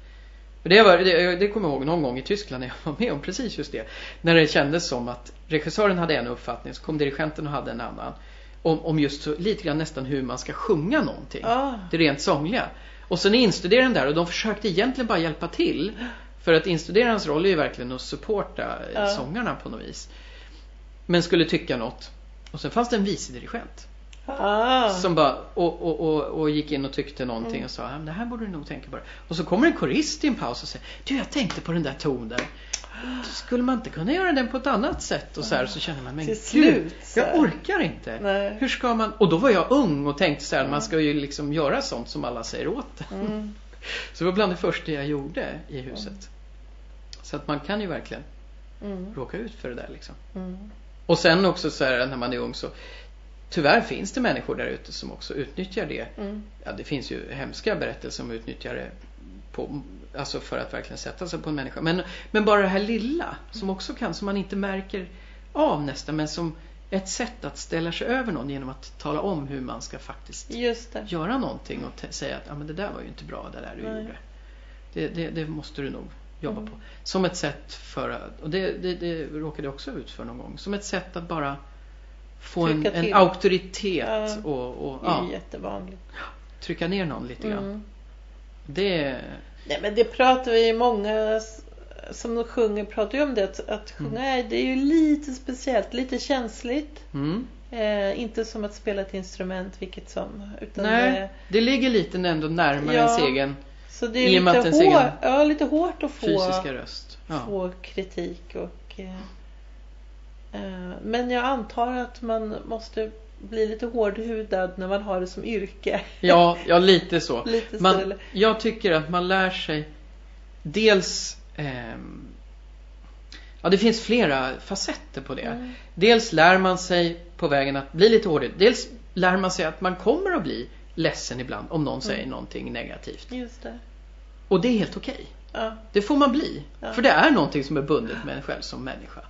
B: för det, var, det, det kommer jag ihåg någon gång i Tyskland när jag var med om precis just det. När det kändes som att regissören hade en uppfattning så kom dirigenten och hade en annan. Om, om just så, lite grann nästan hur man ska sjunga någonting.
A: Ah.
B: Det rent sångliga. Och sen är instuderaren där och de försökte egentligen bara hjälpa till. För att instuderarens roll är ju verkligen att supporta eh,
A: Ja.
B: sångarna på något vis. Men skulle tycka något. Och sen fanns det en vice dirigent.
A: Ah.
B: Som bara och, och, och, och gick in och tyckte någonting
A: Mm.
B: och sa "Ja, men det här borde du nog tänka på. det." Och så kommer en korist i en paus och säger Du jag tänkte på den där tonen. Skulle man inte kunna göra den på ett annat sätt? Och så här så känner man men
A: Till
B: gud,
A: slut,
B: jag orkar inte.
A: Nej.
B: Hur ska man? Och då var jag ung och tänkte så här, man ska ju liksom göra sånt som alla säger åt.
A: Mm.
B: Så det var bland det första jag gjorde i huset. Så att man kan ju verkligen
A: Mm.
B: råka ut för det där liksom.
A: Mm.
B: Och sen också så här när man är ung så Tyvärr finns det människor där ute som också utnyttjar det.
A: Mm.
B: Ja, det finns ju hemska berättelser om utnyttjar det på, alltså för att verkligen sätta sig på en människa. Men, men bara det här lilla som också kan, som man inte märker av nästan, men som ett sätt att ställa sig över någon genom att tala om hur man ska faktiskt göra någonting och säga att ah, men det där var ju inte bra det där du
A: Nej.
B: gjorde. Det, det, det måste du nog jobba
A: Mm.
B: på. Som ett sätt för att, och det, det, det råkade jag också ut för någon gång, som ett sätt att bara få en, en auktoritet
A: Ja.
B: och, och
A: Det är
B: ja,
A: jättevanligt.
B: trycka ner någon lite grann.
A: Mm.
B: Det
A: Nej men det pratar vi många som sjunger pratar ju om det att, att sjunga är, det är ju lite speciellt, lite känsligt.
B: Mm.
A: Eh, inte som att spela ett instrument vilket som. Utan
B: Nej,
A: det,
B: det ligger lite ändå närmare
A: Ja.
B: ens egen
A: så det är lite, hår, ja, lite hårt att få,
B: fysiska röst. Ja.
A: få kritik. Och, eh, men jag antar att man måste bli lite hårdhudad när man har det som yrke.
B: Ja, ja, lite så.
A: lite så,
B: Man, jag tycker att man lär sig dels ehm, Ja, det finns flera facetter på det.
A: Mm.
B: Dels lär man sig på vägen att bli lite hårdare. Dels lär man sig att man kommer att bli ledsen ibland om någon säger någonting negativt.
A: Just det.
B: Och det är helt okej.
A: Ja,
B: Det får man bli.
A: Ja.
B: För det är någonting som är bundet med en själv som människa.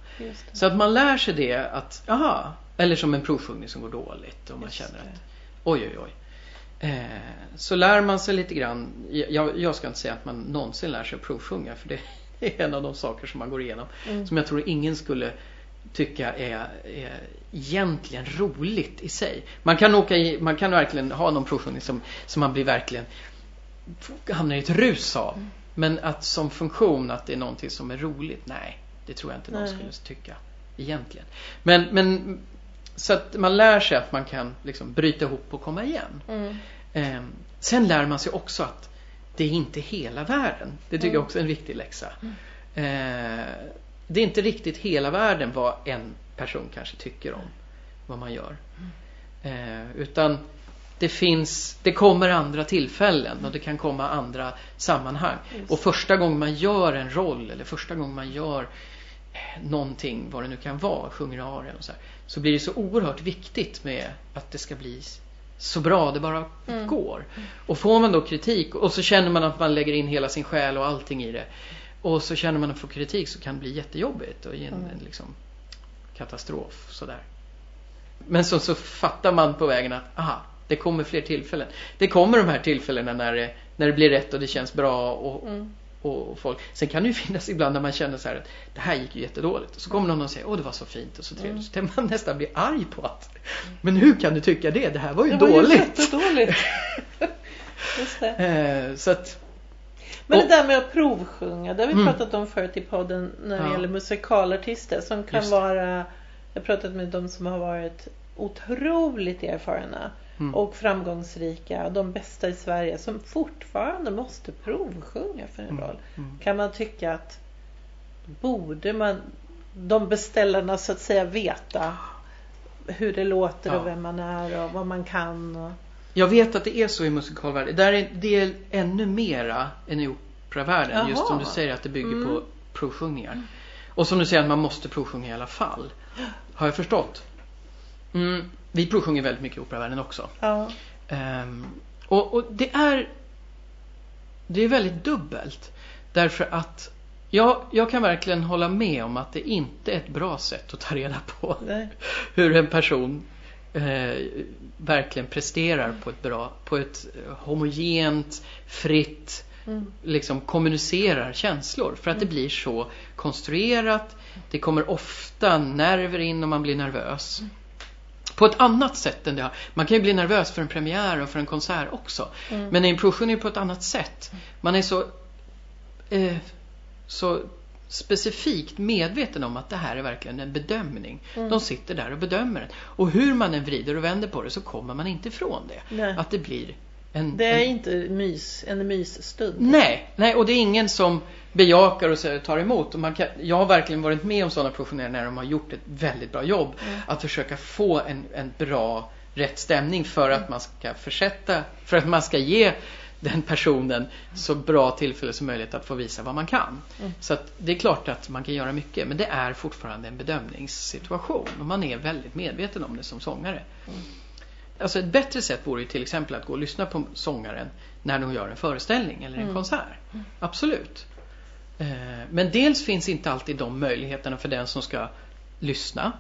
B: Så att man lär sig det att, aha, eller som en provsjungning som går dåligt och man
A: Just
B: känner att oj, oj, oj. Eh, så lär man sig lite grann, jag, jag ska inte säga att man någonsin lär sig att provsjunga för det är en av de saker som man går igenom
A: Mm.
B: som jag tror ingen skulle tycka är, är egentligen roligt i sig. Man kan, åka i, man kan verkligen ha någon provsjungning som, som man blir verkligen hamnar i ett rus av.
A: Mm.
B: Men att som funktion att det är någonting som är roligt, nej. Det tror jag inte någon
A: Nej.
B: skulle tycka egentligen. Men, men så att man lär sig att man kan liksom bryta ihop och komma igen.
A: Mm.
B: Eh, sen lär man sig också att det är inte hela världen. Det tycker jag
A: Mm.
B: också är en viktig läxa. Eh, det är inte riktigt hela världen vad en person kanske tycker om vad man gör. Eh, utan det finns, det kommer andra tillfällen och det kan komma andra sammanhang.
A: Just.
B: Och första gången man gör en roll eller första gången man gör någonting, vad det nu kan vara, sjunger arian och så här, så blir det så oerhört viktigt med att det ska bli så bra det bara
A: Mm.
B: går. Och får man då kritik och så känner man att man lägger in hela sin själ och allting i det och så känner man att få kritik så kan det bli jättejobbigt och ge en,
A: Mm.
B: liksom katastrof sådär. Men så, så fattar man på vägen att aha, det kommer fler tillfällen. Det kommer de här tillfällena när det, när det blir rätt och det känns bra och,
A: Mm.
B: Och folk. Sen kan det ju finnas ibland när man känner så här att det här gick ju jättedåligt. Så kommer någon och säger åh det var så fint och så trevligt.
A: Mm.
B: Så kan man nästan bli arg på att men hur kan du tycka det? Det här var ju
A: Det var ju
B: dåligt.
A: jättedåligt. Just det.
B: eh, så att
A: Men det där med att provsjunga, det har vi
B: Mm.
A: pratat om förut i podden när det
B: Ja.
A: gäller musikalartister som kan
B: det.
A: vara Jag har pratat med de som har varit otroligt erfarna
B: Mm.
A: och framgångsrika, de bästa i Sverige som fortfarande måste provsjunga för en
B: Mm.
A: roll.
B: Mm.
A: Kan man tycka att borde man de beställarna så att säga veta hur det låter
B: Ja.
A: och vem man är och vad man kan. Och...
B: Jag vet att det är så i musikalvärlden. Där är det är ännu mera än i operavärlden. Just som
A: Jaha.
B: du säger att det bygger
A: Mm.
B: på provsjungningar. Och som du säger att man måste provsjunga i alla fall. Har jag förstått. Mm, vi provsjunger väldigt mycket i operavärlden också.
A: Ja.
B: Ehm, och, och det är Det är väldigt dubbelt. Därför att jag, jag kan verkligen hålla med om att det inte är ett bra sätt att ta reda på
A: Nej.
B: hur en person eh, verkligen presterar på ett bra, på ett eh, homogent, fritt,
A: Mm.
B: liksom kommunicerar känslor. För att det blir så konstruerat. Det kommer ofta nerver in och man blir nervös. På ett annat sätt än det har. Man kan ju bli nervös för en premiär och för en konsert också.
A: Mm.
B: Men i en provsjungning är det på ett annat sätt. Man är så, eh, så specifikt medveten om att det här är verkligen en bedömning.
A: Mm.
B: De sitter där och bedömer den. Och hur man än vrider och vänder på det så kommer man inte ifrån det.
A: Nej.
B: Att det blir en,
A: Det är
B: en
A: inte mys, en mysstund.
B: Nej, nej, och det är ingen som bejakar och tar emot. Och man kan, jag har verkligen varit med om sådana professionella när de har gjort ett väldigt bra jobb.
A: Mm.
B: Att försöka få en, en bra, rätt stämning för
A: Mm.
B: att man ska försätta, för att man ska ge den personen så bra tillfälle som möjligt att få visa vad man kan.
A: Mm.
B: Så det är klart att man kan göra mycket, men det är fortfarande en bedömningssituation. Och man är väldigt medveten om det som sångare.
A: Mm.
B: Alltså ett bättre sätt vore ju till exempel att gå och lyssna på sångaren när de gör en föreställning eller en
A: Mm.
B: konsert. Absolut. Eh, Men dels finns inte alltid de möjligheterna för den som ska lyssna.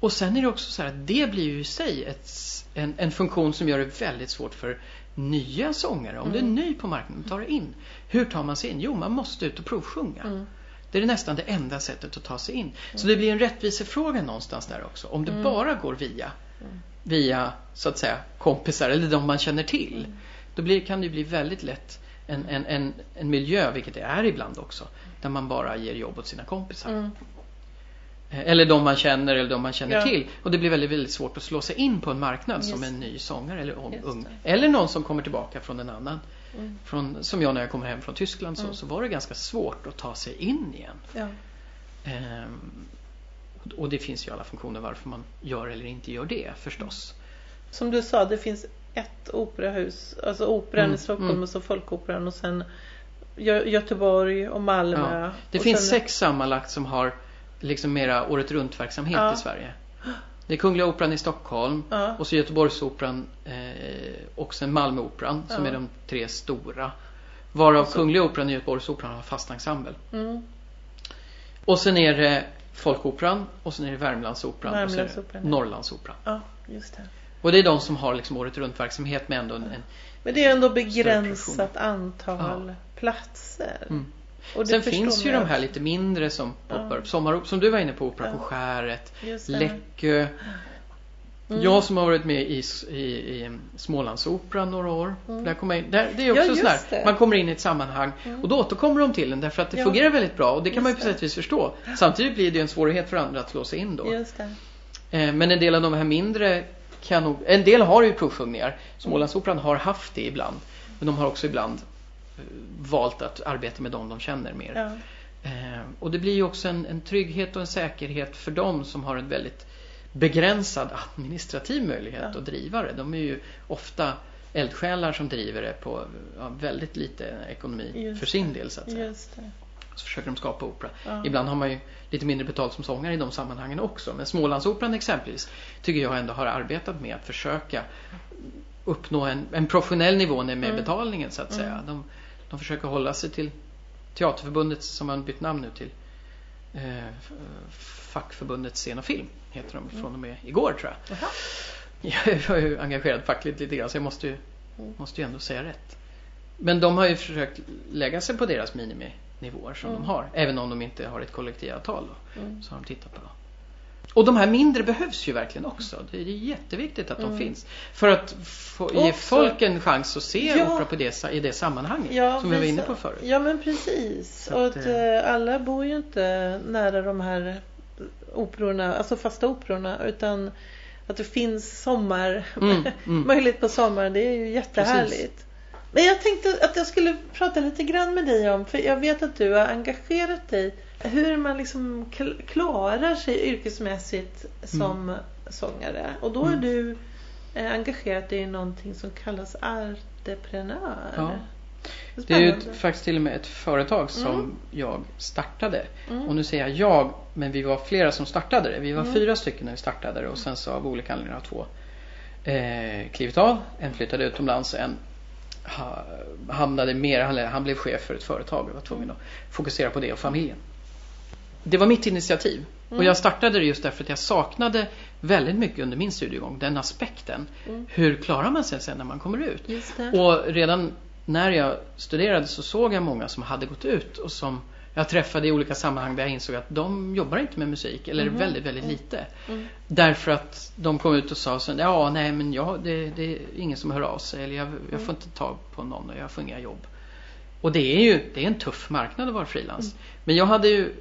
B: Och sen är det också så här att det blir ju i sig ett, en, en funktion som gör det väldigt svårt för nya sångare. Om du är
A: Mm.
B: ny på marknaden, tar det in. Hur tar man sig in? Jo, man måste ut och provsjunga.
A: Mm.
B: Det är nästan det enda sättet att ta sig in. Så det blir en rättvisefråga någonstans där också. Om det
A: Mm.
B: bara går via,
A: Mm.
B: Via så att säga kompisar eller de man känner till.
A: Mm.
B: Då blir, kan det bli väldigt lätt en, en, en, en miljö, vilket det är ibland också, där man bara ger jobb åt sina kompisar.
A: Mm.
B: Eh, Eller de man känner eller de man känner
A: Ja.
B: till. Och det blir väldigt, väldigt svårt att slå sig in på en marknad
A: Just
B: som en ny sångare eller ung. Eller någon som kommer tillbaka från en annan.
A: Mm.
B: Från, som jag när jag kom hem från Tyskland så,
A: Mm.
B: så var det ganska svårt att ta sig in igen.
A: Ja.
B: Ehm, och det finns ju alla funktioner varför man gör eller inte gör det förstås.
A: Som du sa, det finns ett operahus. Alltså operan
B: Mm,
A: i Stockholm
B: mm.
A: och så Folkoperan och sen Gö- Göteborg och Malmö.
B: Ja. Det
A: och
B: finns
A: sen,
B: sex sammanlagt som har liksom mera året runt verksamhet
A: Ja.
B: i Sverige. Det är Kungliga Operan i Stockholm
A: Ja.
B: och så Göteborgsoperan eh, och sen Malmöoperan som är de tre stora. Varav
A: så-
B: Kungliga Operan och Göteborgsoperan har fast ensemble.
A: Mm.
B: Och sen är det Folkoperan och sen är det Värmlandsoperan och
A: Värmlandsoperan, ja.
B: Norrlandsoperan.
A: Ja, just det.
B: Och det är de som har liksom året runt verksamhet med ändå en, en
A: Men det är ändå begränsat antal platser.
B: Mm.
A: Och
B: Sen finns ju de här lite mindre som poppar
A: Ja.
B: upp. Som du var inne på, Opera
A: Ja.
B: på skäret. Läckö.
A: Mm.
B: Jag som har varit med i, i, i Smålandsoperan några år.
A: Mm.
B: Där kommer in, där, det är också
A: Ja, just
B: sådär,
A: det.
B: man kommer in i ett sammanhang
A: Mm.
B: och då återkommer de till den därför att det
A: Ja.
B: fungerar väldigt bra och det kan man ju
A: Just
B: på sätt och vis förstå. Samtidigt blir det ju en svårighet för andra att slå sig in då.
A: Just det.
B: Eh, Men en del av de här mindre kan nog, en del har ju provsjungningar. Smålandsoperan har haft det ibland. Men de har också ibland eh, valt att arbeta med dem de känner mer.
A: Ja.
B: Eh, och det blir ju också en, en trygghet och en säkerhet för dem som har en väldigt begränsad administrativ möjlighet
A: Ja.
B: att driva det. De är ju ofta eldsjälar som driver det på ja, väldigt lite ekonomi
A: Just
B: för sin del så att säga. Så försöker de skapa opera.
A: Ja.
B: Ibland har man ju lite mindre betalt som sångare i de sammanhangen också. Men Smålandsoperan exempelvis tycker jag ändå har arbetat med att försöka uppnå en, en professionell nivå med
A: Mm.
B: betalningen så att säga.
A: Mm.
B: De, de försöker hålla sig till Teaterförbundet som har bytt namn nu till eh, Fackförbundet Scen och Film heter de från och med igår tror jag.
A: Jaha.
B: Jag är ju engagerad fackligt lite grann så jag måste ju, måste ju ändå säga rätt. Men de har ju försökt lägga sig på deras miniminivåer som
A: Mm.
B: de har. Även om de inte har ett kollektivavtal då,
A: Mm.
B: så har de tittat på det. Och de här mindre behövs ju verkligen också. Det är jätteviktigt att de
A: Mm.
B: finns. För att få, ge
A: Också-
B: folk en chans att se
A: Ja.
B: opera på det, i det sammanhanget.
A: Ja,
B: som vi var inne på förut.
A: Ja men precis.
B: Så
A: och
B: att,
A: att,
B: eh,
A: eh, alla bor ju inte nära de här operorna, alltså fasta operorna utan att det finns sommar,
B: Mm, mm.
A: möjligt på sommaren, det är ju jättehärligt. Men jag tänkte att jag skulle prata lite grann med dig om, för jag vet att du har engagerat dig, hur man liksom kl- klarar sig yrkesmässigt som sångare. Och då är
B: Mm.
A: du eh, engagerat dig i någonting som kallas arteprenör.
B: Ja. Det är ju ett, faktiskt till och med ett företag som
A: Mm.
B: jag startade.
A: Mm.
B: Och nu säger jag jag, men vi var flera som startade det. Vi var
A: Mm.
B: fyra stycken när vi startade det och sen så av olika anledningar har två eh, klivit av. En flyttade utomlands, en ha, hamnade mer, han, han blev chef för ett företag och var tvungen att fokusera på det och familjen. Det var mitt initiativ. Och
A: Mm.
B: jag startade det just därför att jag saknade väldigt mycket under min studiegång, den aspekten.
A: Mm.
B: Hur klarar man sig sen när man kommer ut? Och redan när jag studerade så såg jag många som hade gått ut och som jag träffade i olika sammanhang där jag insåg att de jobbar inte med musik eller
A: Mhm.
B: väldigt, väldigt lite.
A: Mm.
B: Därför att de kom ut och sa så, ja nej men jag, det, det är ingen som hör av sig eller jag, jag får inte tag på någon och jag får inga jobb. Och det är ju det är en tuff marknad att vara frilans. Men jag hade ju,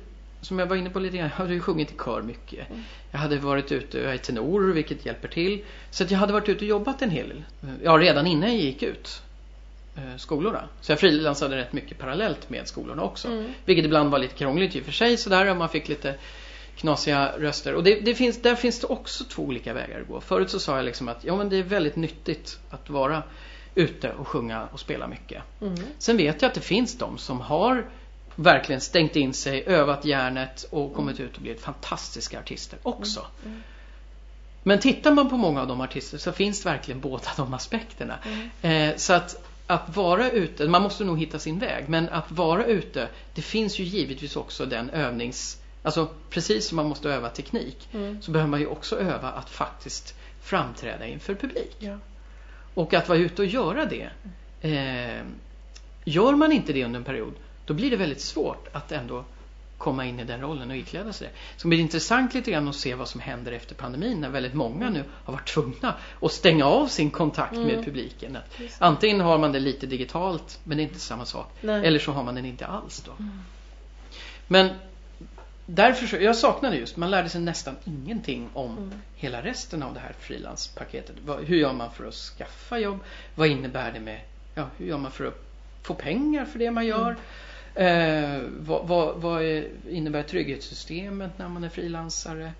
B: som jag var inne på lite grann, jag hade ju sjungit i kör mycket. Jag hade varit ute, jag är tenor vilket hjälper till. Så jag hade varit ute och jobbat en hel del. Ja, redan innan jag gick ut skolorna. Så jag frilansade rätt mycket parallellt med skolorna också.
A: Mm.
B: Vilket ibland var lite krångligt i och för sig sådär och man fick lite knasiga röster. Och det, det finns, där finns det också två olika vägar att gå. Förut så sa jag liksom att ja, men det är väldigt nyttigt att vara ute och sjunga och spela mycket.
A: Mm.
B: Sen vet jag att det finns de som har verkligen stängt in sig, övat hjärnet och kommit ut och blivit fantastiska artister också.
A: Mm.
B: Men tittar man på många av de artister så finns verkligen båda de aspekterna.
A: Mm.
B: Eh, så att, att vara ute, man måste nog hitta sin väg, men att vara ute, det finns ju givetvis också den övnings... Alltså precis som man måste öva teknik
A: Mm.
B: så behöver man ju också öva att faktiskt framträda inför publik.
A: Ja.
B: Och att vara ute och göra det. Eh, gör man inte det under en period, då blir det väldigt svårt att ändå komma in i den rollen och ikläda sig det. Så det blir intressant lite grann att se vad som händer efter pandemin när väldigt många nu har varit tvungna att stänga av sin kontakt
A: Mm.
B: med publiken. Antingen har man det lite digitalt men det är inte samma sak.
A: Nej.
B: Eller så har man den inte alls då. Men därför så, jag saknade just, man lärde sig nästan ingenting om
A: Mm.
B: hela resten av det här frilanspaketet. Hur gör man för att skaffa jobb? Vad innebär det med, ja, hur gör man för att få pengar för det man gör? Eh, vad vad, vad är, innebär trygghetssystemet när man är frilansare?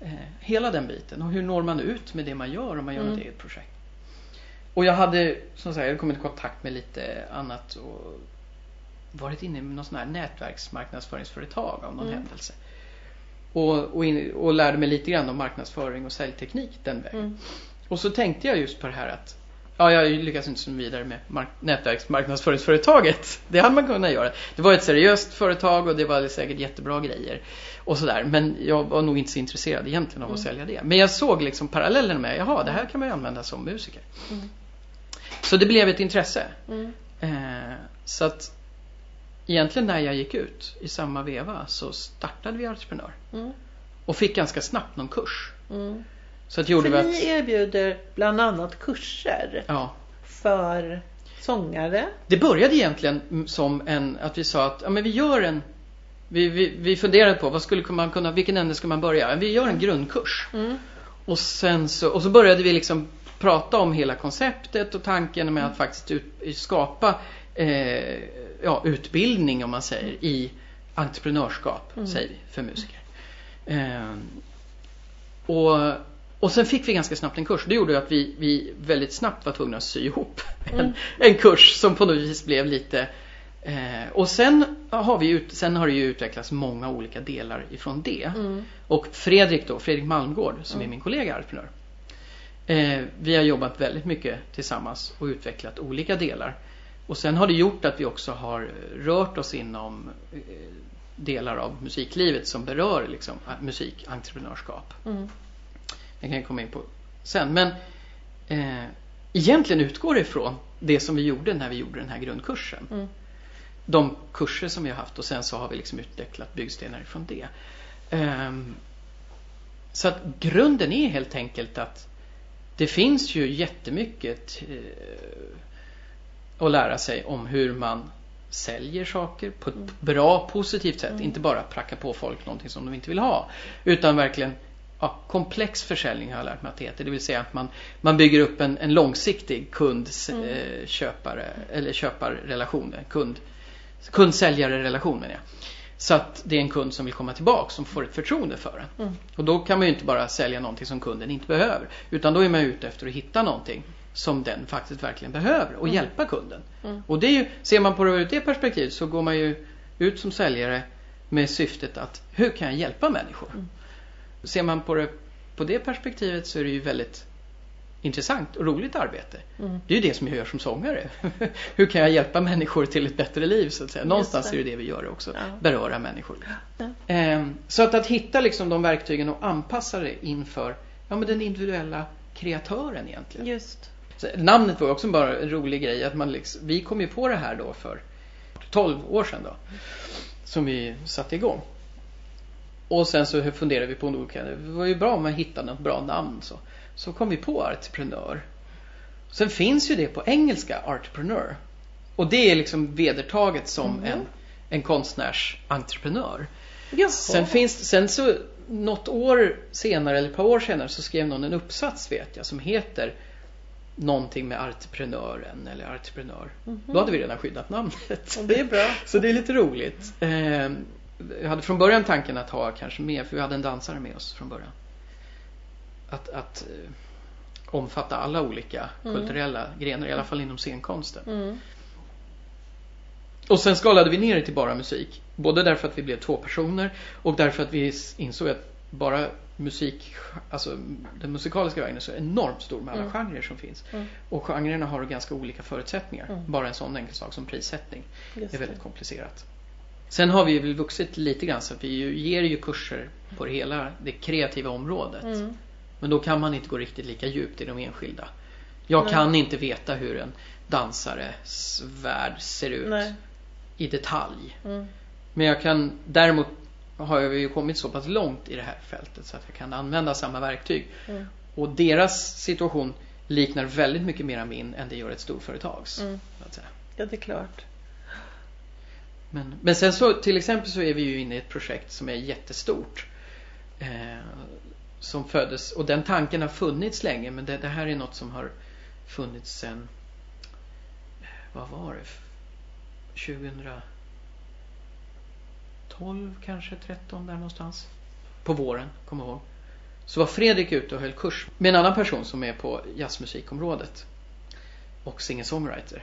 B: Eh, hela den biten. Och hur når man ut med det man gör om man gör
A: Mm.
B: ett eget projekt? Och jag hade som sagt, jag kommit i kontakt med lite annat och varit inne med någon sån här nätverksmarknadsföringsföretag av någon
A: Mm.
B: händelse. Och, och, in, och lärde mig lite grann om marknadsföring och säljteknik den vägen.
A: Mm.
B: Och så tänkte jag just på det här att Ja, jag lyckas inte så vidare med mark- nätverksmarknadsföringsföretaget. Det hade man kunnat göra. Det var ett seriöst företag och det var säkert jättebra grejer. Och sådär. Men jag var nog inte så intresserad egentligen av att
A: Mm.
B: sälja det. Men jag såg liksom parallellen med, jaha, det här kan man ju använda som musiker.
A: Mm.
B: Så det blev ett intresse.
A: Mm.
B: Eh, så att egentligen när jag gick ut i samma veva så startade vi Entreprenör.
A: Mm.
B: Och fick ganska snabbt någon kurs.
A: Mm.
B: Så att gjorde
A: För
B: vi
A: ni
B: att,
A: erbjuder bland annat kurser
B: ja,
A: för sångare.
B: Det började egentligen mm, som en, att vi sa att ja, men vi gör en vi, vi, vi funderade på vad skulle man kunna, vilken ände ska man börja? Vi gör en grundkurs.
A: Mm.
B: Och sen så, och så började vi liksom prata om hela konceptet och tanken med att faktiskt ut, skapa eh, ja, utbildning om man säger i entreprenörskap,
A: Mm.
B: säger vi för musiker. Eh, och, och sen fick vi ganska snabbt en kurs. Det gjorde att vi, vi väldigt snabbt var tvungna att sy ihop en,
A: Mm.
B: en kurs som på något vis blev lite eh, och sen har, vi ut, sen har det ju utvecklats många olika delar ifrån det.
A: Mm.
B: Och Fredrik då, Fredrik Malmgård som är min kollega entreprenör. Eh, vi har jobbat väldigt mycket tillsammans och utvecklat olika delar. Och sen har det gjort att vi också har rört oss inom eh, delar av musiklivet som berör liksom, musikentreprenörskap.
A: Mm.
B: Det kan jag komma in på sen. Men eh, egentligen utgår det ifrån det som vi gjorde när vi gjorde den här grundkursen.
A: Mm.
B: De kurser som vi har haft och sen så har vi liksom utvecklat byggstenar ifrån det. Ehm, så att grunden är helt enkelt att det finns ju jättemycket eh, att lära sig om hur man säljer saker på ett bra, positivt sätt. Inte bara pracka på folk någonting som de inte vill ha. Utan verkligen ja, komplex försäljning har jag lärt mig att det heter. Det vill säga att man, man bygger upp en, en långsiktig kund, eh, köpare eller köparrelation. Kund, kund-säljare-relation menar jag. Så att det är en kund som vill komma tillbaka, som får ett förtroende för en.
A: Mm.
B: Och då kan man ju inte bara sälja någonting som kunden inte behöver. Utan då är man ute efter att hitta någonting som den faktiskt verkligen behöver och hjälpa kunden.
A: Mm.
B: Och det är ju, ser man på det ur det perspektivet så går man ju ut som säljare med syftet att hur kan jag hjälpa människor? Ser man på det på det perspektivet så är det ju väldigt intressant och roligt arbete.
A: Mm.
B: Det är ju det som jag gör som sångare. hur kan jag hjälpa människor till ett bättre liv så att säga. Någonstans
A: det.
B: är det det vi gör också.
A: Ja.
B: Beröra människor.
A: Ja.
B: Ehm, Så att, att hitta liksom de verktygen och anpassa det inför ja, men den individuella kreatören egentligen.
A: Just.
B: Så, namnet var också bara en rolig grej. Att man liksom, vi kom ju på det här då för 12 år sedan då. Som vi satte igång. Och sen så funderade vi på om det var ju bra om man hittade något bra namn. Så, så kom vi på entreprenör. Sen finns ju det på engelska, entrepreneur. Och det är liksom vedertaget som
A: Mhm.
B: en, en konstnärsentreprenör.
A: Jaha.
B: Sen finns sen så något år senare eller ett par år senare så skrev någon en uppsats vet jag som heter någonting med entreprenören eller entreprenör.
A: Mhm.
B: Då hade vi redan skyddat namnet.
A: Och det är bra.
B: Så det är lite roligt. Eh, jag hade från början tanken att ha kanske med, för vi hade en dansare med oss från början. Att, att eh, omfatta alla olika
A: Mm.
B: kulturella grenar, i alla fall inom scenkonsten.
A: Mm.
B: Och sen skalade vi ner det till bara musik. Både därför att vi blev två personer och därför att vi insåg att bara musik, alltså den musikaliska vägen är så enormt stor med alla
A: Mm.
B: genrer som finns.
A: Mm.
B: Och genrerna har ganska olika förutsättningar.
A: Mm.
B: Bara en sån enkel sak som prissättning
A: Just
B: är väldigt
A: det.
B: komplicerat. Sen har vi väl vuxit lite grann så att vi ju, ger ju kurser på det hela det kreativa området.
A: Mm.
B: Men då kan man inte gå riktigt lika djupt i de enskilda. Jag
A: Nej.
B: kan inte veta hur en dansares värld ser ut
A: Nej.
B: i detalj.
A: Mm.
B: Men jag kan däremot har vi ju kommit så pass långt i det här fältet så att jag kan använda samma verktyg.
A: Mm.
B: Och deras situation liknar väldigt mycket mera min än det gör ett storföretags.
A: Mm. Ja, det är klart.
B: Men, men sen så till exempel så är vi ju inne i ett projekt som är jättestort. Eh, som föddes och den tanken har funnits länge men det, det här är något som har funnits sen eh, vad var det? 2012 kanske, 13 där någonstans. På våren, kommer jag ihåg. Så var Fredrik ute och höll kurs med en annan person som är på jazzmusikområdet. Och singer-songwriter.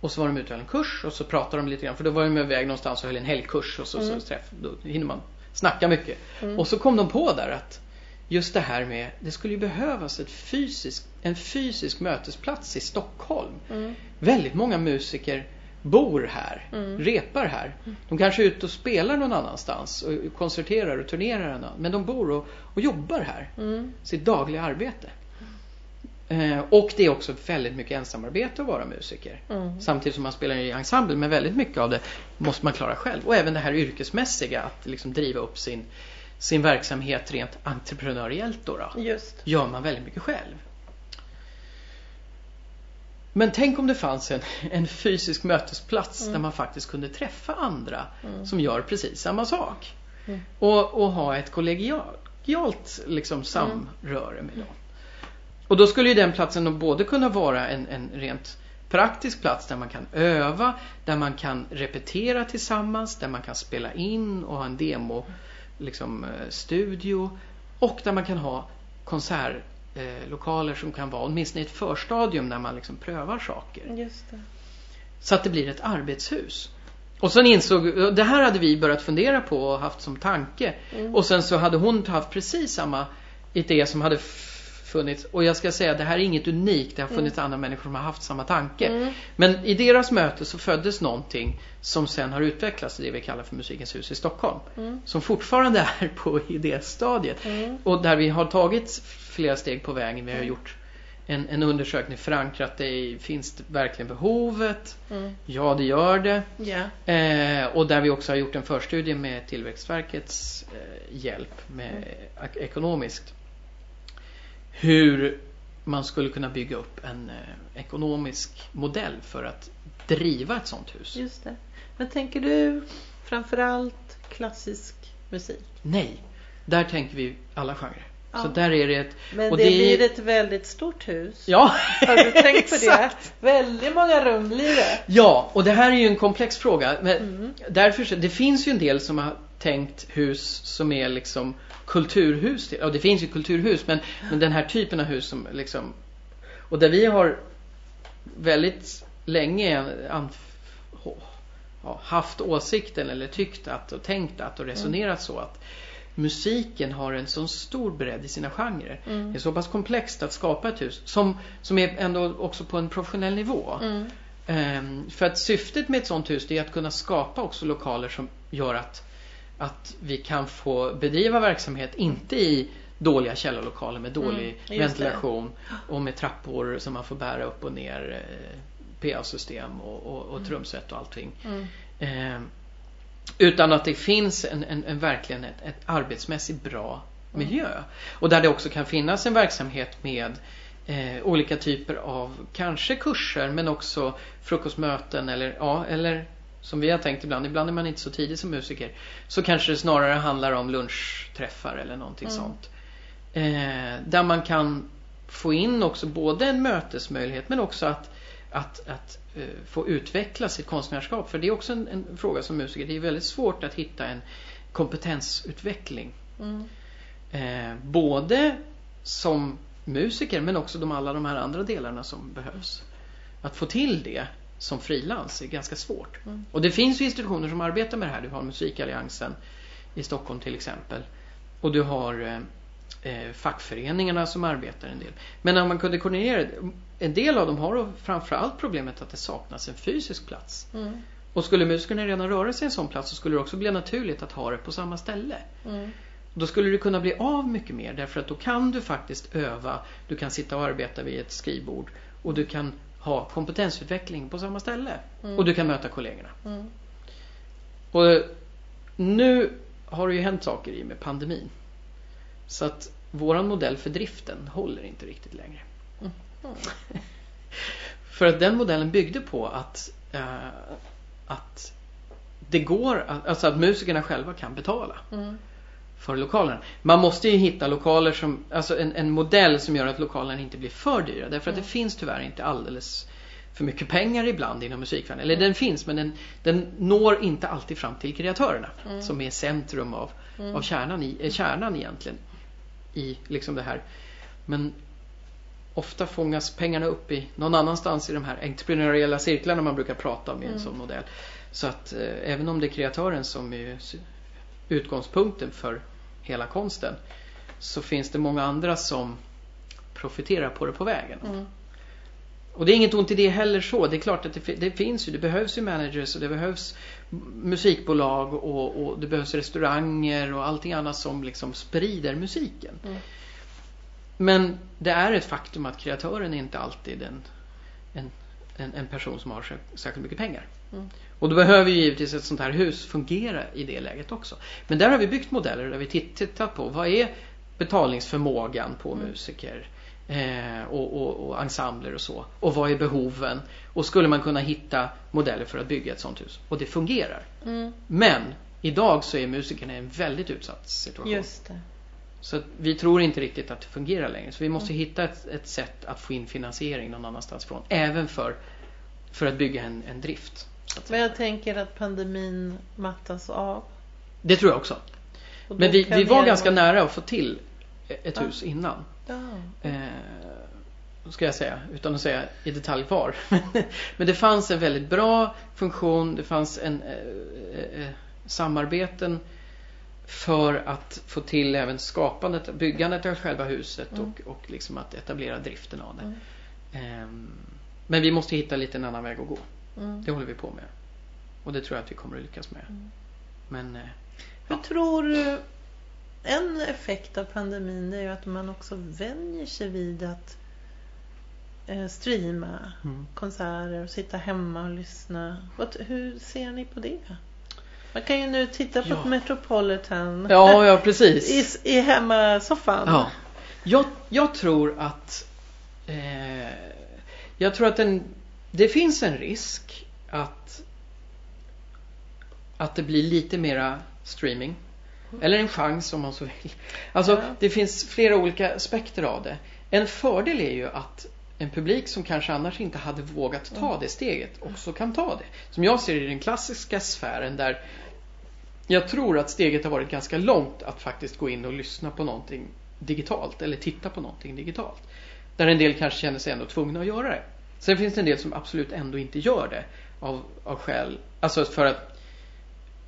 B: Och så var de ute och en kurs och så pratade de lite grann för då var de iväg någonstans och höll en helgkurs och så,
A: Mm.
B: så träff, då hinner man snacka mycket.
A: Mm.
B: Och så kom de på där att just det här med, det skulle ju behövas ett fysisk, en fysisk mötesplats i Stockholm.
A: Mm.
B: Väldigt många musiker bor här,
A: Mm.
B: repar här. De kanske är ute och spelar någon annanstans och konserterar och turnerar men de bor och, och jobbar här.
A: Mm.
B: Sitt dagliga arbete. Eh, och det är också väldigt mycket ensamarbete att vara musiker.
A: Mm.
B: Samtidigt som man spelar i ensemble men väldigt mycket av det måste man klara själv. Och även det här yrkesmässiga att liksom driva upp sin, sin verksamhet rent entreprenöriellt då, då
A: Just.
B: gör man väldigt mycket själv. Men tänk om det fanns en, en fysisk mötesplats
A: Mm.
B: där man faktiskt kunde träffa andra
A: Mm.
B: som gör precis samma sak.
A: Mm.
B: Och, och ha ett kollegialt liksom, samröre med dem. Och då skulle ju den platsen då både kunna vara en, en rent praktisk plats där man kan öva, där man kan repetera tillsammans, där man kan spela in och ha en demo liksom, eh, studio och där man kan ha konsertlokaler eh, som kan vara åtminstone i ett förstadium när man liksom prövar saker. Så att det blir ett arbetshus. Och sen insåg, det här hade vi börjat fundera på och haft som tanke.
A: Mm.
B: Och sen så hade hon haft precis samma idé som hade funnits. Och jag ska säga, det här är inget unikt. Det har funnits andra människor som har haft samma tanke.
A: Mm.
B: Men i deras möte så föddes någonting som sen har utvecklats till det vi kallar för Musikens hus i Stockholm.
A: Mm.
B: Som fortfarande är på idéstadiet.
A: Mm.
B: Och där vi har tagit flera steg på vägen. Vi har gjort en, en undersökning förankrat det i, finns det verkligen behovet?
A: Mm.
B: Ja, det gör det.
A: Ja.
B: Eh, och där vi också har gjort en förstudie med Tillväxtverkets eh, hjälp med ek- ekonomiskt. Hur man skulle kunna bygga upp en eh, ekonomisk modell för att driva ett sånt hus.
A: Just det. Men tänker du framförallt klassisk musik?
B: Nej, där tänker vi alla genrer. Så där är det ett...
A: Men
B: och
A: det, blir ett väldigt stort hus.
B: Ja,
A: Har du tänkt på det? Väldigt många rum blir det.
B: Ja, och det här är ju en komplex fråga. Men
A: Mm.
B: därför, det finns ju en del som har tänkt hus som är liksom kulturhus. Ja, det finns ju kulturhus, men, men den här typen av hus som liksom... Och där vi har väldigt länge haft åsikten eller tyckt att och tänkt att och resonerat så att musiken har en så stor bredd i sina genrer.
A: Mm.
B: Det är så pass komplext att skapa ett hus som, som är ändå också på en professionell nivå.
A: Mm.
B: Ehm, för att syftet med ett sånt hus är att kunna skapa också lokaler som gör att, att vi kan få bedriva verksamhet, inte i dåliga källarlokaler med dålig
A: Mm,
B: ventilation och med trappor som man får bära upp och ner, eh, PA-system och, och, och trumset och allting.
A: Mm.
B: Ehm, utan att det finns en, en, en verkligen ett, ett arbetsmässigt bra miljö. Och där det också kan finnas en verksamhet med eh, olika typer av kanske kurser men också frukostmöten eller, ja, eller som vi har tänkt ibland, ibland är man inte så tidig som musiker. Så kanske det snarare handlar om lunchträffar eller någonting
A: Mm.
B: sånt. Eh, där man kan få in också både en mötesmöjlighet men också att, att, att eh, få utveckla sitt konstnärskap. För det är också en, en fråga som musiker. Det är väldigt svårt att hitta en kompetensutveckling.
A: Mm.
B: Eh, både som musiker men också de, alla de här andra delarna som behövs. Att få till det som frilans är ganska svårt.
A: Mm.
B: Och det finns ju institutioner som arbetar med det här. Du har Musikalliansen i Stockholm till exempel. Och du har eh, eh, fackföreningarna som arbetar en del. Men om man kunde koordinera det, en del av dem har framförallt problemet att det saknas en fysisk plats.
A: Mm.
B: Och skulle musikerna redan röra sig i en sån plats så skulle det också bli naturligt att ha det på samma ställe.
A: Mm.
B: Då skulle du kunna bli av mycket mer därför att då kan du faktiskt öva, du kan sitta och arbeta vid ett skrivbord och du kan ha kompetensutveckling på samma ställe.
A: Mm.
B: Och du kan möta kollegorna.
A: Mm.
B: Och nu har det ju hänt saker i med pandemin. Så att våran modell för driften håller inte riktigt längre.
A: Mm.
B: för att den modellen byggde på att, eh, att det går, att, alltså att musikerna själva kan betala
A: Mm.
B: För lokalerna. Man måste ju hitta lokaler som, alltså en, en modell som gör att lokalerna inte blir för dyra. Därför att det finns tyvärr inte alldeles för mycket pengar ibland inom musikvärlden. Eller den finns men den, den når inte alltid fram till kreatörerna.
A: Mm.
B: Som är centrum av,
A: Mm.
B: av kärnan, i, eh, kärnan egentligen. I liksom det här. Men ofta fångas pengarna upp i någon annanstans i de här entreprenöriella cirklarna man brukar prata om
A: Mm.
B: sån modell. Så att eh, även om det är kreatören som är utgångspunkten för hela konsten så finns det många andra som profiterar på det på vägen.
A: Mm.
B: Och det är inget ont i det heller så. Det är klart att det, det finns ju, det behövs ju managers och det behövs musikbolag och, och det behövs restauranger och allting annat som liksom sprider musiken.
A: Mm.
B: Men det är ett faktum att kreatören är inte alltid en, en, en, en person som har sär- särskilt mycket pengar.
A: Mm.
B: Och då behöver ju givetvis ett sånt här hus fungera i det läget också. Men där har vi byggt modeller där vi titt- tittat på vad är betalningsförmågan på
A: Mm.
B: musiker eh, och, och, och ensembler och så. Och vad är behoven? Och skulle man kunna hitta modeller för att bygga ett sånt hus? Och det fungerar.
A: Mm.
B: Men idag så är musikerna i en väldigt utsatt situation.
A: Just det.
B: Så vi tror inte riktigt att det fungerar längre. Så vi måste
A: Mm.
B: hitta ett, ett sätt att få in finansiering någon annanstans från. Även för, för att bygga en, en drift.
A: Men jag tänker att pandemin mattas av.
B: Det tror jag också. Men vi, vi var ganska nära att få till ett
A: Ja.
B: hus innan.
A: Ja.
B: Eh, ska jag säga, utan att säga i detalj var. Men det fanns en väldigt bra funktion, det fanns en eh, eh, samarbeten för att få till även skapandet, byggandet av själva huset
A: Mm.
B: och, och liksom att etablera driften av det.
A: Mm.
B: Ehm, men vi måste hitta lite en annan väg att gå.
A: Mm.
B: Det håller vi på med. Och det tror jag att vi kommer att lyckas med.
A: Mm.
B: Men eh,
A: Hur tror du en effekt av pandemin är ju att man också vänjer sig vid att eh, streama
B: mm.
A: konserter och sitta hemma och lyssna. Hur ser ni på det? Man kan ju nu titta på
B: Ja.
A: Metropolitan
B: ja, ja precis.
A: i, i hemmasoffan.
B: Ja. Jag, jag tror att eh, Jag tror att en, det finns en risk att att det blir lite mera streaming. Eller en chans om man så vill. Alltså
A: Ja.
B: det finns flera olika aspekter av det. En fördel är ju att en publik som kanske annars inte hade vågat ta det steget också kan ta det. Som jag ser det i den klassiska sfären där jag tror att steget har varit ganska långt att faktiskt gå in och lyssna på någonting digitalt eller titta på någonting digitalt. Där en del kanske känner sig ändå tvungna att göra det. Sen finns det en del som absolut ändå inte gör det av, av skäl, alltså för att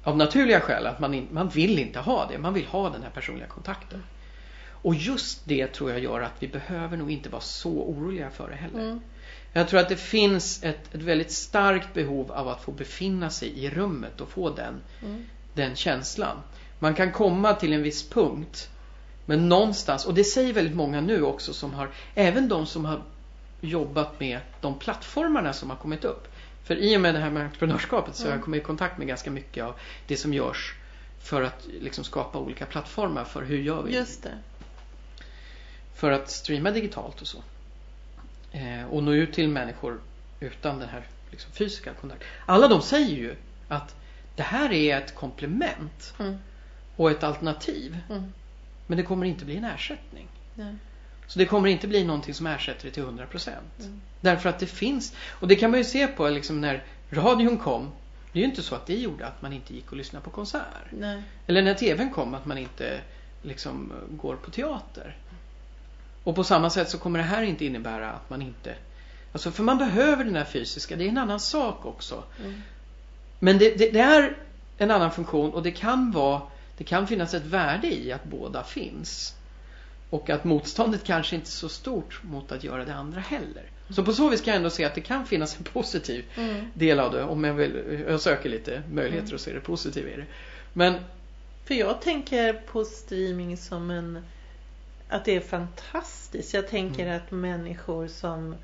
B: av naturliga skäl att man, in, man vill inte ha det, man vill ha den här personliga kontakten. Och just det tror jag gör att vi behöver nog inte vara så oroliga för det heller.
A: Mm.
B: Jag tror att det finns ett, ett väldigt starkt behov av att få befinna sig i rummet och få den,
A: Mm.
B: den känslan. Man kan komma till en viss punkt men någonstans, och det säger väldigt många nu också som har, även de som har jobbat med de plattformarna som har kommit upp. För i och med det här med entreprenörskapet så har jag
A: Mm.
B: kommit i kontakt med ganska mycket av det som görs för att liksom skapa olika plattformar för hur gör vi
A: Just det.
B: för att streama digitalt och så. Eh, och nå ut till människor utan den här liksom, fysiska kontakten. Alla de säger ju att det här är ett komplement
A: Mm.
B: och ett alternativ.
A: Mm.
B: Men det kommer inte bli en ersättning.
A: Nej.
B: Så det kommer inte bli någonting som ersätter det till 100%.
A: Mm.
B: Därför att det finns, och det kan man ju se på liksom när radion kom. Det är ju inte så att det gjorde att man inte gick och lyssnade på konsert.
A: Nej.
B: Eller när TVn kom att man inte liksom går på teater. Och på samma sätt så kommer det här inte innebära att man inte Alltså för man behöver den här fysiska, det är en annan sak också.
A: Mm.
B: Men det, det, det är en annan funktion och det kan vara Det kan finnas ett värde i att båda finns. Och att motståndet kanske inte är så stort mot att göra det andra heller. Så på så vis kan jag ändå se att det kan finnas en positiv
A: Mm.
B: del av det. Om jag, vill, jag söker lite möjligheter att se det positiva i det. Men
A: För jag tänker på streaming som en att det är fantastiskt. Jag tänker
B: Mm.
A: att människor som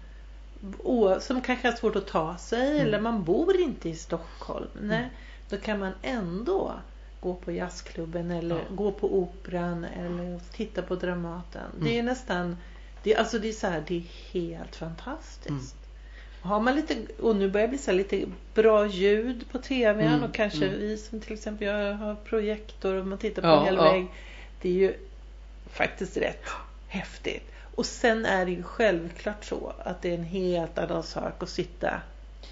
A: som kanske har svårt att ta sig
B: Mm.
A: eller man bor inte i Stockholm. Nej, då kan man ändå gå på jazzklubben eller
B: Ja.
A: gå på operan eller titta på Dramaten.
B: Mm.
A: Det är nästan, det, alltså det är så här, det är helt fantastiskt.
B: Mm.
A: Har man lite, och nu börjar det bli så här lite bra ljud på TVn
B: Mm,
A: och kanske
B: mm.
A: vi som till exempel jag har projektor och man tittar på
B: Ja,
A: en hel
B: ja.
A: vägg. Det är ju faktiskt rätt häftigt. Och sen är det ju självklart så att det är en helt annan sak att sitta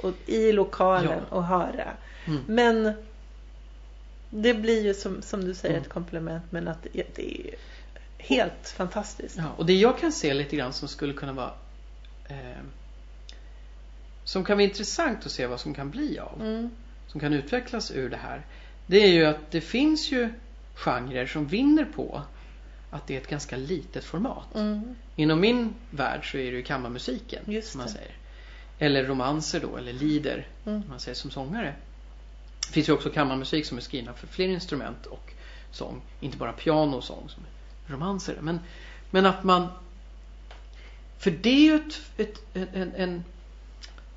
A: och, i lokalen
B: Ja.
A: och höra.
B: Mm.
A: Men det blir ju som, som du säger
B: Mm.
A: ett komplement men att det, är helt fantastiskt.
B: Ja, och det jag kan se lite grann som skulle kunna vara eh, som kan vara intressant att se vad som kan bli av.
A: Mm.
B: Som kan utvecklas ur det här. Det är ju att det finns ju genrer som vinner på att det är ett ganska litet format.
A: Mm.
B: Inom min värld så är det ju kammarmusiken
A: Just
B: som man säger. Eller romanser då, eller lieder
A: Mm.
B: som man säger som sångare. Det finns ju också kammarmusik som är skrivna för fler instrument och sång. Inte bara piano och sång som romanser. Men, men att man... För det är ju ett, ett, en, en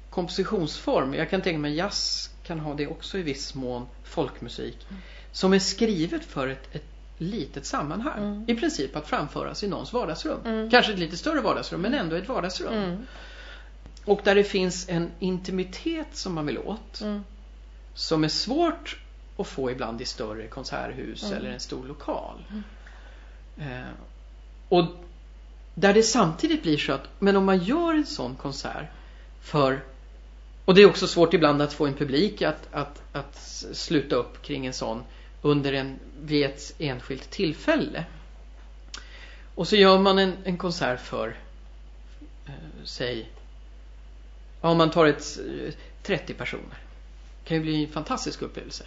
B: kompositionsform. Jag kan tänka mig jazz kan ha det också i viss mån. Folkmusik. Som är skrivet för ett, ett litet sammanhang.
A: Mm.
B: I princip att framföras i någons vardagsrum.
A: Mm.
B: Kanske ett lite större vardagsrum men ändå ett vardagsrum.
A: Mm.
B: Och där det finns en intimitet som man vill åt.
A: Mm.
B: Som är svårt att få ibland i större konserthus
A: Mm.
B: eller en stor lokal. Eh, och där det samtidigt blir så att, men om man gör en sån konsert för och det är också svårt ibland att få en publik att, att, att sluta upp kring en sån under en, vid ett enskilt tillfälle. Och så gör man en, en konsert för, eh, säg, om man tar ett eh, 30 personer. Kan ju bli en fantastisk upplevelse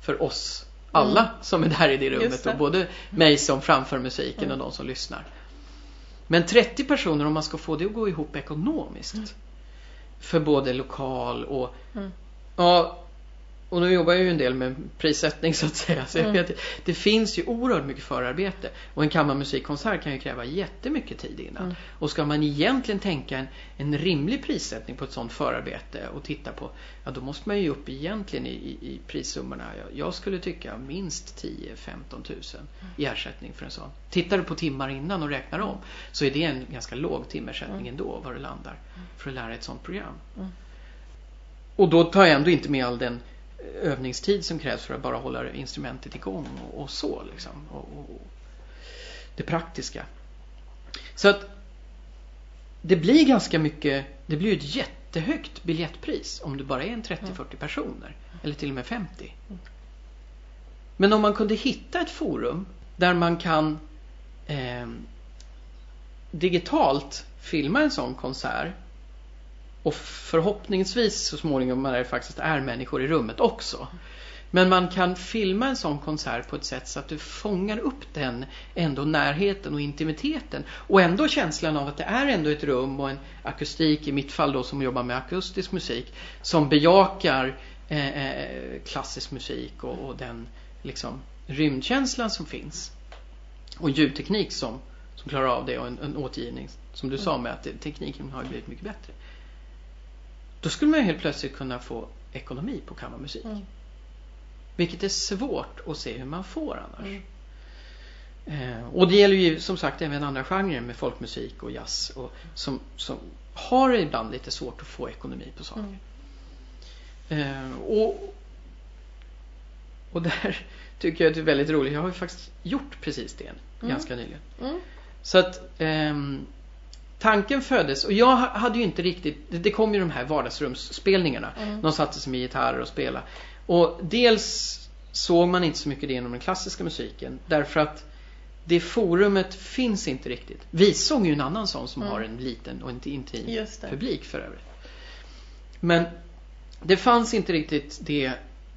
B: för oss alla
A: Mm.
B: som är där i det rummet.
A: Det.
B: Och både mig som framför musiken
A: Mm.
B: och de som lyssnar. Men 30 personer om man ska få det att gå ihop ekonomiskt. För både lokal och
A: Mm.
B: Ja, och nu jobbar jag ju en del med prissättning så att säga. Så
A: Mm.
B: vet, det finns ju oerhört mycket förarbete. Och en kammarmusikkonsert kan ju kräva jättemycket tid innan.
A: Mm.
B: Och ska man egentligen tänka en, en rimlig prissättning på ett sånt förarbete och titta på, ja då måste man ju upp egentligen i, i, i prissummorna. Jag, jag skulle tycka minst 10-15 tusen i ersättning för en sån. Tittar du på timmar innan och räknar om så är det en ganska låg timersättning
A: Mm.
B: ändå var det landar för att lära ett sånt program.
A: Mm.
B: Och då tar jag ändå inte med all den övningstid som krävs för att bara hålla instrumentet igång och, och så liksom. Och, och, det praktiska. Så att det blir ganska mycket, det blir ett jättehögt biljettpris om du bara är en 30-40 personer. Eller till och med 50. Men om man kunde hitta ett forum där man kan eh, digitalt filma en sån konsert och förhoppningsvis så småningom när det faktiskt är människor i rummet också. Men man kan filma en sån konsert på ett sätt så att du fångar upp den ändå närheten och intimiteten och ändå känslan av att det är ändå ett rum och en akustik, i mitt fall då som jobbar med akustisk musik, som bejakar eh, eh klassisk musik och, och den liksom rymdkänslan som finns. Och ljudteknik som, som klarar av det och en, en återgivning som du sa med att det, tekniken har blivit mycket bättre. Då skulle man helt plötsligt kunna få ekonomi på kammarmusik.
A: Mm.
B: Vilket är svårt att se hur man får annars.
A: Mm.
B: Eh, och det gäller ju som sagt även andra genrer med folkmusik och jazz och som, som har ibland lite svårt att få ekonomi på saker.
A: Mm.
B: Eh, och, och där tycker jag att det är väldigt roligt. Jag har ju faktiskt gjort precis det
A: Mm.
B: ganska nyligen.
A: Mm.
B: Så att ehm, tanken föddes och jag ha- hade ju inte riktigt, det, det kom ju de här vardagsrumsspelningarna.
A: Mm.
B: De satte sig med gitarrer och spelade. Och dels såg man inte så mycket det inom den klassiska musiken därför att det forumet finns inte riktigt. Visång är ju en annan sån som
A: Mm.
B: har en liten och inte intim
A: det.
B: publik för övrigt. Men det fanns inte riktigt det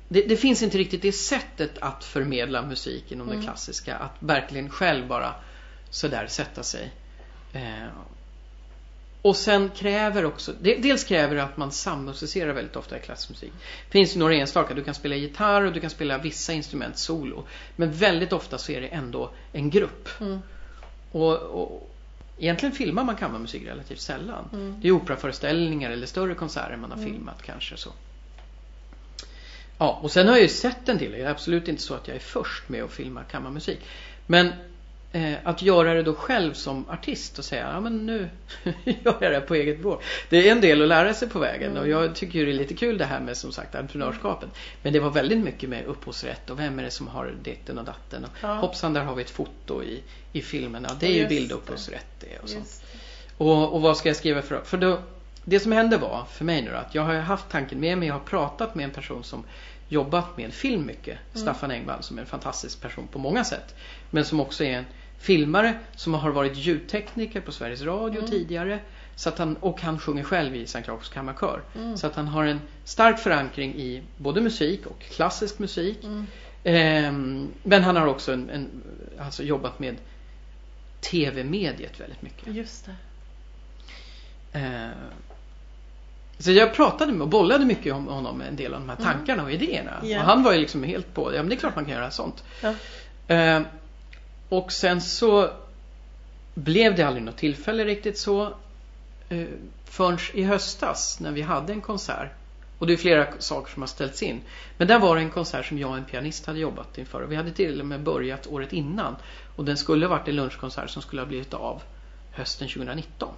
B: det, det finns inte riktigt det sättet att förmedla musik inom det
A: Mm.
B: klassiska. Att verkligen själv bara sådär sätta sig. Eh, och sen kräver också, dels kräver det att man sammusicerar väldigt ofta i klassisk musik. Det finns ju några enstaka, du kan spela gitarr och du kan spela vissa instrument solo. Men väldigt ofta så är det ändå en grupp.
A: Mm.
B: Och, och egentligen filmar man kammarmusik relativt sällan.
A: Mm.
B: Det är operaföreställningar eller större konserter man har
A: Mm.
B: filmat kanske så. Ja, och sen har jag ju sett en del. Det är absolut inte så att jag är först med att filma kammarmusik. Men att göra det då själv som artist och säga, ja men nu gör jag det på eget bevåg. Det är en del att lära sig på vägen
A: Mm.
B: och jag tycker ju det är lite kul det här med som sagt entreprenörskapet. Men det var väldigt mycket med upphovsrätt och vem är det som har ditten och datten. Och
A: Ja.
B: Hoppsan, där har vi ett foto i, i filmen. Ja, det är ju bildupphovsrätt det och sånt. Och, och vad ska jag skriva för För då, det som hände var för mig nu då, att jag har haft tanken med mig. Jag har pratat med en person som jobbat med film mycket. Staffan Engvall som är en fantastisk person på många sätt. Men som också är en filmare som har varit ljudtekniker på Sveriges Radio tidigare. Så att han, och han sjunger själv i Sankt Jakobs kammarkör. Så att han har en stark förankring i både musik och klassisk musik. Ehm, men han har också en, en, alltså jobbat med TV-mediet väldigt mycket.
A: Just det.
B: Eh, så jag pratade med och bollade mycket om honom med en del av de här tankarna och idéerna.
A: Ja.
B: Och han var ju liksom helt på, ja men det är klart man kan göra sånt.
A: Ja.
B: Eh, och sen så blev det aldrig något tillfälle riktigt så. Eh, förrän i höstas när vi hade en konsert. Och det är flera saker som har ställts in. Men där var det en konsert som jag och en pianist hade jobbat inför. Och vi hade till och med börjat året innan. Och den skulle varit en lunchkonsert som skulle ha blivit av hösten 2019.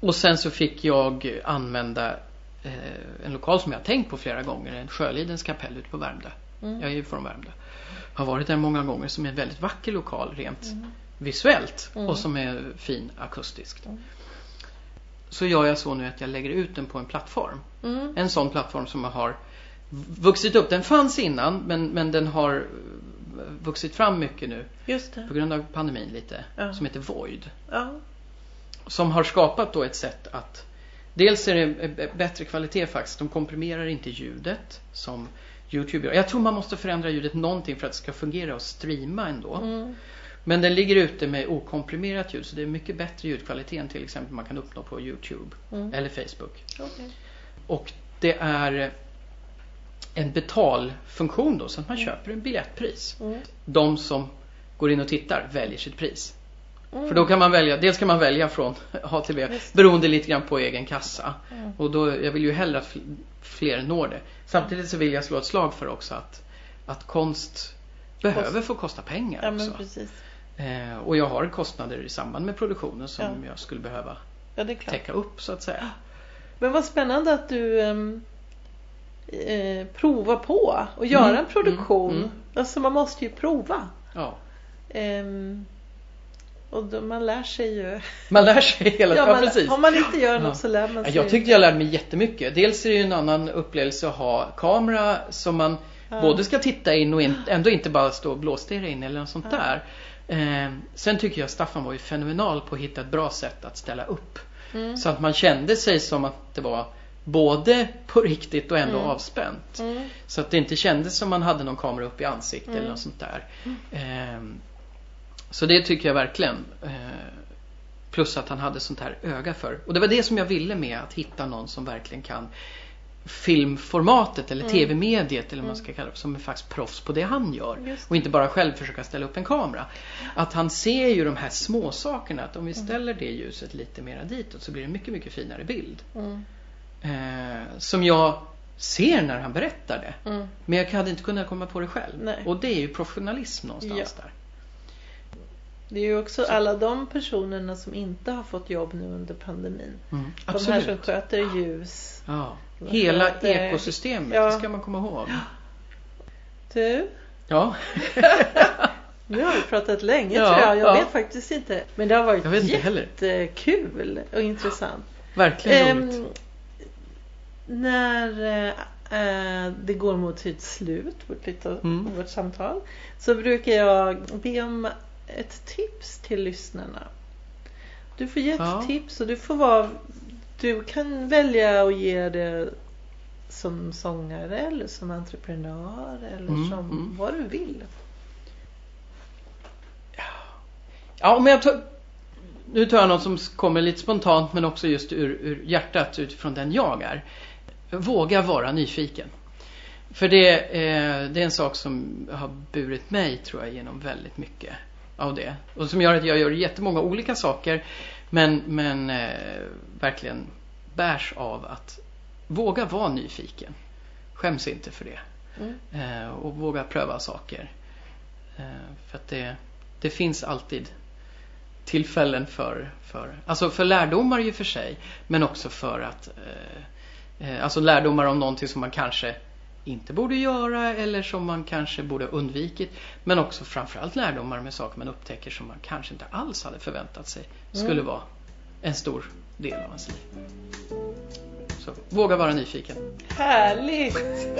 B: Och sen så fick jag använda eh, en lokal som jag tänkt på flera gånger. En Sjölidens kapell ute på Värmdö.
A: Mm.
B: Jag är ju från Värmdö. Har varit där många gånger som är en väldigt vacker lokal rent visuellt
A: Mm.
B: och som är fin akustiskt.
A: Mm.
B: Så gör jag så nu att jag lägger ut den på en plattform.
A: Mm.
B: En sån plattform som har vuxit upp. Den fanns innan men, men den har vuxit fram mycket nu på grund av pandemin lite.
A: Ja.
B: Som heter Void.
A: Ja.
B: Som har skapat då ett sätt att Dels är det bättre kvalitet faktiskt. De komprimerar inte ljudet som Youtube gör. Jag tror man måste förändra ljudet någonting för att det ska fungera och streama ändå.
A: Mm.
B: Men den ligger ute med okomprimerat ljud så det är mycket bättre ljudkvalitet än till exempel man kan uppnå på Youtube
A: Mm.
B: eller Facebook.
A: Okej.
B: Och det är en betalfunktion då så att man köper en biljettpris.
A: Mm.
B: De som går in och tittar väljer sitt pris.
A: Mm.
B: För då kan man välja, dels kan man välja från A till B
A: Just.
B: beroende lite grann på egen kassa.
A: Mm.
B: Och då, jag vill ju hellre att fler når det. Samtidigt så vill jag slå ett slag för också att, att konst behöver få kosta pengar
A: Ja
B: också. Eh, och jag har kostnader i samband med produktionen som
A: Ja.
B: jag skulle behöva
A: Ja
B: täcka upp så att säga.
A: Men vad spännande att du ehm, eh, provar på och göra
B: Mm,
A: en produktion.
B: mm, mm.
A: Alltså man måste ju prova.
B: Ja.
A: Ehm, och då, man lär sig ju.
B: Man lär sig hela
A: Ja,
B: ja,
A: man,
B: precis.
A: om man inte gör något
B: Ja.
A: så lär man
B: Ja,
A: sig.
B: Jag tyckte jag lärde mig jättemycket. Dels är det ju en annan upplevelse att ha kamera som man
A: Ja.
B: både ska titta in och in, ändå inte bara stå och blåstirra in eller något sånt
A: Ja.
B: där. Eh, sen tycker jag Staffan var ju fenomenal på att hitta ett bra sätt att ställa upp.
A: Mm.
B: Så att man kände sig som att det var både på riktigt och ändå
A: Mm.
B: avspänt.
A: Mm.
B: Så att det inte kändes som man hade någon kamera upp i ansiktet
A: Mm.
B: eller något sånt där. Ehm, så det tycker jag verkligen. Eh, plus att han hade sånt här öga för. Och det var det som jag ville med att hitta någon som verkligen kan filmformatet eller
A: Mm.
B: tv-mediet eller vad man ska kalla det som är faktiskt proffs på det han gör.
A: Just
B: Och inte bara själv försöka ställa upp en kamera. Att han ser ju de här små sakerna att om vi ställer det ljuset lite mera ditåt så blir det mycket, mycket finare bild.
A: Mm.
B: Eh, som jag ser när han berättar det.
A: Mm.
B: Men jag hade inte kunnat komma på det själv.
A: Nej.
B: Och det är ju professionalism någonstans där.
A: Det är ju också alla de personerna som inte har fått jobb nu under pandemin.
B: Mm.
A: De här som sköter ljus.
B: Ja. Hela
A: sköter-
B: ekosystemet,
A: Ja.
B: det ska man komma ihåg.
A: Du,
B: Ja,
A: nu har vi pratat länge
B: Ja,
A: tror jag. Jag
B: ja.
A: vet faktiskt inte. Men det har varit
B: Jag vet
A: jättekul och intressant.
B: verkligen
A: Ehm,
B: roligt.
A: när eh, det går mot sitt slut, vårt, lite,
B: Mm.
A: vårt samtal, så brukar jag be om ett tips till lyssnarna. Du får ge ett
B: Ja.
A: tips och du får vara Du kan välja att ge det som sångare eller som entreprenör eller
B: Mm,
A: som
B: mm.
A: vad du vill.
B: Ja, men jag tar, nu tar jag något som kommer lite spontant men också just ur, ur hjärtat utifrån den jag är. Våga vara nyfiken. För det, eh, det är en sak som har burit mig tror jag genom väldigt mycket av det. Och som gör att jag gör jättemånga olika saker men, men eh, verkligen bärs av att våga vara nyfiken. Skäms inte för det.
A: Mm.
B: Eh, och våga pröva saker. Eh, för att det, det finns alltid tillfällen för, för, alltså för lärdomar ju för sig. Men också för att, eh, eh, alltså lärdomar om någonting som man kanske inte borde göra eller som man kanske borde undvikit. Men också framförallt lärdomar med saker man upptäcker som man kanske inte alls hade förväntat sig skulle
A: Mm.
B: vara en stor del av ens liv. Så våga vara nyfiken.
A: Härligt!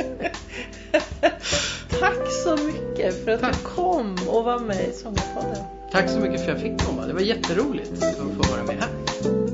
A: Tack så mycket för att
B: Tack.
A: du kom och var med i Sångarpodden.
B: Tack så mycket för att jag fick komma. Det var jätteroligt att få vara med här.